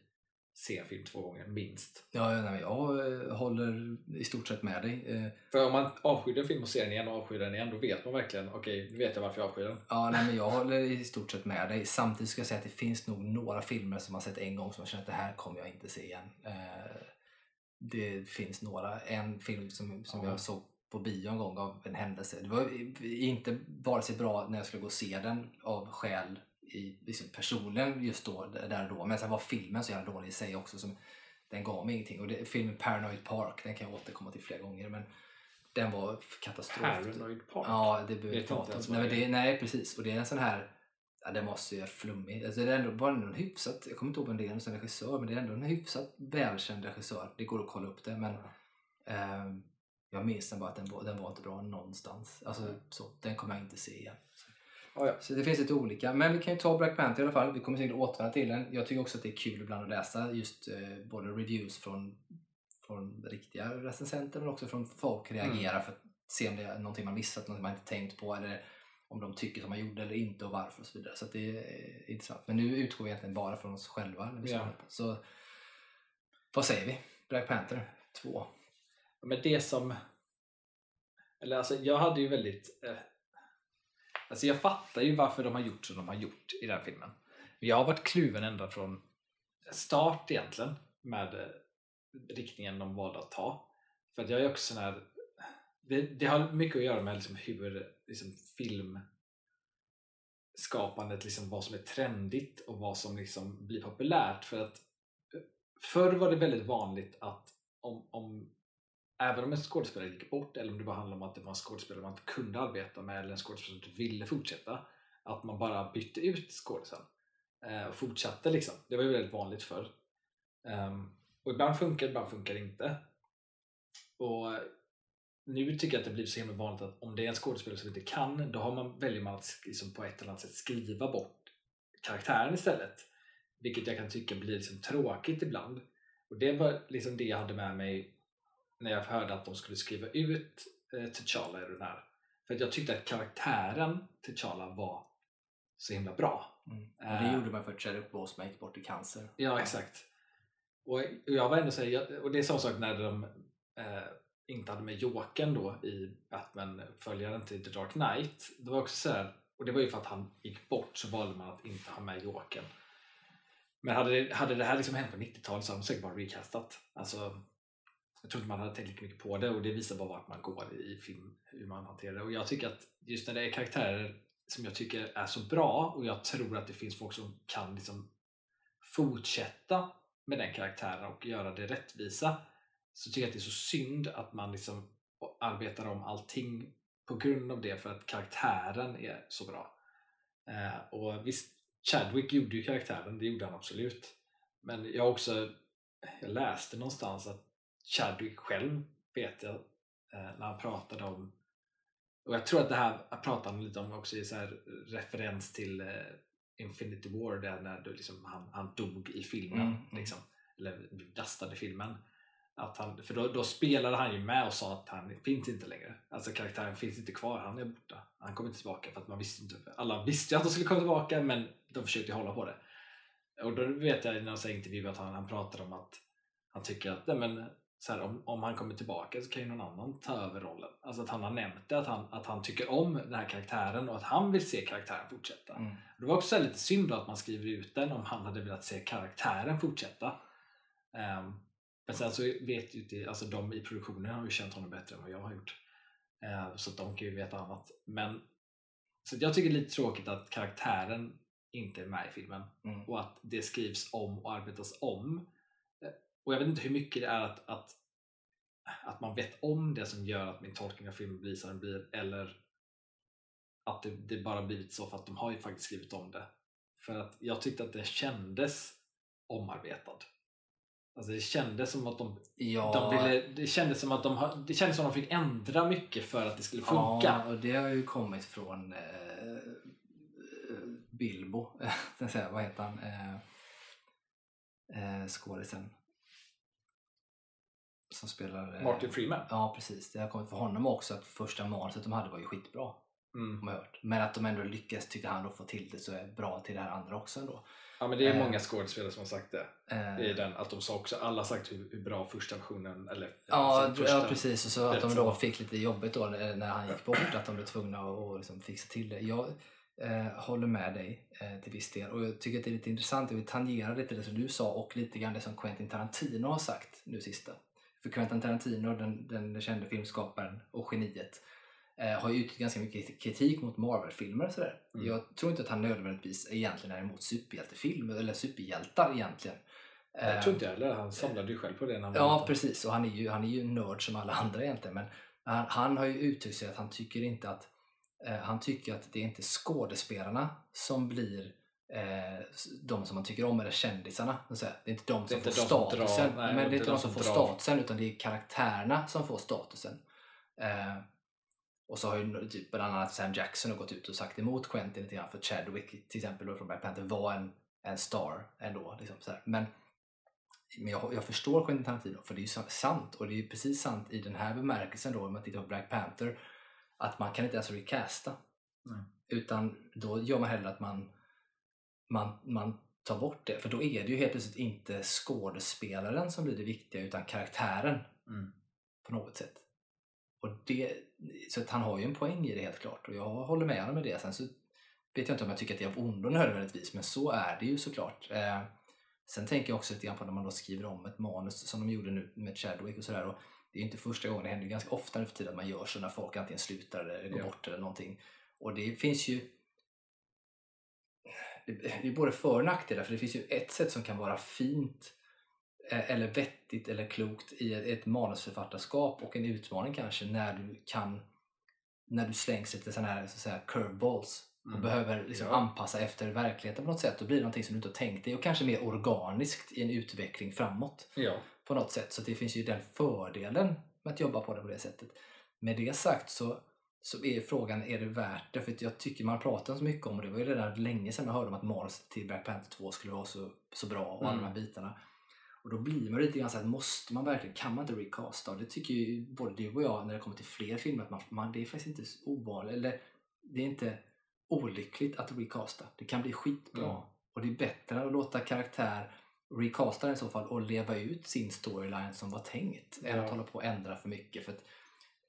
se en film två gånger, minst. Ja, nej, jag eh, håller i stort sett med dig. Eh, För om man avskyr en film och ser den igen och avskyr den igen, då vet man verkligen, okej, nu vet jag varför jag avskyr den. Ja, nej, men jag håller i stort sett med dig. Samtidigt ska jag säga att det finns nog några filmer som man sett en gång som jag känner att det här kommer jag inte se igen. Eh, det finns några. En film som, som Ja. jag såg på bio en gång av en händelse. Det var inte vare sig bra när jag skulle gå och se den av skäl i, liksom personligen just då, där och då. Men sen var filmen så jävla dålig i sig också. Som, den gav mig ingenting. Och det, filmen Paranoid Park, den kan jag återkomma till flera gånger. Men den var katastrof. Paranoid Park? Ja, det behöver vi prata om. Nej, det, nej, precis. Och det är en sån här Ja, den var så flummig. Alltså det är ändå, var ändå en hyfsat, jag kommer inte ihåg vem det är som regissör, men det är ändå en hyfsat välkänd regissör. Det går att kolla upp det, men eh, jag minns den bara att den var, den var inte bra någonstans. Alltså, så, den kommer jag inte se igen. Oh ja. Så det finns lite olika. Men vi kan ju ta Black Panther i alla fall. Vi kommer säkert återvända till den. Jag tycker också att det är kul ibland att läsa just eh, både reviews från, från riktiga recensenter men också från folk reagerar mm. för att se om det är någonting man missat, någonting man inte tänkt på eller om de tycker som man gjorde eller inte och varför och så vidare. Så det är intressant. Men nu utgår vi egentligen bara från oss själva. När vi ja. Så vad säger vi? Black Panther 2? Men det som... Eller alltså jag hade ju väldigt... Eh, alltså jag fattar ju varför de har gjort som de har gjort i den här filmen. Jag har varit kluven ända från start egentligen med eh, riktningen de valde att ta. För att jag är också sån här det, det, har mycket att göra med liksom hur liksom, filmskapandet, liksom, vad som är trendigt och vad som liksom blir populärt. För att eh, Förr var det väldigt vanligt att om, om även om en skådespelare gick bort eller om det bara handlade om att det var en skådespelare man inte kunde arbeta med eller en skådespelare som inte ville fortsätta att man bara bytte ut skådisen eh, och fortsatte liksom. Det var ju väldigt vanligt förr. Um, och ibland funkar ibland funkar det inte. Och eh, nu tycker jag att det blir så himla vanligt att om det är en skådespelare som inte kan, då har man, väljer man att liksom på ett eller annat sätt skriva bort karaktären istället. Vilket jag kan tycka blir liksom tråkigt ibland. Och Det var liksom det jag hade med mig när jag hörde att de skulle skriva ut eh, T'Challa i den här. För att jag tyckte att karaktären T'Challa var så himla bra. Mm. Och det uh, gjorde man för att Chadwick Boseman gick bort i cancer. Ja, exakt. Och jag var ändå så och det är samma sak när de eh, inte hade med Jokern då i Batman-följaren till The Dark Knight. Det var också så här, och det var ju för att han gick bort så valde man att inte ha med Jokern. Men hade det, hade det här liksom hänt på 90-talet så hade de säkert bara recastat. Alltså, jag tror inte man hade tänkt lika mycket på det och det visar bara vart man går i film, hur man hanterar det. Och jag tycker att just när det är karaktärer som jag tycker är så bra och jag tror att det finns folk som kan liksom fortsätta med den karaktären och göra det rättvisa så tycker jag att det är så synd att man liksom arbetar om allting på grund av det för att karaktären är så bra. Eh, och visst, Chadwick gjorde ju karaktären, det gjorde han absolut. Men jag också jag läste någonstans att Chadwick själv vet jag eh, när han pratade om och jag tror att det här pratade han lite om också i så referens till eh, Infinity War där när du liksom, han, han dog i filmen. Mm, mm. Liksom, eller dastade filmen. Att han, för då, då, spelade han ju med och sa att han finns inte längre. Alltså karaktären finns inte kvar, han är borta. Han kommer inte tillbaka för att man visste inte. Alla visste ju att han skulle komma tillbaka men de försökte hålla på det. Och då vet jag i någon intervju att han, han pratade om att han tycker att nej men, så här, om, om han kommer tillbaka så kan ju någon annan ta över rollen. Alltså att han har nämnt det, att han, att han tycker om den här karaktären och att han vill se karaktären fortsätta. Mm. Det var också lite synd att man skriver ut den om han hade velat se karaktären fortsätta. Um, men sen så vet ju inte, alltså de i produktionen har ju känt honom bättre än vad jag har gjort. Eh, så de kan ju veta annat. Men så jag tycker det är lite tråkigt att karaktären inte är med i filmen mm. och att det skrivs om och arbetas om. Och jag vet inte hur mycket det är att, att, att man vet om det som gör att min tolkning av filmen blir som den blir eller att det, det bara blivit så för att de har ju faktiskt skrivit om det. För att jag tyckte att det kändes omarbetad. Alltså det kändes som att de, ja. de ville, det kändes som att de, det kändes som att de fick ändra mycket för att det skulle funka. Ja, och det har ju kommit från eh, Bilbo, vad heter han, eh, eh, skådisen som spelar... Eh, Martin Freeman? Ja, precis. Det har kommit för honom också att första manuset de hade var ju skitbra. Mm. Hört. Men att de ändå lyckas, tyckte han, då, få till det så är bra till det här andra också ändå. Ja men det är eh, många skådespelare som har sagt det. Eh, I den, att de sa också, alla har sagt hur, hur bra första versionen eller Ja, ja precis och så att de då fick lite jobbigt då när han gick bort att de blev tvungna att liksom fixa till det. Jag eh, håller med dig eh, till viss del och jag tycker att det är lite intressant, jag vill tangera lite det som du sa och lite grann det som Quentin Tarantino har sagt nu sista. För Quentin Tarantino, den, den kände filmskaparen och geniet, eh, har ju uttryckt ganska mycket kritik mot Marvel-filmer och sådär. Mm. Jag tror inte att han nödvändigtvis egentligen är emot superhjältefilmer eller superhjältar egentligen. Jag Eh, tror inte heller. Han samlade ju själv på det när han var Ja, liten. precis. Och han är ju, han är ju nörd som alla andra egentligen. Men han, han har ju uttryckt sig att han tycker inte att eh, han tycker att det är inte skådespelarna som blir eh, de som man tycker om eller kändisarna. Det är inte de som inte får de som drar- statusen. nej, men det är inte de som får drar. statusen utan det är karaktärerna som får statusen. Eh, och så har ju typ bland annat Sam Jackson gått ut och sagt emot Quentin lite grann för Chadwick till exempel då från Black Panther var en, en star ändå. Liksom, så här. Men men jag, jag förstår Quentin Tarantino för det är ju sant och det är ju precis sant i den här bemärkelsen då om man tittar på Black Panther att man kan inte ens recasta Nej. utan då gör man hellre att man, man, man tar bort det för då är det ju helt plötsligt inte skådespelaren som blir det viktiga utan karaktären Mm. på något sätt. Och det, så att han har ju en poäng i det helt klart och jag håller med honom med det. Sen så vet jag inte om jag tycker att det är av ondo nödvändigtvis men så är det ju såklart. Eh, sen tänker jag också lite grann på när man då skriver om ett manus som de gjorde nu med Chadwick och sådär. och Det är ju inte första gången, det händer ganska ofta nu för tiden att man gör så när folk antingen slutar eller går Ja. bort eller någonting. Och det finns ju det är både för och nackdelar för det finns ju ett sätt som kan vara fint eh, eller vettigt eller klokt i ett- manusförfattarskap och en utmaning kanske när du kan när du slängs lite sådana här så att säga, curveballs och Mm. behöver liksom Ja. anpassa efter verkligheten på något sätt. Då blir det någonting som du inte har tänkt dig och kanske mer organiskt i en utveckling framåt Ja. på något sätt. Så det finns ju den fördelen med att jobba på det på det sättet. Med det sagt så, så är frågan, är det värt det? För jag tycker man pratar så mycket om, och det var ju redan länge sedan man hörde om att manuset till Black Panther 2 skulle vara så, så bra och alla Mm. de här bitarna. Och då blir man lite grann så här, måste man verkligen, kan man inte recasta? Det tycker ju både du och jag när det kommer till fler filmer, att man, man, det är faktiskt inte ovanligt, eller det är inte olyckligt att recasta. Det kan bli skitbra. Mm. Och det är bättre att låta karaktär recasta i så fall och leva ut sin storyline som var tänkt än Ja. att hålla på och ändra för mycket. För att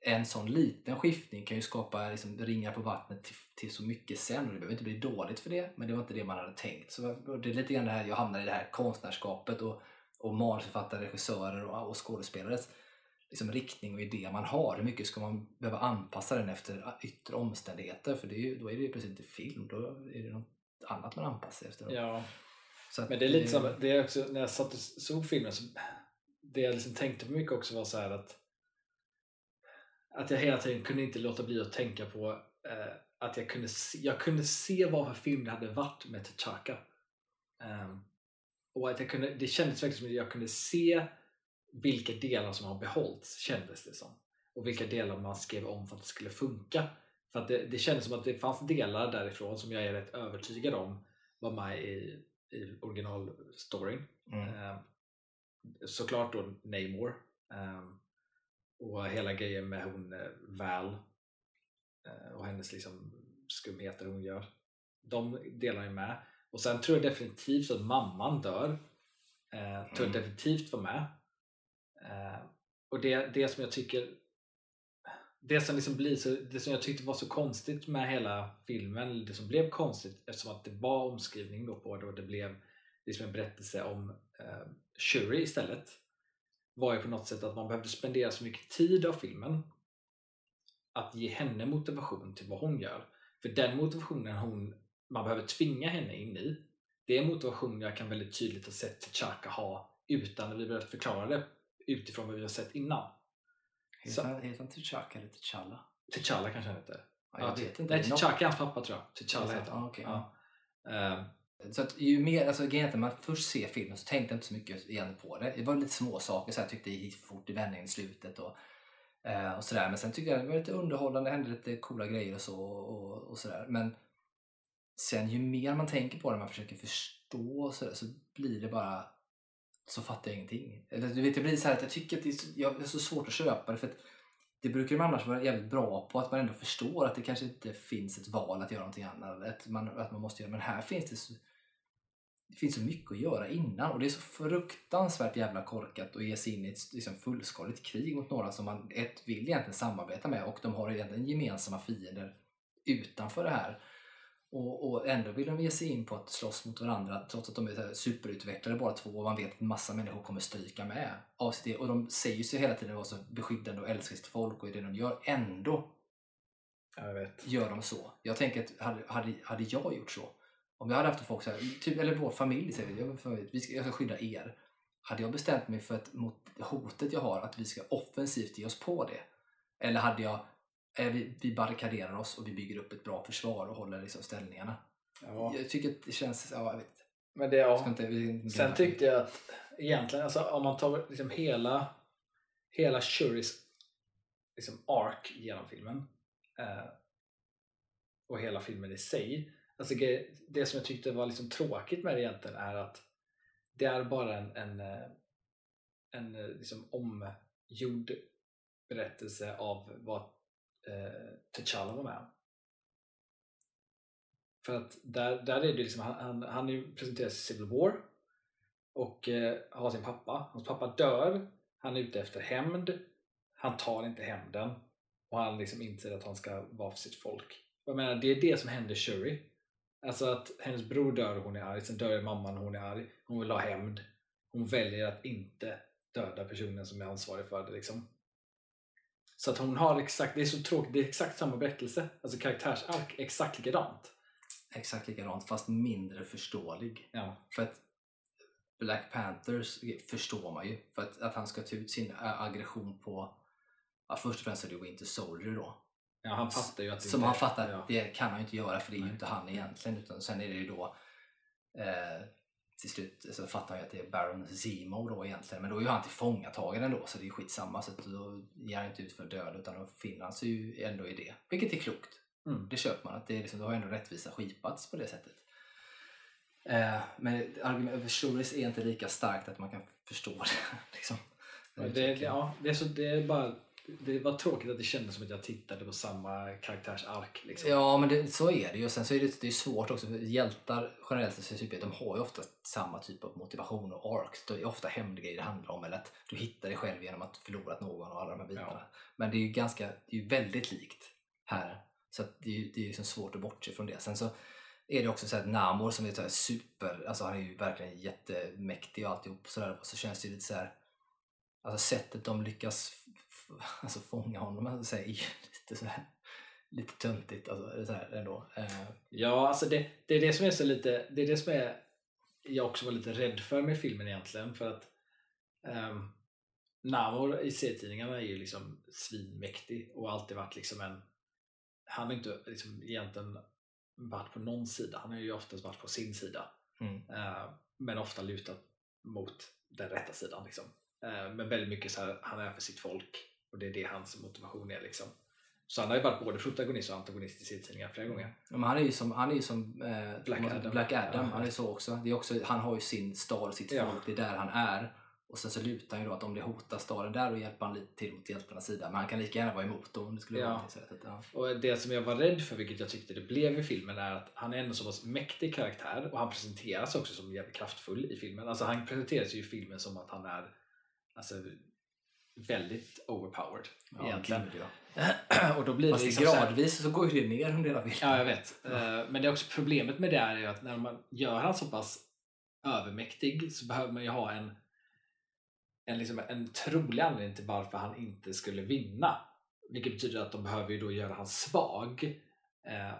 en sån liten skiftning kan ju skapa liksom, ringar på vattnet till, till så mycket sen och det behöver inte bli dåligt för det men det var inte det man hade tänkt. Så det är lite grann det här jag hamnar i det här konstnärskapet och, och manusförfattare, regissörer och, och skådespelares liksom, riktning och idé man har. Hur mycket ska man behöva anpassa den efter yttre omständigheter? För det är ju, då är det ju plötsligt inte film, då är det något annat man anpassar efter. då. ja. Så att Men det är lite som, det är också, när jag satt och såg filmen så det jag liksom tänkte på mycket också var så här att att jag hela tiden kunde inte låta bli att tänka på eh, att jag kunde, se, jag kunde se vad för film det hade varit med T'Chaka. Ehm, och att jag kunde, det kändes verkligen som att jag kunde se vilka delar som har behållits, kändes det som. Och vilka delar man skrev om för att det skulle funka. För att det, det kändes som att det fanns delar därifrån som jag är rätt övertygad om var med i, i originalstoryn. Mm. Eh, såklart då Namor eh, och hela grejen med hon eh, Val eh, och hennes liksom skumheter hon gör. De delarna är med. Och sen tror jag definitivt att mamman dör. Eh, tror jag Mm. definitivt var med. Eh, och det, det som jag tycker det som, liksom blir så, det som jag tyckte var så konstigt med hela filmen, det som blev konstigt eftersom att det var omskrivning då på det och det blev liksom en berättelse om eh, Shuri istället var ju på något sätt att man behövde spendera så mycket tid av filmen att ge henne motivation till vad hon gör. För den motivationen hon, man behöver tvinga henne in i, det är motivation jag kan väldigt tydligt ha sett T'Chaka ha utan att vi behövt förklara det utifrån vad vi har sett innan. Heter han, T'Chaka eller T'Challa? T'Challa kanske han heter. Ja, jag vet inte. Nej, T'Chaka är hans pappa tror jag. T'Challa heter han. Ah, okej. Ja. Så att ju mer, alltså grejen att när man först ser filmen så tänkte jag inte så mycket igen på det. Det var lite små saker så jag tyckte det gick för fort i vändningen i slutet och, eh, och sådär. Men sen tyckte jag det var lite underhållande, det hände lite coola grejer och så och, och sådär. Men sen ju mer man tänker på det, man försöker förstå och sådär, så blir det bara så fattar jag ingenting. Eller du vet, det blir så här att jag tycker att det är så, jag, det är så svårt att köpa det för att det brukar man annars vara jävligt bra på, att man ändå förstår att det kanske inte finns ett val att göra någonting annat. Att man, att man måste göra, men här finns det så, det finns så mycket att göra innan och det är så fruktansvärt jävla korkat att ge sig in i ett liksom, fullskaligt krig mot några som man ett vill egentligen samarbeta med och de har egentligen gemensamma fiender utanför det här. Och, och ändå vill de ge sig in på att slåss mot varandra trots att de är superutvecklade bara två och man vet att massa människor kommer stryka med. Av sitt, och de säger sig hela tiden vara så beskyddande och älska sitt folk och det de gör. Ändå gör de så. Jag tänker att hade, hade, hade jag gjort så, om jag hade haft folk så här, typ, eller vår familj säger vi, jag, familj, vi ska, jag ska skydda er. Hade jag bestämt mig för att mot hotet jag har, att vi ska offensivt ge oss på det? Eller hade jag, eh, vi, vi barrikaderar oss och vi bygger upp ett bra försvar och håller liksom ställningarna? Ja. Jag tycker att det känns, ja jag vet. Men det, ja. inte, inte Sen tyckte jag att egentligen, alltså, om man tar liksom hela, hela Shuris liksom ark genom filmen eh, och hela filmen i sig. Alltså, det, som jag tyckte var liksom tråkigt med det egentligen är att det är bara en, en, eh, en eh, liksom omgjord berättelse av vad eh, T'Challa var med om. För att där, där är det liksom, han, han, han presenteras i Civil War och eh, har sin pappa. Hans pappa dör, han är ute efter hämnd, han tar inte hämnden och han liksom inser att han ska vara för sitt folk. Och Jag menar, det är det som händer Shuri. Alltså att hennes bror dör och hon är arg, sen dör mamman och hon är arg. Hon vill ha hämnd. Hon väljer att inte döda personen som är ansvarig för det. Liksom. Så att hon har exakt, det är så tråkigt, det är exakt samma berättelse. Alltså karaktärsark, exakt likadant. Exakt likadant fast mindre förståelig. Ja. För att Black Panthers förstår man ju. För att, att han ska ta ut sin aggression på ja, först och främst är det Winter Soldier då. Ja, han fattar ju att det Som han fattar, ja. det kan han ju inte göra för det är ju inte han egentligen. Utan sen är det ju då eh, till slut så fattar han ju att det är Baron Zemo då egentligen. Men då är ju han tillfångatagen ändå så det är ju skitsamma. Så att då ger han inte ut för död utan då finner han sig ju ändå i det. Vilket är klokt. Mm. Det köper man. Att det är liksom, då har ändå rättvisa skipats på det sättet. Eh, men argument för Shuris är inte lika starkt att man kan förstå det. liksom. Det, ja, det, är så, det är bara det var tråkigt att det kändes som att jag tittade på samma karaktärsark. Liksom. Ja, men det, så är det ju. Sen så är det, det är svårt också. för Hjältar generellt sett i superhjältar, de har ju ofta samma typ av motivation och arcs. Det är ofta hämndgrejer det handlar om. Eller att du hittar dig själv genom att förlorat någon och alla de här bitarna. Men det är ju ganska, det är ju väldigt likt här. Så det är ju det är liksom svårt att bortse från det. Sen så är det också så att Namor som är så super, alltså han är ju verkligen jättemäktig och alltihop sådär. Och så känns det ju lite så här, alltså sättet de lyckas alltså fånga honom alltså, är ju lite så här lite töntigt alltså, så här ändå. Eh, Ja, alltså det, det är det som är så lite, det är det som är jag också var lite rädd för med filmen egentligen för att um, Namor i serietidningarna är ju liksom svinmäktig och alltid varit liksom en han har inte liksom egentligen varit på någon sida, han har ju oftast varit på sin sida mm. eh, men ofta lutat mot den rätta sidan liksom. Eh, men väldigt mycket så här, han är för sitt folk och det är det hans motivation är liksom. Så han har ju varit både protagonist och antagonist i serietidningar flera gånger. Ja, men han är ju som, han är ju som eh, Black Adam. Black Adam. Ja. Han är så också. Det är också. Han har ju sin stad, sitt Ja. folk, det är där han är. Och sen så lutar han ju då att om det hotar staden där då hjälper han lite till mot hjältarnas sida. Men han kan lika gärna vara emot dem om det skulle Ja. vara att, ja. Och det som jag var rädd för, vilket jag tyckte det blev i filmen, är att han är ändå så pass mäktig karaktär och han presenteras också som jävligt kraftfull i filmen. Alltså han presenteras ju i filmen som att han är alltså, väldigt overpowered Ja, egentligen. gud, ja. och då blir Fast det det liksom så här- gradvis så går ju det ner under hela filmen. Ja, jag vet. Eh, Men det är också problemet med det är ju att när man gör han så pass övermäktig så behöver man ju ha en, en, liksom en trolig anledning till varför han inte skulle vinna. Vilket betyder att de behöver ju då göra han svag. Eh,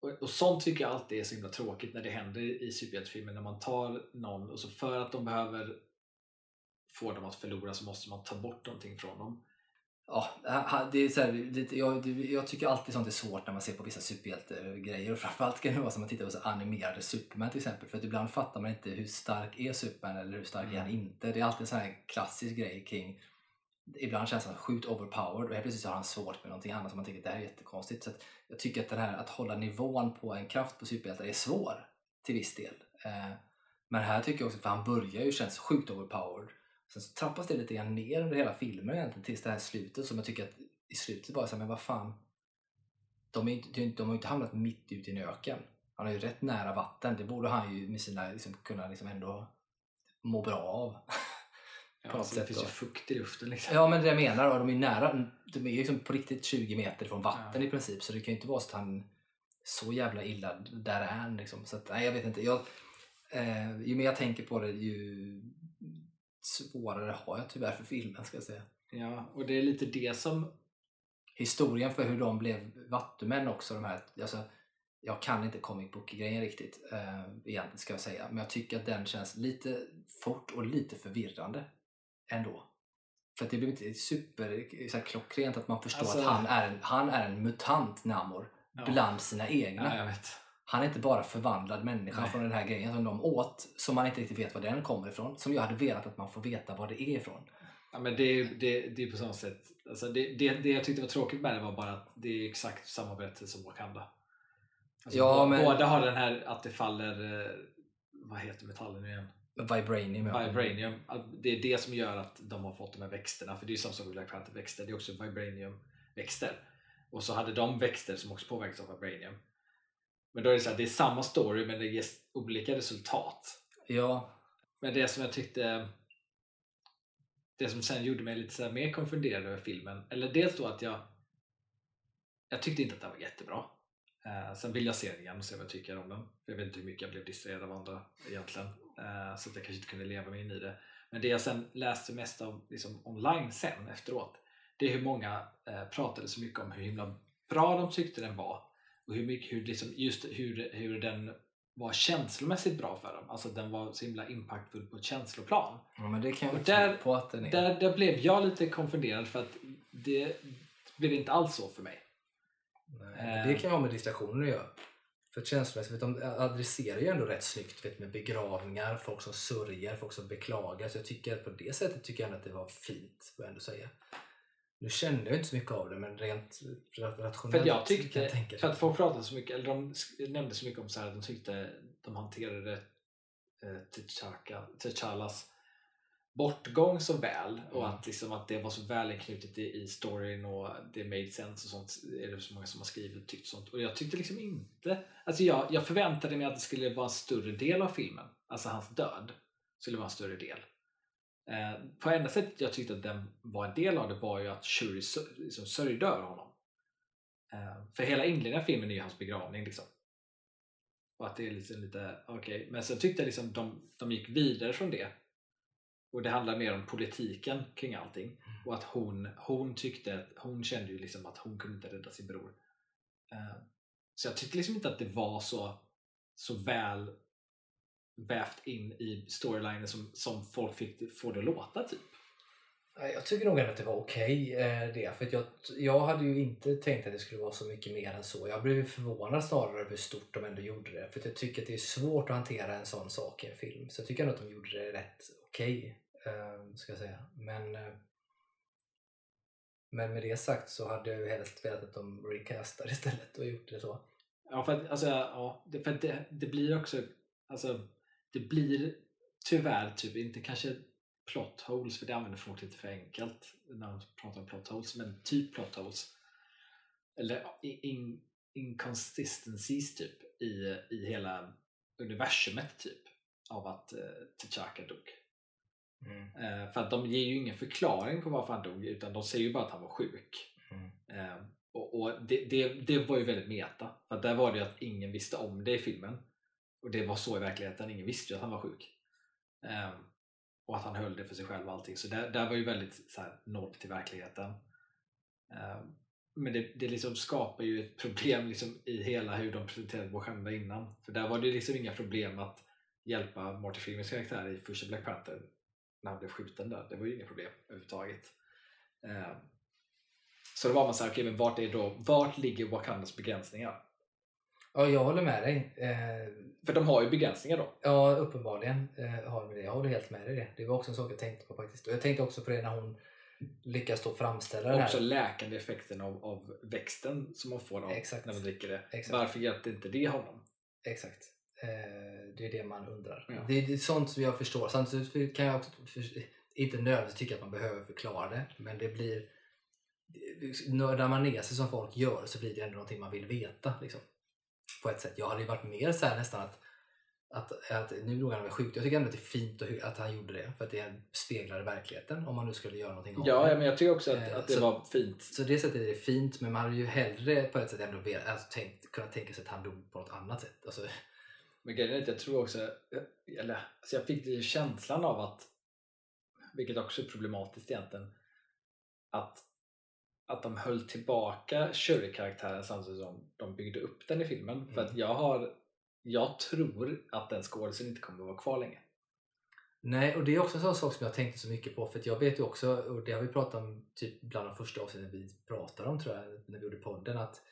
Och, och sånt tycker jag alltid är så himla tråkigt när det händer i superhjältefilmer när man tar någon och så för att de behöver få dem att förlora så måste man ta bort någonting från dem. Ja, det är så här, lite, jag, jag tycker alltid sånt är svårt när man ser på vissa superhjältegrejer. Och framförallt kan det vara som att titta på så animerade Superman till exempel. För att ibland fattar man inte hur stark är Superman eller hur stark är han Mm. inte. Det är alltid en sån här klassisk grej kring Ibland känns han sjukt overpowered och helt plötsligt har han svårt med någonting annat som man tänker det här är jättekonstigt. Så jag tycker att det här att hålla nivån på en kraft på superhjältar är svår till viss del. Eh, men här tycker jag också, för han börjar ju känns sjukt overpowered. Sen så trappas det lite grann ner under hela filmen egentligen tills det här slutet som jag tycker att i slutet bara så här, men vad fan. De, är inte, de, har ju inte hamnat mitt ute i en öken. Han är ju rätt nära vatten. Det borde han ju med sina liksom, kunna liksom ändå må bra av. Ja, På något alltså, det sätt finns ju då. fukt i luften liksom. Ja men det jag menar, och de är nära, de är ju liksom på riktigt 20 meter från vatten Ja. i princip så det kan ju inte vara så att han så jävla illa där är. Liksom. Så att, nej, jag vet inte. Jag, eh, ju mer jag tänker på det ju svårare har jag tyvärr för filmen ska jag säga. Ja, och det är lite det som... Historien för hur de blev vattumän också. De här, alltså, jag kan inte comic book-grejen riktigt eh, egentligen ska jag säga. Men jag tycker att den känns lite fort och lite förvirrande ändå. För det blir inte super så här, klockrent att man förstår Alltså- att han är en, han är en mutant Namor Ja. bland sina egna. Ja. Han är inte bara förvandlad människa Nej. från den här grejen som de åt, som man inte riktigt vet var den kommer ifrån. Som jag hade velat att man får veta var det är ifrån. Ja, men det, det, det är på samma sätt. Alltså det, det, det jag tyckte var tråkigt med det var bara att det är exakt samma berättelse som Wakanda. Alltså Ja, men- Båda har den här att det faller, eh, vad heter metallen nu igen? Vibranium. ja. Vibranium. Det är det som gör att de har fått de här växterna. För det är ju samma sak med Black Panther växter. Det är också vibranium-växter. Och så hade de växter som också påverkas av vibranium. Men då är det så här, det är samma story men det ger olika resultat. Ja, Men det som jag tyckte det som sen gjorde mig lite så mer konfunderad över filmen, eller dels då att jag jag tyckte inte att den var jättebra. Eh, sen vill jag se den igen och se vad jag tycker om den. För jag vet inte hur mycket jag blev distraherad av andra egentligen. Eh, så att jag kanske inte kunde leva mig in i det. Men det jag sen läste mest av liksom, online sen efteråt, det är hur många eh, pratade så mycket om hur himla bra de tyckte den var. Och hur mycket, hur, liksom, just hur, hur den var känslomässigt bra för dem. Alltså den var så himla impactfull på ett känsloplan. ja men det kan jag Och där- på att den är. Där, där blev jag lite konfunderad för att det blev inte alls så för mig. Nej. Det kan ha med distraktioner att göra. För känslomässigt, vet, de adresserar ju ändå rätt snyggt vet, med begravningar, folk som sörjer, folk som beklagar. Så jag tycker att på det sättet tycker jag att det var fint, får jag ändå säga. Nu kände jag inte så mycket av det, men rent ra- rationellt För att jag kan tyckte, tänka för att folk pratade så mycket, eller de nämnde så mycket om så här, att de tyckte de hanterade eh, T'Chaka- T'Challas bortgång så väl och Mm. att, liksom, att det var så väl inknutet i, i storyn och det made sense och sånt är det så många som har skrivit och tyckt sånt. Och jag tyckte liksom inte alltså jag, jag förväntade mig att det skulle vara en större del av filmen. Alltså hans död skulle vara en större del eh, på enda sättet jag tyckte att den var en del av det var ju att Shuri liksom sörjde över honom eh, för hela inledningen av filmen är ju hans begravning liksom och att det är liksom lite okej men sen tyckte jag liksom de, de gick vidare från det och det handlar mer om politiken kring allting. Och att hon, hon tyckte att hon kände ju liksom att hon kunde inte rädda sin bror. Eh, Så jag tyckte liksom inte att det var så, så väl vävt in i storylinen som, som folk fick få det låta typ. Jag tycker nog ändå att det var okej eh, det. För att jag, jag hade ju inte tänkt att det skulle vara så mycket mer än så. Jag blev förvånad snarare över hur stort de ändå gjorde det. För jag tycker att det är svårt att hantera en sån sak i en film. Så jag tycker ändå att de gjorde det rätt okej. eh, ska jag säga. Men, eh, men med det sagt så hade jag ju helst velat att de recastade istället och gjort det så. Ja, för att, alltså, ja, för att det, det blir också, alltså, det blir tyvärr typ inte kanske plot holes, för det använder folk lite för enkelt när de pratar om plot holes, men typ plot holes. Eller in, inconsistencies typ i, i hela universumet typ av att uh, T'Chaka dog. Mm. Eh, för att de ger ju ingen förklaring på varför han dog utan de säger ju bara att han var sjuk. Mm. Eh, och och det, det, det var ju väldigt meta. För att där var det ju att ingen visste om det i filmen. Och det var så i verkligheten, ingen visste ju att han var sjuk. Um, och att han höll det för sig själv och allting. Så där, där var ju väldigt så här, till verkligheten. Um, men det, det liksom skapar ju ett problem liksom i hela hur de presenterade Wakanda innan. För där var det liksom inga problem att hjälpa Marty Freemans karaktär i första Black Panther när han blev skjuten där. Det var ju inga problem överhuvudtaget. Um, så då var man såhär, okej men vart, är då, vart ligger Wakandas begränsningar? Ja, jag håller med dig. Eh, För de har ju begränsningar då. Ja, uppenbarligen eh, har de det. Jag håller helt med dig det. Det var också en sak jag tänkte på faktiskt. Och jag tänkte också på det när hon lyckas då framställa Också här. läkande effekten av, av växten som man får av Exakt. när man dricker det. Exakt. Varför hjälpte inte det honom? Exakt. Eh, det är det man undrar. Ja. Det, det är sånt som jag förstår. Samtidigt kan jag också inte nödvändigtvis tycka att man behöver förklara det. Men det blir... Nördar man ner sig som folk gör så blir det ändå någonting man vill veta. Liksom. På ett sätt. Jag hade ju varit mer så här nästan att Att, att nu låg han väl sjukt. Jag tycker ändå att det är fint att, han gjorde det för att det speglar verkligheten om man nu skulle göra någonting av Ja, det. ja, men jag tycker också att, Eh, att det så- var fint. Så det sättet är det fint men man hade ju hellre på ett sätt ändå velat, alltså, tänkt, kunnat tänka sig att han dog på något annat sätt. Alltså, Men grejen är att jag tror också, eller alltså jag fick känslan av att, vilket också är problematiskt egentligen, att, att de höll tillbaka Shuri-karaktären samtidigt som de byggde upp den i filmen. För Mm. att jag har, jag tror att den skådisen inte kommer att vara kvar länge. Nej, och det är också en sån sak som jag tänkte så mycket på för jag vet ju också, och det har vi pratat om typ bland de första avsnitten vi pratade om tror jag, när vi gjorde podden, att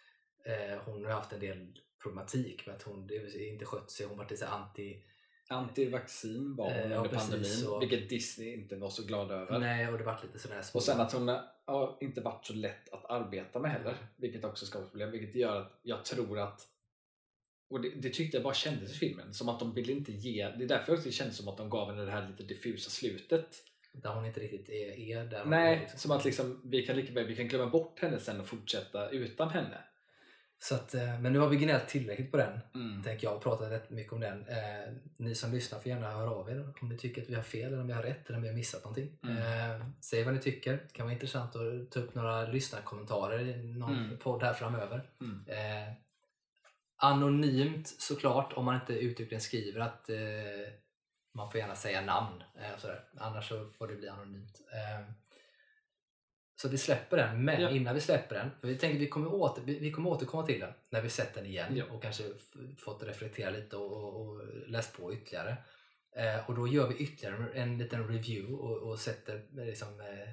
eh, hon har haft en del problematik med att hon inte skött sig, hon var lite anti Antivaccin var hon Eh, under pandemin, och- vilket Disney inte var så glad över. Nej, och det vart lite sådär små... Och sen att hon har inte varit så lätt att arbeta med heller, vilket också skapar problem. Vilket gör att jag tror att och det, det tyckte jag bara kändes i filmen, som att de ville inte ge... Det är därför det kändes som att de gav henne det här lite diffusa slutet. Där hon inte riktigt är, är där Nej, är, liksom. som att liksom, vi kan lika väl vi kan glömma bort henne sen och fortsätta utan henne. Så att, eh, men nu har vi gnällt tillräckligt på den, Mm. tänker jag, och pratat rätt mycket om den. Eh, ni som lyssnar får gärna höra av er om ni tycker att vi har fel eller om vi har rätt eller om vi har missat någonting. Mm. Eh, säg vad ni tycker. Det kan vara intressant att ta upp några lyssnarkommentarer i någon Mm. podd här framöver. Mm. Eh, anonymt såklart, om man inte uttryckligen skriver att eh, man får gärna säga namn. Eh, sådär. Annars så får det bli anonymt. Eh, så vi släpper den, men Ja. innan vi släpper den, för vi tänker vi kommer, åter, vi, kommer återkomma till den när vi sett den igen Ja. och kanske fått reflektera lite och, och, och läst på ytterligare. Eh, och då gör vi ytterligare en liten review och, och sätter eh, liksom, eh,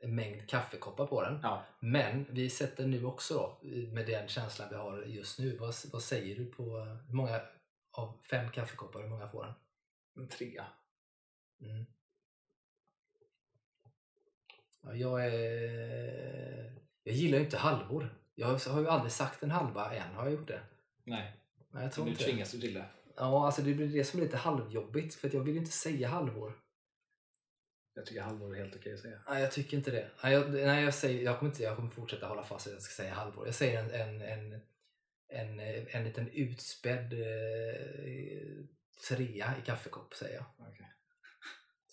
en mängd kaffekoppar på den. Ja. Men vi sätter nu också då, med den känslan vi har just nu, vad, vad säger du på hur många av fem kaffekoppar, hur många får den? En trea. Mm. Ja, jag, är... jag gillar ju inte halvor. Jag har ju aldrig sagt en halva än, har jag gjort det? Nej, Nej, jag tror nu inte det. tvingas du till det. Ja, alltså det blir det som är lite halvjobbigt, för jag vill ju inte säga halvor. Jag tycker halvår är helt okej att säga. Nej, jag tycker inte det. Nej, jag, nej, jag, säger, jag, kommer inte, jag kommer fortsätta hålla fast vid att jag ska säga halvor. Jag säger en, en, en, en, en liten utspädd eh, trea i kaffekopp, säger jag. Okej.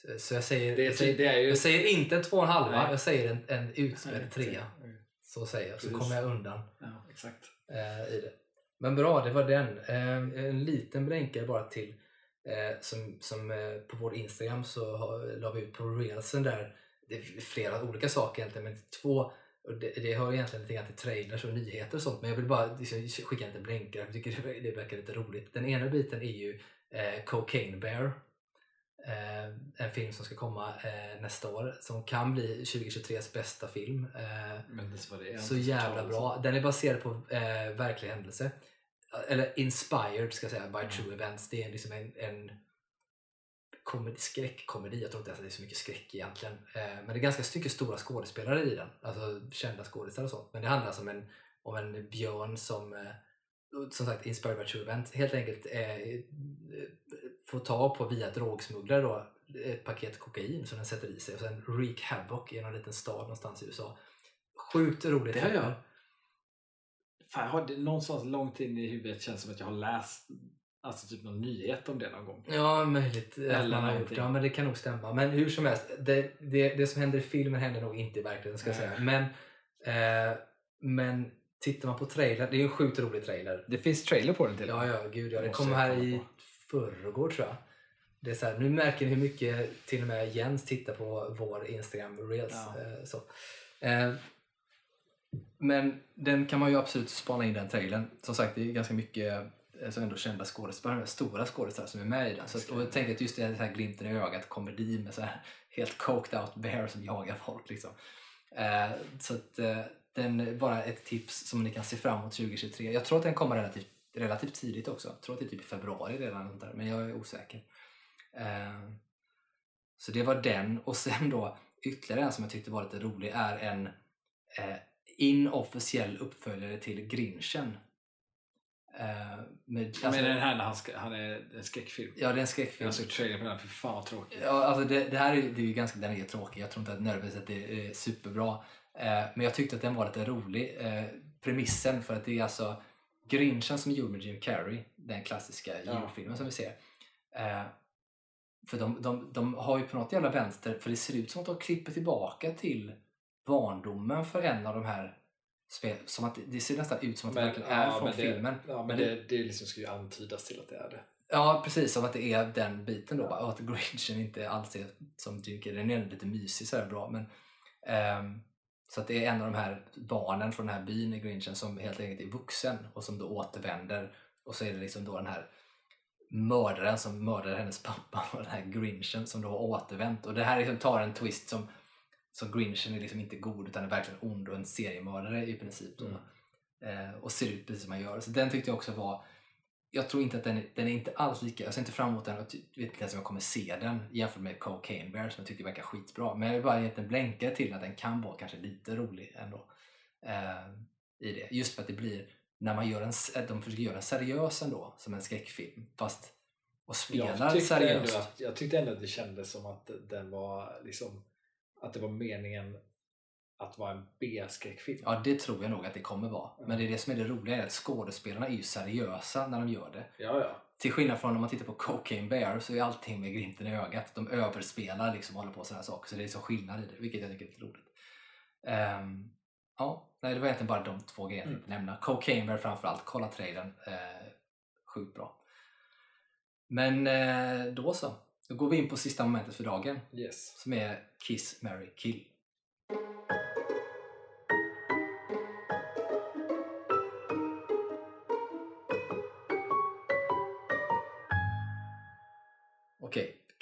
Så, så jag, säger, Det, jag, säger, det är ju... jag säger inte en två och en halva, Nej. jag säger en, en utspädd trea. Så säger jag, så Precis. kommer jag undan Ja, exakt. eh, i det. Men bra, det var den. Eh, en liten blänkare bara till eh, som, som eh, på vår Instagram så har, la vi ut på reelsen där. Det är flera olika saker egentligen, men två det, det hör egentligen lite grann till trailers och nyheter och sånt, men jag vill bara liksom, skicka en liten blänkare jag tycker det, det verkar lite roligt. Den ena biten är ju eh, Cocaine Bear. Eh, en film som ska komma eh, nästa år, som kan bli 2023s bästa film. Eh, Men det var det. så jävla bra. Den är baserad på eh, verklig händelse. Eller inspired ska jag säga, by Mm. true events. Det är liksom en, en komedi, skräckkomedi. Jag tror inte ens att det är så mycket skräck egentligen. Men det är ganska mycket stora skådespelare i den. Alltså kända skådespelare och sånt. Men det handlar alltså om en, om en björn som som sagt inspired by true events helt enkelt eh, får tag på via drogsmugglare då ett paket kokain som den sätter i sig och sen wreak havoc i någon liten stad någonstans i USA. Sjukt roligt. Det har jag-. Fan, jag har det någonstans långt in i huvudet känns som att jag har läst alltså typ någon nyhet om det någon gång. Ja, möjligt Eller man har gjort. Ja, men det kan nog stämma. Men hur som helst, det, det, det som händer i filmen händer nog inte i verkligheten ska jag säga. Men, eh, men tittar man på trailern, det är ju en sjukt rolig trailer. Det finns trailer på den till Ja, ja, gud ja. Det Måste kom jag här i. förrgår tror jag. Det är så här, nu märker ni hur mycket till och med Jens tittar på vår Instagram Reels. Ja. Eh, så. Eh, men den kan man ju absolut spana in den trailern. Som sagt, det är ganska mycket eh, så ändå kända skådespelare, stora skådespelare som är med i den. Så och jag tänker att just det här glimten i ögat, komedi med så här helt coked out bear som jagar folk. Liksom. Så att den är bara ett tips som ni kan se fram emot 2023. Jag tror att den kommer relativt, relativt tidigt också. Jag tror att det är typ i februari redan, där, men jag är osäker. Eh, så det var den. Och sen då ytterligare en som jag tyckte var lite rolig är en eh, inofficiell uppföljare till Grinchen. Eh, med, alltså, men den här när han, ska, han är en skräckfilm. Ja, det är en skräckfilm. Jag såg trailer på den, för fan vad tråkigt. Ja, alltså det, det här är, det är ganska, den är tråkig. Jag tror inte att nödvändigtvis att det är superbra. Men jag tyckte att den var lite rolig. Premissen för att det är alltså Grinchen som är gjord med Jim Carrey, den klassiska Ja. julfilmen som vi ser. Eh, för de, de, de har ju på något jävla vänster, för det ser ut som att de klipper tillbaka till barndomen för en av de här som att det ser nästan ut som att det verkligen är från men det, filmen. Ja, men, Men det, det liksom ska ju antydas till att det är det. Ja, precis. Som att det är den biten då. Och att Grinchen inte alls är som Jim Carrey. Den är lite mysig så bra. Men, ehm, så att det är en av de här barnen från den här byn i Grinchen som helt enkelt är vuxen och som då återvänder. Och så är det liksom då den här mördaren som mördade hennes pappa och den här Grinchen som då har återvänt. Och det här liksom tar en twist som så Grinchen är liksom inte god utan är verkligen ond och en seriemördare i princip. Mm. Eh, och ser ut precis som man gör. Så den tyckte jag också var jag tror inte att den, den är inte alls lika, jag ser inte fram emot den och vet inte ens om jag kommer se den jämfört med Cocaine Bear som jag tycker verkar skitbra. Men jag vill bara egentligen blänka till att den kan vara kanske lite rolig ändå. Eh, I det. Just för att det blir, när man gör en, de försöker göra den seriös ändå, som en skräckfilm. Fast, och spelar Jag tyckte, seriöst. ändå att, jag tyckte ändå att det kändes som att den var liksom att det var meningen att vara en B-skräckfilm. Ja, det tror jag nog att det kommer vara. Men det är det som är det roliga, är att skådespelarna är ju seriösa när de gör det. Ja, ja. Till skillnad från om man tittar på Cocaine Bear så är allting med glimten i ögat. De överspelar liksom och håller på sådana saker. Så det är så skillnad i det, vilket jag tycker är lite roligt. Ehm, ja, nej, det var egentligen bara de två grejerna jag tänkte nämna. Cocaine Bear framförallt, kolla trailern. Uh, sjukt bra. Men eh, då så. Då går vi in på sista momentet för dagen. Yes. Som är Kiss, Mary Kill.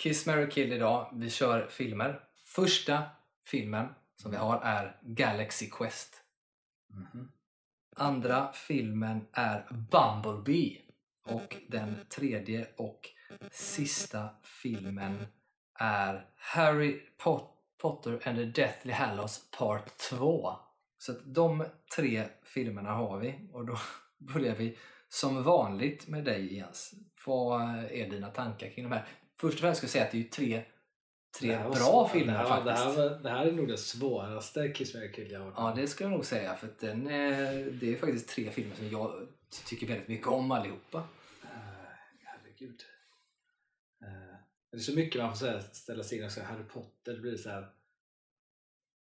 Kiss, Mary Kill idag. Vi kör filmer. Första filmen som vi har är Galaxy Quest. Mhm. Andra filmen är Bumblebee. Och den tredje och sista filmen är Harry Pot- Potter and the Deathly Hallows Part 2. Så att de tre filmerna har vi och då börjar vi som vanligt med dig Jens. Vad är dina tankar kring de här? Först och främst ska jag säga att det är ju tre, tre bra svårt. filmer det här, faktiskt. Det här, var, det här är nog den svåraste Kiss Mary Kill jag har. Ja, det skulle jag nog säga. För att den, eh, det är faktiskt tre filmer som jag tycker väldigt mycket om allihopa. Eh, herregud. Eh, det är så mycket man får säga, ställa sig in och säga Harry Potter, det blir så här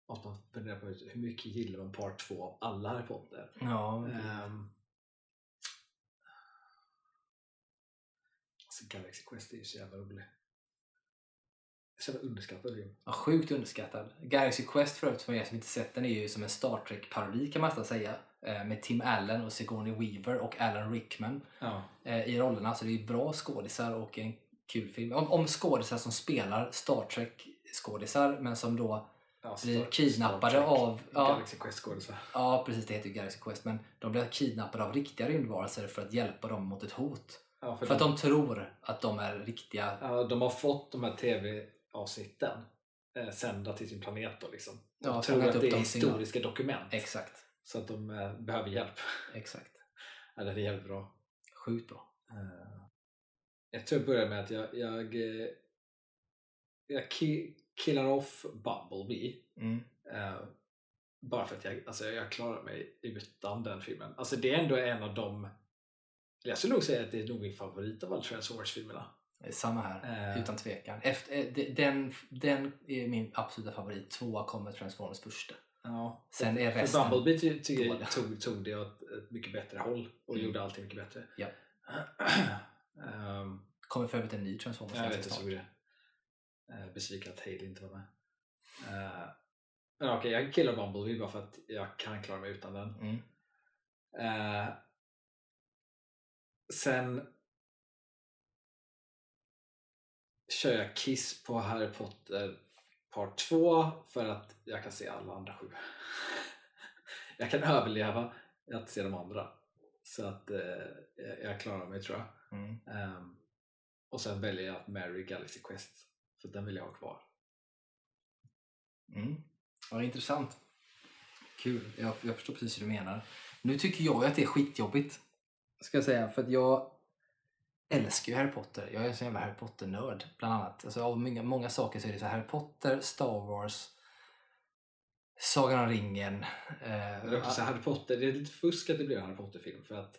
måste man fundera på hur mycket gillar man part 2 av alla Harry Potter? Ja, Um, Galaxy Quest är ju så jävla rolig. Så jävla underskattad film. ja, sjukt underskattad. Galaxy Quest för övrigt, för er som inte sett den, är ju som en Star Trek-parodi kan man nästan säga. Eh, Med Tim Allen och Sigourney Weaver och Alan Rickman Ja. eh, i rollerna. Så det är bra skådisar och en kul film. Om, om skådisar som spelar Star Trek-skådisar men som då ja Blir kidnappade Star Trek, av- ja. Galaxy Quest skådisar. Ja, precis. Det heter ju Galaxy Quest. Men de blir kidnappade av riktiga rymdvarelser för att hjälpa dem mot ett hot. Ja, för För att de, de tror att de är riktiga. ja, de har fått de här tv-avsnitten eh, sända till sin planet då liksom. De Ja, tror att det är de historiska dokument. Exakt. Så att de eh, behöver hjälp. Exakt. Ja, det är jävligt bra. Sjukt bra. Eh, jag tror jag börjar med att jag, jag, eh, jag ki- killar off Bumblebee. Mm. eh, bara för att jag, alltså jag klarar mig utan den filmen. Alltså det är ändå en av de jag skulle nog säga att det är nog min favorit av alla Transformers-filmerna. Samma här. Eh. Utan tvekan. Efter, eh, de- den, den är min absoluta favorit. Tvåa kommer Transformers första. Ja. Sen är För resten Bumblebee ty, dåliga. tog, tog det åt ett mycket bättre håll och Mm. gjorde allting mycket bättre. Ja. Ehm, kommer för övrigt en ny Transformers jag vet, jag såg det. Uh, besviken att Haley inte var med. Eh, men okej, jag killar Bumblebee bara för att jag kan klara mig utan den. Mm. Eh, sen kör jag Kiss på Harry Potter Part 2 för att jag kan se alla andra sju. jag kan överleva att se de andra. Så att eh, jag- klarar mig tror jag. Mm. Ehm, och sen väljer jag att marry Galaxy Quest. För den vill jag ha kvar. Mm. Ja, intressant. Kul. Jag, jag förstår precis hur du menar. Nu tycker jag att det är skitjobbigt. Ska jag säga. För att jag älskar ju Harry Potter. Jag är en sån jävla Harry Potter-nörd. Bland annat. Alltså, av många, många saker så är det så här, Harry Potter, Star Wars, Sagan om ringen. Eh, det är också Harry Potter, det är lite fusk att det blir en Harry Potter-film. För att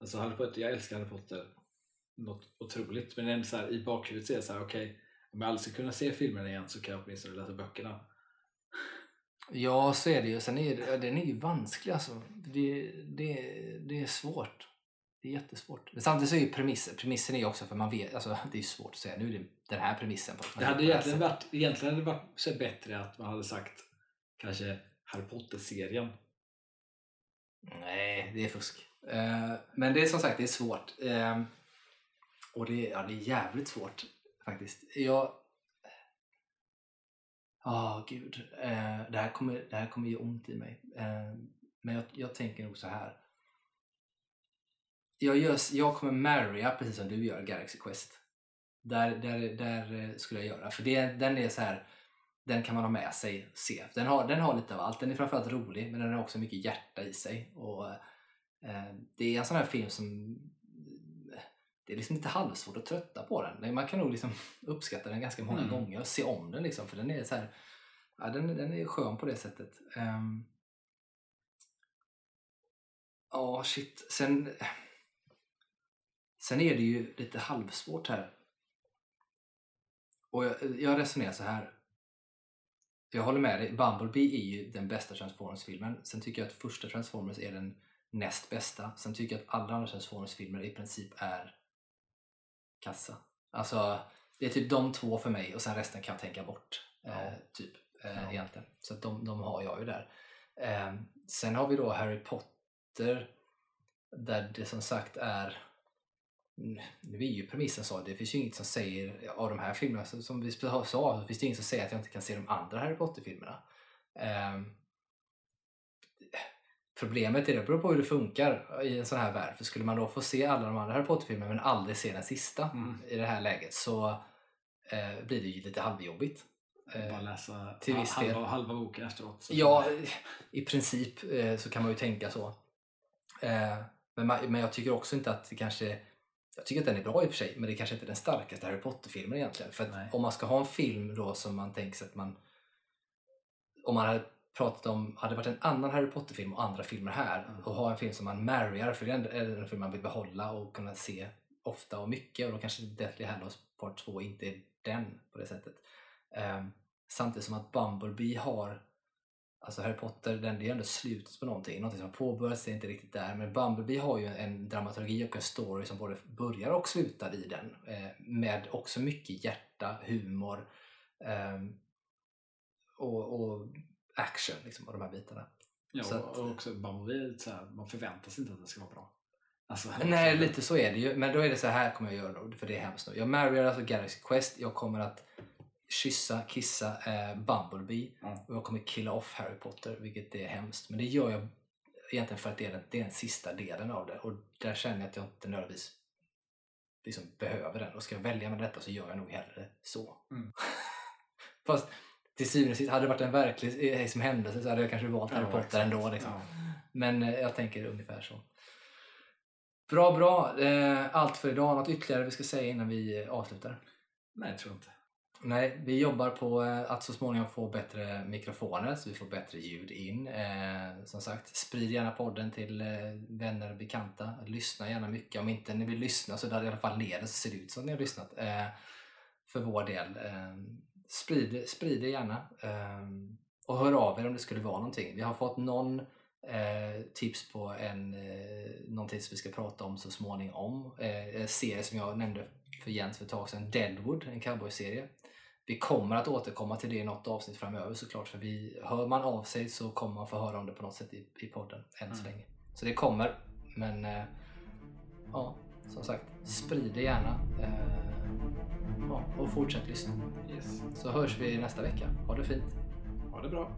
Alltså Harry Potter, jag älskar Harry Potter något otroligt men ändå så här, i bakhuvudet så är det så här, okej om jag aldrig ska kunna se filmerna igen så kan jag åtminstone läsa böckerna. Ja, så är det ju. Sen är det, den är ju vansklig alltså. Det, det, det är svårt. Det är jättesvårt. Men samtidigt så är ju premissen, premissen är ju också för man vet, alltså det är svårt att säga nu är det den här premissen. På, Det hade egentligen varit, egentligen hade varit så bättre att man hade sagt kanske Harry Potter-serien. Nej, det är fusk. Eh, men det är som sagt, det är svårt. Eh, och det, ja, det är jävligt svårt faktiskt. Jag... Ja, gud. Eh, det, här kommer, det här kommer ge ont i mig. Men jag, jag tänker nog så här. Jag, gör, jag kommer marrya precis som du gör Galaxy Quest. Där, där, där eh, skulle jag göra. För det, den är så här den kan man ha med sig se. Den har, den har lite av allt. Den är framförallt rolig men den har också mycket hjärta i sig. Och, eh, det är en sån här film som det är liksom lite halvsvårt att trötta på den. Man kan nog liksom uppskatta den ganska många Mm. gånger och se om den liksom, för den är så här, ja, den, den är skön på det sättet. Ehm. Ja, shit. Sen, sen är det ju lite halvsvårt här. Och jag, jag resonerar så här. Jag håller med dig, Bumblebee är ju den bästa Transformers-filmen. Sen tycker jag att första Transformers är den näst bästa. Sen tycker jag att alla andra Transformers-filmer i princip är kassa. Alltså, det är typ de två för mig och sen resten kan jag tänka bort. Ja. Eh, typ, eh, Ja. egentligen. Så de, de har jag ju där. Eh, sen har vi då Harry Potter där det som sagt är nu är ju premissen så, det finns ju inget som säger av de här filmerna, som vi sa, så finns det inget som säger att jag inte kan se de andra Harry Potter-filmerna. Ehm, problemet är det beror på hur det funkar i en sån här värld. För skulle man då få se alla de andra Harry Potter-filmerna men aldrig se den sista Mm. i det här läget så eh, blir det ju lite halvjobbigt. Eh, Bara läsa till viss halva, del. halva boken efteråt. Ja, i princip eh, så kan man ju tänka så. Eh, men, man, men jag tycker också inte att det kanske... Jag tycker att den är bra i och för sig, men det kanske inte är den starkaste Harry Potter-filmen egentligen. För om man ska ha en film då som man tänker sig att man... Om man hade pratat om, hade det varit en annan Harry Potter-film och andra filmer här Mm. och ha en film som man marryar, för det är en film man vill behålla och kunna se ofta och mycket och då kanske Deathly Hallows Part 2 inte är den på det sättet. Ehm, samtidigt som att Bumblebee har Alltså Harry Potter, den, det är ändå slutet på någonting. Någonting som har påbörjats, det är inte riktigt där. Men Bumblebee har ju en dramaturgi och en story som både börjar och slutar i den. Eh, med också mycket hjärta, humor ehm, och, och action liksom, och de här bitarna. Ja, så och- och också Bumblebee så här, man förväntar sig inte att det ska vara bra. Alltså, Nej, lite så är det ju. Men då är det så här kommer jag göra för det är hemskt nu. Jag marryar alltså Galaxy Quest. Jag kommer att kyssa, kissa eh, Bumblebee. Ja. Och jag kommer killa off Harry Potter, vilket är hemskt. Men det gör jag egentligen för att det är den, det är den sista delen av det. Och där känner jag att jag inte nödvändigtvis liksom behöver den. Och ska jag välja med detta så gör jag nog hellre så. Mm. Fast till syvende och sist, hade det varit en verklig eh, som händelse så hade jag kanske valt Harry Ja, Potter exakt. ändå. Liksom. Ja. Men eh, jag tänker ungefär så. Bra, bra. Eh, allt för idag. Något ytterligare vi ska säga innan vi eh, avslutar? Nej, jag tror inte. Nej, vi jobbar på eh, att så småningom få bättre mikrofoner så vi får bättre ljud in. Eh, som sagt, sprid gärna podden till eh, vänner och bekanta. Lyssna gärna mycket. Om inte ni vill lyssna så där i alla fall ner det så ser det ut som ni har lyssnat. Eh, för vår del. Eh, sprid, sprid det gärna. Eh, och hör av er om det skulle vara någonting. Vi har fått någon eh, tips på en, eh, någonting som vi ska prata om så småningom. Eh, en serie som jag nämnde för Jens för ett tag sedan, Deadwood, en cowboyserie. Vi kommer att återkomma till det i något avsnitt framöver såklart, för vi, hör man av sig så kommer man få höra om det på något sätt i, i podden än så Mm. länge. Så det kommer, men eh, ja, som sagt, sprid det gärna. Eh, ja, och fortsätt lyssna. Yes. Så hörs vi nästa vecka. Ha det fint! Ha det bra.